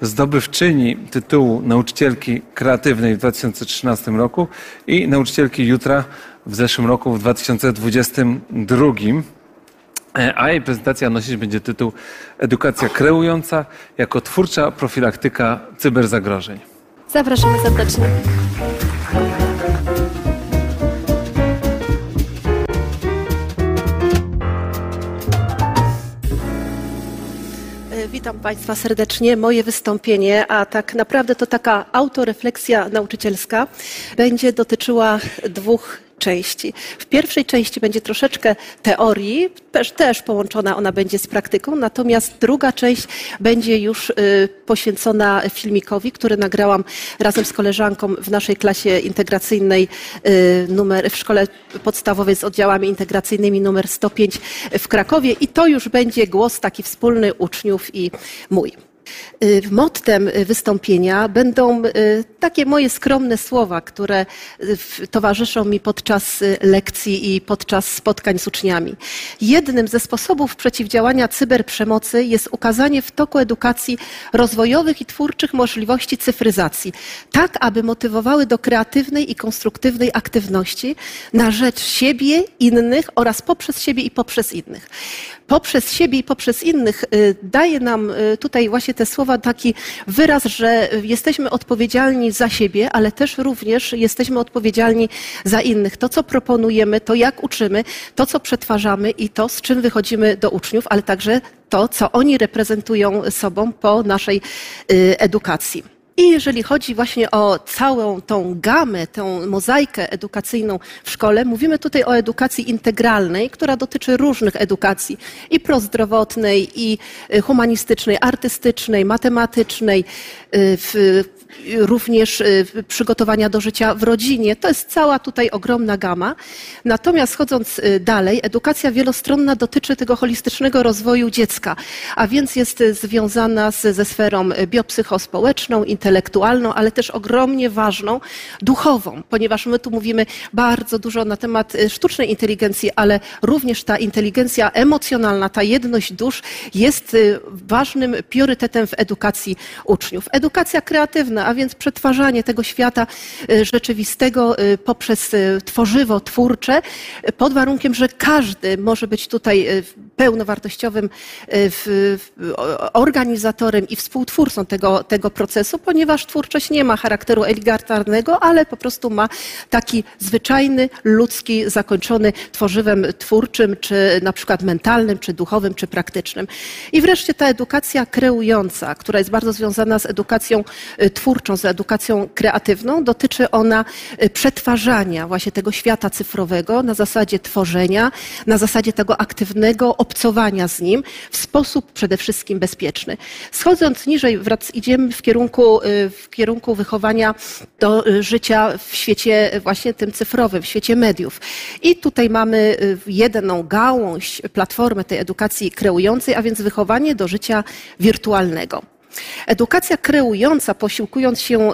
zdobywczyni tytułu nauczycielki kreatywnej w 2013 roku i nauczycielki jutra w zeszłym roku, w 2022. E, a jej prezentacja nosić będzie tytuł Edukacja kreująca jako twórcza profilaktyka cyberzagrożeń. Zapraszamy serdecznie. E, Witam Państwa serdecznie. Moje wystąpienie, a tak naprawdę to taka autorefleksja nauczycielska, będzie dotyczyła dwóch części. W pierwszej części będzie troszeczkę teorii, też, też połączona ona będzie z praktyką, natomiast druga część będzie już y, poświęcona filmikowi, który nagrałam razem z koleżanką w naszej klasie integracyjnej y, numer, w szkole podstawowej z oddziałami integracyjnymi numer 105 w Krakowie i to już będzie głos taki wspólny uczniów i mój. Y, Mottem wystąpienia będą y, takie moje skromne słowa, które y, towarzyszą mi podczas y, lekcji i podczas spotkań z uczniami. Jednym ze sposobów przeciwdziałania cyberprzemocy jest ukazanie w toku edukacji rozwojowych i twórczych możliwości cyfryzacji, tak aby motywowały do kreatywnej i konstruktywnej aktywności na rzecz siebie, innych oraz poprzez siebie i poprzez innych poprzez siebie i poprzez innych y, daje nam y, tutaj właśnie te słowa taki wyraz, że jesteśmy odpowiedzialni za siebie, ale też również jesteśmy odpowiedzialni za innych. To, co proponujemy, to jak uczymy, to, co przetwarzamy i to, z czym wychodzimy do uczniów, ale także to, co oni reprezentują sobą po naszej y, edukacji. I jeżeli chodzi właśnie o całą tą gamę, tą mozaikę edukacyjną w szkole, mówimy tutaj o edukacji integralnej, która dotyczy różnych edukacji i prozdrowotnej, i y, humanistycznej, artystycznej, matematycznej, y, w, również y, przygotowania do życia w rodzinie. To jest cała tutaj ogromna gama. Natomiast chodząc y, dalej, edukacja wielostronna dotyczy tego holistycznego rozwoju dziecka, a więc jest y, związana z, ze sferą biopsychospołeczną, intelektualną, ale też ogromnie ważną, duchową, ponieważ my tu mówimy bardzo dużo na temat sztucznej inteligencji, ale również ta inteligencja emocjonalna, ta jedność dusz jest ważnym priorytetem w edukacji uczniów. Edukacja kreatywna, a więc przetwarzanie tego świata y, rzeczywistego y, poprzez y, tworzywo twórcze, pod warunkiem, że każdy może być tutaj pełnowartościowym organizatorem i współtwórcą tego, tego procesu, ponieważ twórczość nie ma charakteru elitarnego, ale po prostu ma taki zwyczajny, ludzki, zakończony tworzywem twórczym, czy na przykład mentalnym, czy duchowym, czy praktycznym. I wreszcie ta edukacja kreująca, która jest bardzo związana z edukacją y, twórczą, z edukacją kreatywną, dotyczy ona y, przetwarzania właśnie tego świata cyfrowego na zasadzie tworzenia, na zasadzie tego aktywnego obcowania z nim w sposób przede wszystkim bezpieczny. Schodząc niżej, wrac, idziemy w kierunku, y, w kierunku wychowania do y, życia w świecie właśnie tym cyfrowym, w świecie mediów. I tutaj mamy jedną gałąź, platformę tej edukacji kreującej, a więc wychowanie do życia wirtualnego. Edukacja kreująca, posiłkując się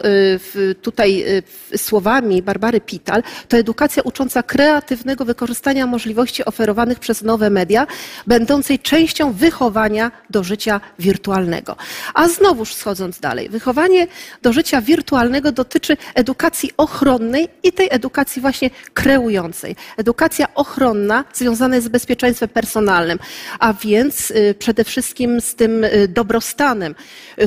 y, tutaj y, słowami Barbary Pital, to edukacja ucząca kreatywnego wykorzystania możliwości oferowanych przez nowe media, będącej częścią wychowania do życia wirtualnego. A znowuż schodząc dalej, wychowanie do życia wirtualnego dotyczy edukacji ochronnej i tej edukacji właśnie kreującej. Edukacja ochronna związana jest z bezpieczeństwem personalnym, a więc y, przede wszystkim z tym dobrostanem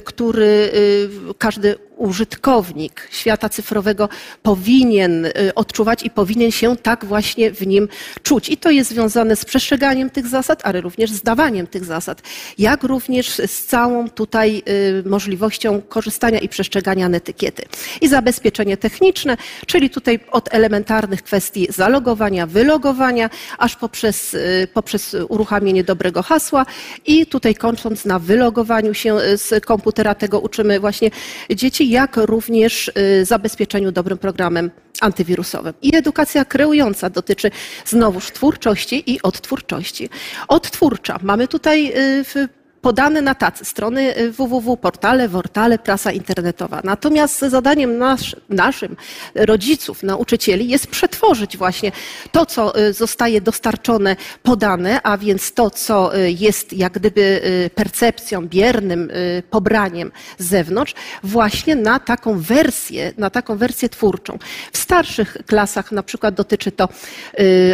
który y, każdy użytkownik świata cyfrowego powinien y, odczuwać i powinien się tak właśnie w nim czuć. I to jest związane z przestrzeganiem tych zasad, ale również z dawaniem tych zasad, jak również z całą tutaj y, możliwością korzystania i przestrzegania etykiety. I zabezpieczenie techniczne, czyli tutaj od elementarnych kwestii zalogowania, wylogowania, aż poprzez, y, poprzez uruchamienie dobrego hasła i tutaj kończąc na wylogowaniu się z komputera, tego uczymy właśnie dzieci, jak również y, zabezpieczeniu dobrym programem antywirusowym. I edukacja kreująca dotyczy znowuż twórczości i odtwórczości. Odtwórcza. Mamy tutaj y, w podane na tacy strony y, www, portale, wortale, prasa internetowa. Natomiast zadaniem nasz, naszym, rodziców, nauczycieli jest przetworzyć właśnie to, co y, zostaje dostarczone, podane, a więc to, co y, jest jak gdyby percepcją, biernym pobraniem z zewnątrz, właśnie na taką wersję, na taką wersję twórczą. W starszych klasach na przykład dotyczy to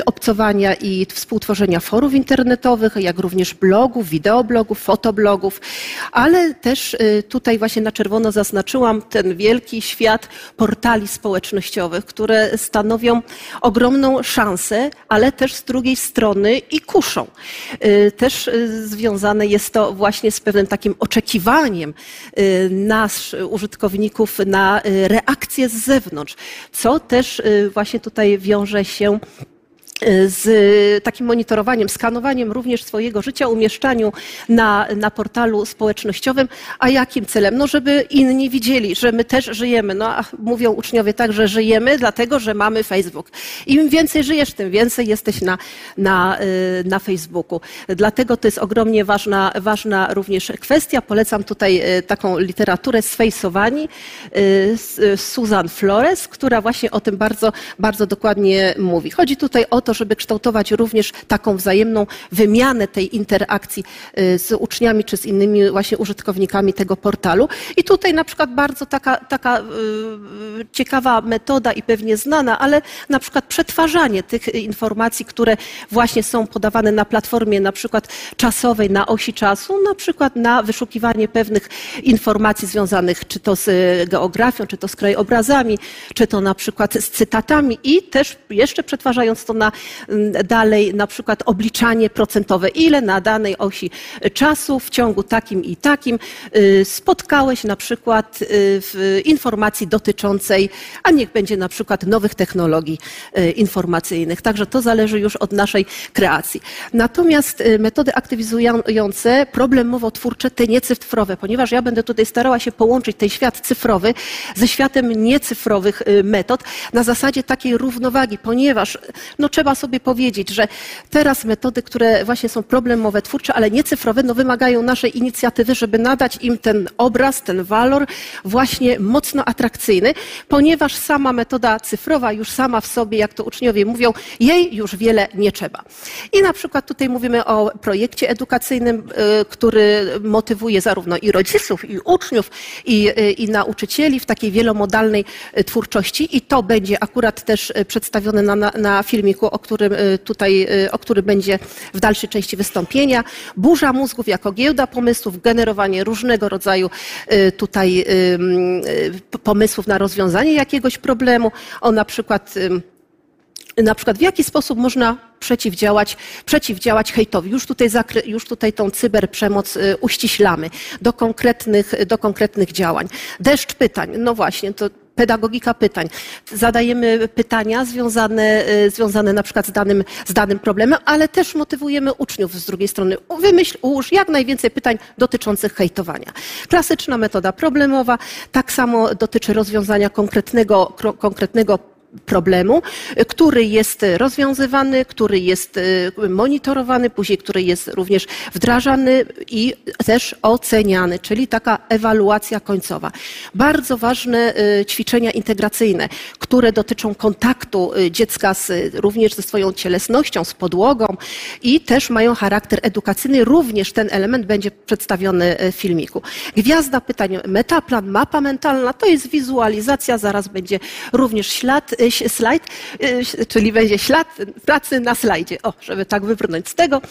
obcowania i współtworzenia forów internetowych, jak również blogów, wideoblogów, fotoblogów, ale też y, tutaj właśnie na czerwono zaznaczyłam ten wielki świat portali społecznościowych, które stanowią ogromną szansę, ale też z drugiej strony i kuszą. Y, też y, związane jest to właśnie z pewnym takim oczekiwaniem nas, użytkowników, na reakcję z zewnątrz, co też właśnie tutaj wiąże się z takim monitorowaniem, skanowaniem również swojego życia, umieszczaniu na, na portalu społecznościowym. A jakim celem? No, żeby inni widzieli, że my też żyjemy. No, a mówią uczniowie tak, że żyjemy, dlatego że mamy Facebook. Im więcej żyjesz, tym więcej jesteś na, na, y, na Facebooku. Dlatego to jest ogromnie ważna, ważna również kwestia. Polecam tutaj y, taką literaturę Sfejsowani y, Susan Flores, która właśnie o tym bardzo, bardzo dokładnie mówi. Chodzi tutaj o to, to, żeby kształtować również taką wzajemną wymianę tej interakcji y, z uczniami czy z innymi właśnie użytkownikami tego portalu. I tutaj na przykład bardzo taka, taka y, ciekawa metoda i pewnie znana, ale na przykład przetwarzanie tych informacji, które właśnie są podawane na platformie na przykład czasowej, na osi czasu, na przykład na wyszukiwanie pewnych informacji związanych czy to z geografią, czy to z krajobrazami, czy to na przykład z cytatami i też jeszcze przetwarzając to na dalej na przykład obliczanie procentowe, ile na danej osi czasu w ciągu takim i takim y, spotkałeś na przykład y, w informacji dotyczącej, a niech będzie na przykład nowych technologii y, informacyjnych. Także to zależy już od naszej kreacji. Natomiast metody aktywizujące, problemowo-twórcze, te niecyfrowe, ponieważ ja będę tutaj starała się połączyć ten świat cyfrowy ze światem niecyfrowych metod na zasadzie takiej równowagi, ponieważ no, trzeba sobie powiedzieć, że teraz metody, które właśnie są problemowe, twórcze, ale nie cyfrowe, no wymagają naszej inicjatywy, żeby nadać im ten obraz, ten walor właśnie mocno atrakcyjny, ponieważ sama metoda cyfrowa już sama w sobie, jak to uczniowie mówią, jej już wiele nie trzeba. I na przykład tutaj mówimy o projekcie edukacyjnym, y, który motywuje zarówno i rodziców, i uczniów, i, y, i nauczycieli w takiej wielomodalnej y, twórczości i to będzie akurat też przedstawione na, na, na filmiku, o którym y, tutaj, y, o który będzie w dalszej części wystąpienia. Burza mózgów jako giełda pomysłów, generowanie różnego rodzaju y, tutaj pomysłów na rozwiązanie jakiegoś problemu. O na przykład na przykład w jaki sposób można przeciwdziałać, przeciwdziałać hejtowi. Już tutaj, zakry, już tutaj tą cyberprzemoc uściślamy do konkretnych, do konkretnych działań. Deszcz pytań, no właśnie, to pedagogika pytań. Zadajemy pytania związane, y, związane na przykład z danym, z danym problemem, ale też motywujemy uczniów z drugiej strony. Wymyśl, ułóż jak najwięcej pytań dotyczących hejtowania. Klasyczna metoda problemowa tak samo dotyczy rozwiązania konkretnego, konkretnego problemu, który jest rozwiązywany, który jest y, monitorowany, później który jest również wdrażany i też oceniany, czyli taka ewaluacja końcowa. Bardzo ważne y, ćwiczenia integracyjne, które dotyczą kontaktu y, dziecka z, również ze swoją cielesnością, z podłogą i też mają charakter edukacyjny. Również ten element będzie przedstawiony w filmiku. Gwiazda pytań, metaplan, mapa mentalna, to jest wizualizacja, zaraz będzie również ślad, slajd, y, czyli będzie ślad pracy na slajdzie, o, żeby tak wybrnąć z tego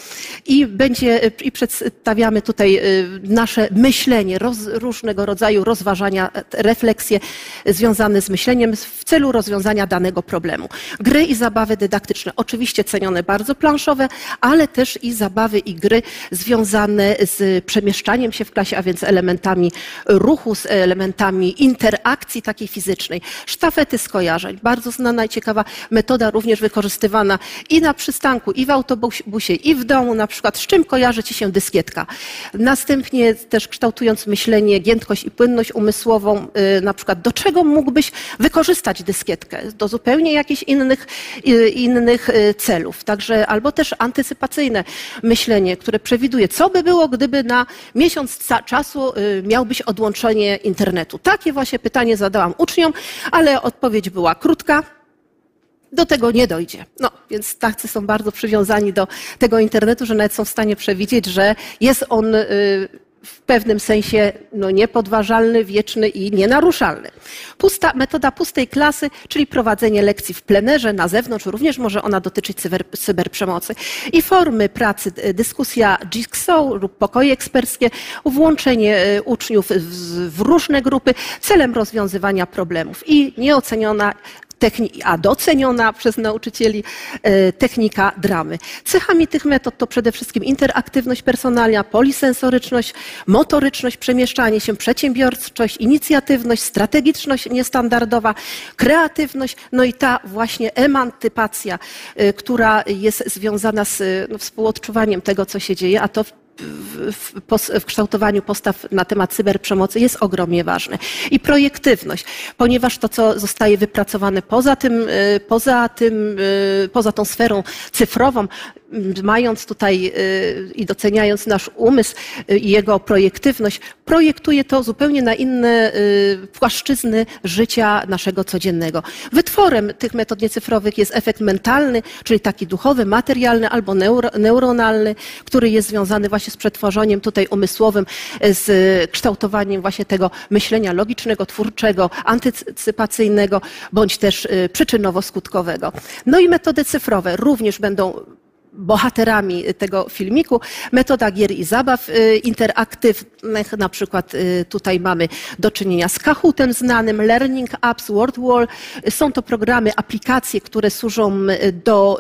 i będzie, y, i przedstawiamy tutaj y, nasze myślenie, roz, różnego rodzaju rozważania, e, refleksje związane z myśleniem w celu rozwiązania danego problemu. Gry i zabawy dydaktyczne, oczywiście cenione bardzo planszowe, ale też i zabawy i gry związane z przemieszczaniem się w klasie, a więc elementami ruchu, z elementami interakcji takiej fizycznej. Sztafety skojarzeń, bardzo znana i ciekawa metoda, również wykorzystywana i na przystanku, i w autobusie, i w domu, na przykład z czym kojarzy Ci się dyskietka. Następnie też kształtując myślenie, giętkość i płynność umysłową, y, na przykład do czego mógłbyś wykorzystać dyskietkę? Do zupełnie jakichś innych, y, innych y, celów. Także albo też antycypacyjne myślenie, które przewiduje, co by było, gdyby na miesiąc czasu miałbyś odłączenie internetu. Takie właśnie pytanie zadałam uczniom, ale odpowiedź była krótka. Do tego nie dojdzie. No, więc tacy są bardzo przywiązani do tego internetu, że nawet są w stanie przewidzieć, że jest on y, w pewnym sensie no, niepodważalny, wieczny i nienaruszalny. Pusta, metoda pustej klasy, czyli prowadzenie lekcji w plenerze, na zewnątrz, również może ona dotyczyć cyber, cyberprzemocy. I formy pracy, y, dyskusja jigsaw lub pokoje eksperckie, włączenie y, uczniów w, w różne grupy celem rozwiązywania problemów. I nieoceniona a doceniona przez nauczycieli e, technika dramy. Cechami tych metod to przede wszystkim interaktywność personalna, polisensoryczność, motoryczność, przemieszczanie się, przedsiębiorczość, inicjatywność, strategiczność niestandardowa, kreatywność, no i ta właśnie emancypacja, e, która jest związana z no, współodczuwaniem tego, co się dzieje, a to w w, kształtowaniu postaw na temat cyberprzemocy jest ogromnie ważne. I projektywność, ponieważ to, co zostaje wypracowane poza tym, y, poza tym, y, poza tą sferą cyfrową, mając tutaj y, i doceniając nasz umysł i jego projektywność, projektuje to zupełnie na inne y, płaszczyzny życia naszego codziennego. Wytworem tych metod niecyfrowych jest efekt mentalny, czyli taki duchowy, materialny albo neuro, neuronalny, który jest związany właśnie z przetworzeniem tutaj umysłowym, y, z kształtowaniem właśnie tego myślenia logicznego, twórczego, antycypacyjnego, bądź też y, przyczynowo-skutkowego. No i metody cyfrowe również będą bohaterami tego filmiku. Metoda gier i zabaw y, interaktywnych, na przykład y, tutaj mamy do czynienia z Kahootem znanym, Learning Apps, WordWall. Są to programy, aplikacje, które służą y, do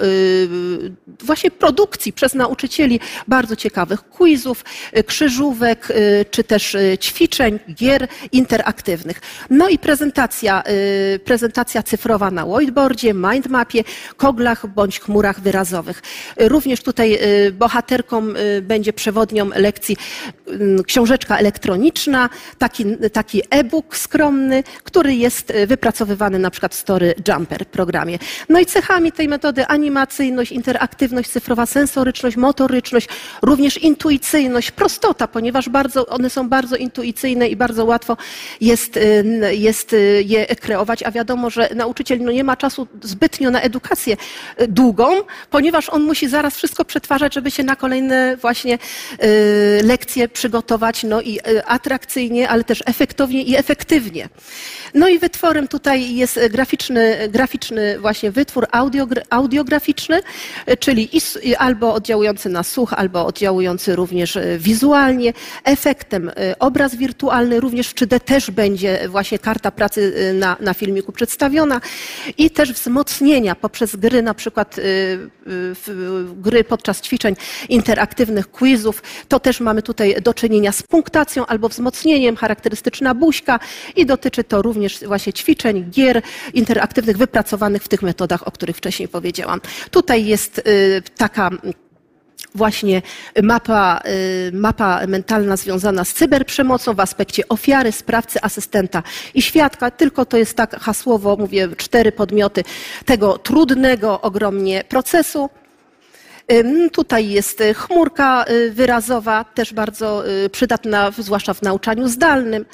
właśnie produkcji przez nauczycieli bardzo ciekawych quizów, krzyżówek, czy też ćwiczeń, gier interaktywnych. No i prezentacja, prezentacja cyfrowa na whiteboardzie, mindmapie, koglach bądź chmurach wyrazowych. Również tutaj y, bohaterką y, będzie przewodnią lekcji y, książeczka elektroniczna, taki, taki e-book skromny, który jest wypracowywany na przykład w Story Jumper programie. No i cechami tej metody animacyjność, interaktywność cyfrowa, sensoryczność, motoryczność, również intuicyjność, prostota, ponieważ bardzo, one są bardzo intuicyjne i bardzo łatwo jest, jest je kreować, a wiadomo, że nauczyciel no, nie ma czasu zbytnio na edukację długą, ponieważ on musi zaraz wszystko przetwarzać, żeby się na kolejne właśnie y, lekcje przygotować, no i y, atrakcyjnie, ale też efektownie i efektywnie. No i wytworem tutaj jest graficzny, graficzny właśnie wytwór audio, audiograficzny, czyli albo oddziałujący na słuch, albo oddziałujący również y, wizualnie. Efektem obraz wirtualny, również w 3D też będzie właśnie karta pracy na, na filmiku przedstawiona i też wzmocnienia poprzez gry, na przykład gry podczas ćwiczeń interaktywnych, quizów. To też mamy tutaj do czynienia z punktacją albo wzmocnieniem, charakterystyczna buźka i dotyczy to również właśnie ćwiczeń, gier interaktywnych wypracowanych w tych metodach, o których wcześniej powiedziałam. Tutaj jest y, taka właśnie mapa, y, mapa mentalna związana z cyberprzemocą w aspekcie ofiary, sprawcy, asystenta i świadka. Tylko to jest tak hasłowo, mówię, cztery podmioty tego trudnego ogromnie procesu. Tutaj jest y, chmurka y, wyrazowa, też bardzo y, przydatna, zwłaszcza w nauczaniu zdalnym.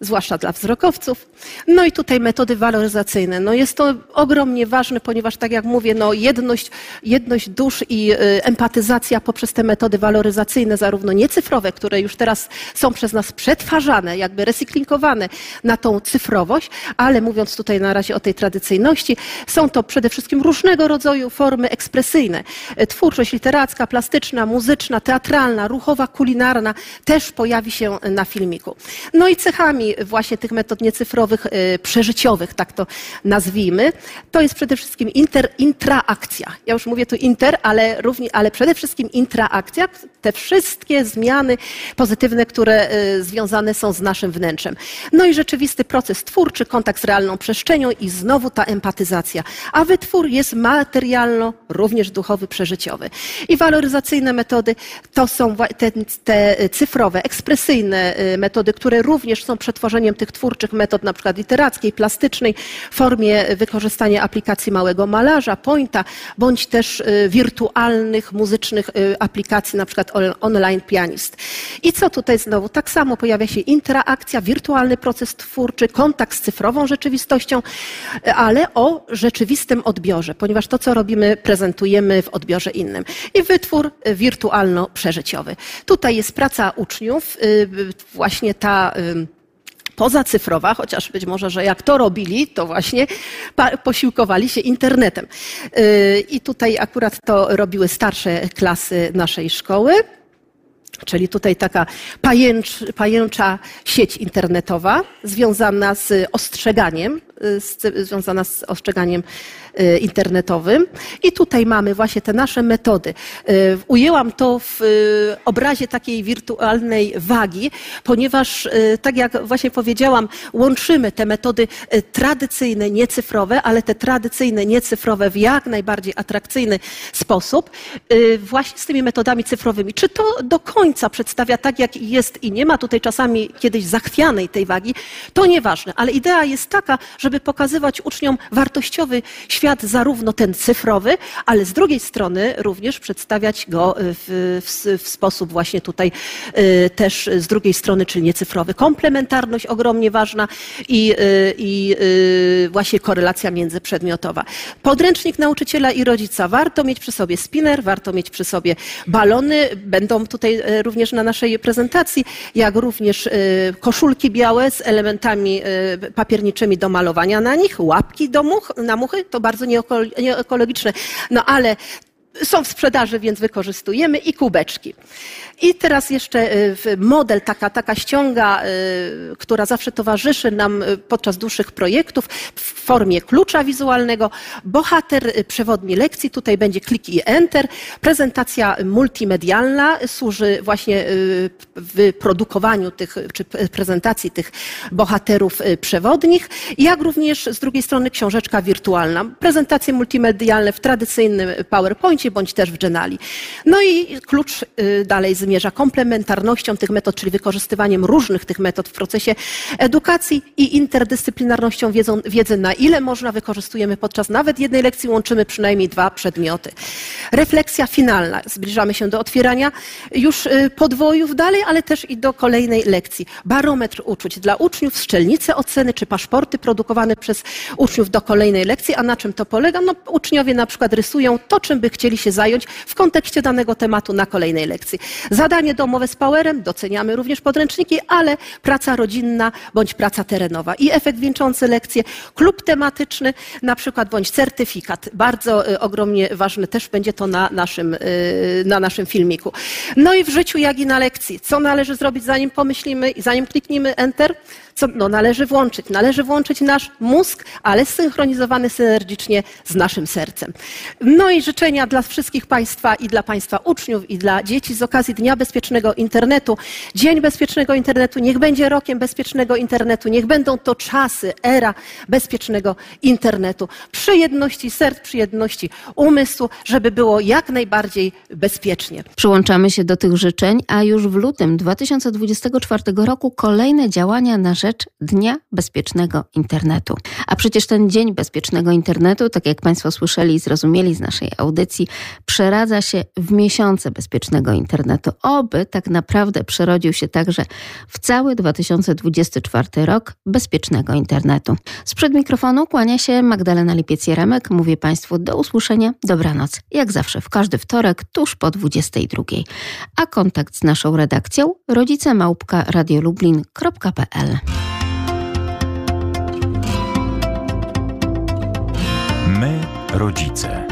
Zwłaszcza dla wzrokowców. No i tutaj metody waloryzacyjne. No jest to ogromnie ważne, ponieważ tak jak mówię, no jedność, jedność dusz i y, empatyzacja poprzez te metody waloryzacyjne, zarówno niecyfrowe, które już teraz są przez nas przetwarzane, jakby recyklingowane na tą cyfrowość, ale mówiąc tutaj na razie o tej tradycyjności, są to przede wszystkim różnego rodzaju formy ekspresyjne. Y, Twórczość literacka, plastyczna, muzyczna, teatralna, ruchowa, kulinarna też pojawi się na filmiku. No i cechami właśnie tych metod niecyfrowych, y, przeżyciowych, tak to nazwijmy, to jest przede wszystkim inter, intraakcja. Ja już mówię tu inter, ale, ale przede wszystkim intraakcja, te wszystkie zmiany pozytywne, które y, związane są z naszym wnętrzem. No i rzeczywisty proces twórczy, kontakt z realną przestrzenią i znowu ta empatyzacja. A wytwór jest materialno, również duchowy, przeżyciowy. I waloryzacyjne metody to są te, te cyfrowe, ekspresyjne y, metody, które również są przetworzeniem tych twórczych metod, na przykład literackiej, plastycznej, w formie wykorzystania aplikacji małego malarza, pointa, bądź też y, wirtualnych, muzycznych y, aplikacji, na przykład on- online pianist. I co tutaj znowu? Tak samo pojawia się interakcja, wirtualny proces twórczy, kontakt z cyfrową rzeczywistością, y, ale o rzeczywistym odbiorze, ponieważ to, co robimy, prezentujemy w odbiorze innym. I wytwór wirtualno-przeżyciowy. Tutaj jest praca uczniów, właśnie ta pozacyfrowa, chociaż być może, że jak to robili, to właśnie posiłkowali się internetem. Yy, I tutaj akurat to robiły starsze klasy naszej szkoły. Czyli tutaj taka pajęcz, pajęcza sieć internetowa związana z ostrzeganiem, y, związana z ostrzeganiem y, internetowym. I tutaj mamy właśnie te nasze metody. Y, Ujęłam to w y, obrazie takiej wirtualnej wagi, ponieważ, tak jak właśnie powiedziałam, łączymy te metody tradycyjne, niecyfrowe, ale te tradycyjne, niecyfrowe w jak najbardziej atrakcyjny sposób, właśnie z tymi metodami cyfrowymi. Czy to do końca przedstawia tak, jak jest i nie ma tutaj czasami kiedyś zachwianej tej wagi, to nieważne, ale idea jest taka, żeby pokazywać uczniom wartościowy świat, zarówno ten cyfrowy, ale z drugiej strony również przedstawiać go w, w, w sposób właśnie tutaj y, też z drugiej strony, czyli niecyfrowy. Komplementarność ogromnie ważna i, y, i y, właśnie korelacja międzyprzedmiotowa. Podręcznik nauczyciela i rodzica. Warto mieć przy sobie spinner, warto mieć przy sobie balony. Będą tutaj również na naszej prezentacji, jak również koszulki białe z elementami papierniczymi do malowania na nich, łapki do much, na muchy, to bardzo nieeko- nieekologiczne, no ale są w sprzedaży, więc wykorzystujemy i kubeczki. I teraz jeszcze y, model, taka, taka ściąga, y, która zawsze towarzyszy nam y, podczas dłuższych projektów w formie klucza wizualnego. Bohater przewodni lekcji, tutaj będzie klik i enter. Prezentacja multimedialna służy właśnie y, w produkowaniu tych, czy prezentacji tych bohaterów przewodnich, jak również z drugiej strony książeczka wirtualna. Prezentacje multimedialne w tradycyjnym Bądź też w Geniali. No i klucz y, dalej zmierza komplementarnością tych metod, czyli wykorzystywaniem różnych tych metod w procesie edukacji i interdyscyplinarnością wiedzą, wiedzy, na ile można wykorzystujemy podczas nawet jednej lekcji, łączymy przynajmniej dwa przedmioty. Refleksja finalna. Zbliżamy się do otwierania już y, podwojów dalej, ale też i do kolejnej lekcji. Barometr uczuć dla uczniów, szczelnice oceny czy paszporty produkowane przez uczniów do kolejnej lekcji. A na czym to polega? No, uczniowie na przykład rysują to, czym by chcieli się zająć w kontekście danego tematu na kolejnej lekcji. Zadanie domowe z Powerem, doceniamy również podręczniki, ale praca rodzinna bądź praca terenowa. I efekt wieńczący lekcję, klub tematyczny na przykład bądź certyfikat. Bardzo y, ogromnie ważne też będzie to na naszym, y, na naszym filmiku. No i w życiu, jak i na lekcji. Co należy zrobić, zanim pomyślimy i zanim klikniemy Enter? Co no, należy włączyć? Należy włączyć nasz mózg, ale zsynchronizowany synergicznie z naszym sercem. No i życzenia dla wszystkich Państwa i dla Państwa uczniów i dla dzieci z okazji Dnia Bezpiecznego Internetu. Dzień Bezpiecznego Internetu niech będzie rokiem bezpiecznego internetu, niech będą to czasy, era bezpiecznego internetu. Przy jedności serc, przy jedności umysłu, żeby było jak najbardziej bezpiecznie. Przyłączamy się do tych życzeń, a już w lutym 2024 roku kolejne działania na rzecz Dnia Bezpiecznego Internetu. A przecież ten Dzień Bezpiecznego Internetu, tak jak Państwo słyszeli i zrozumieli z naszej audycji, przeradza się w miesiące bezpiecznego internetu. Oby tak naprawdę przerodził się także w cały 2024 rok bezpiecznego internetu. Sprzed mikrofonu kłania się Magdalena Lipiec-Jeremek. Mówię Państwu do usłyszenia, dobranoc. Jak zawsze w każdy wtorek tuż po 22. A kontakt z naszą redakcją rodzicemałpka radiolublin.pl Rodzice.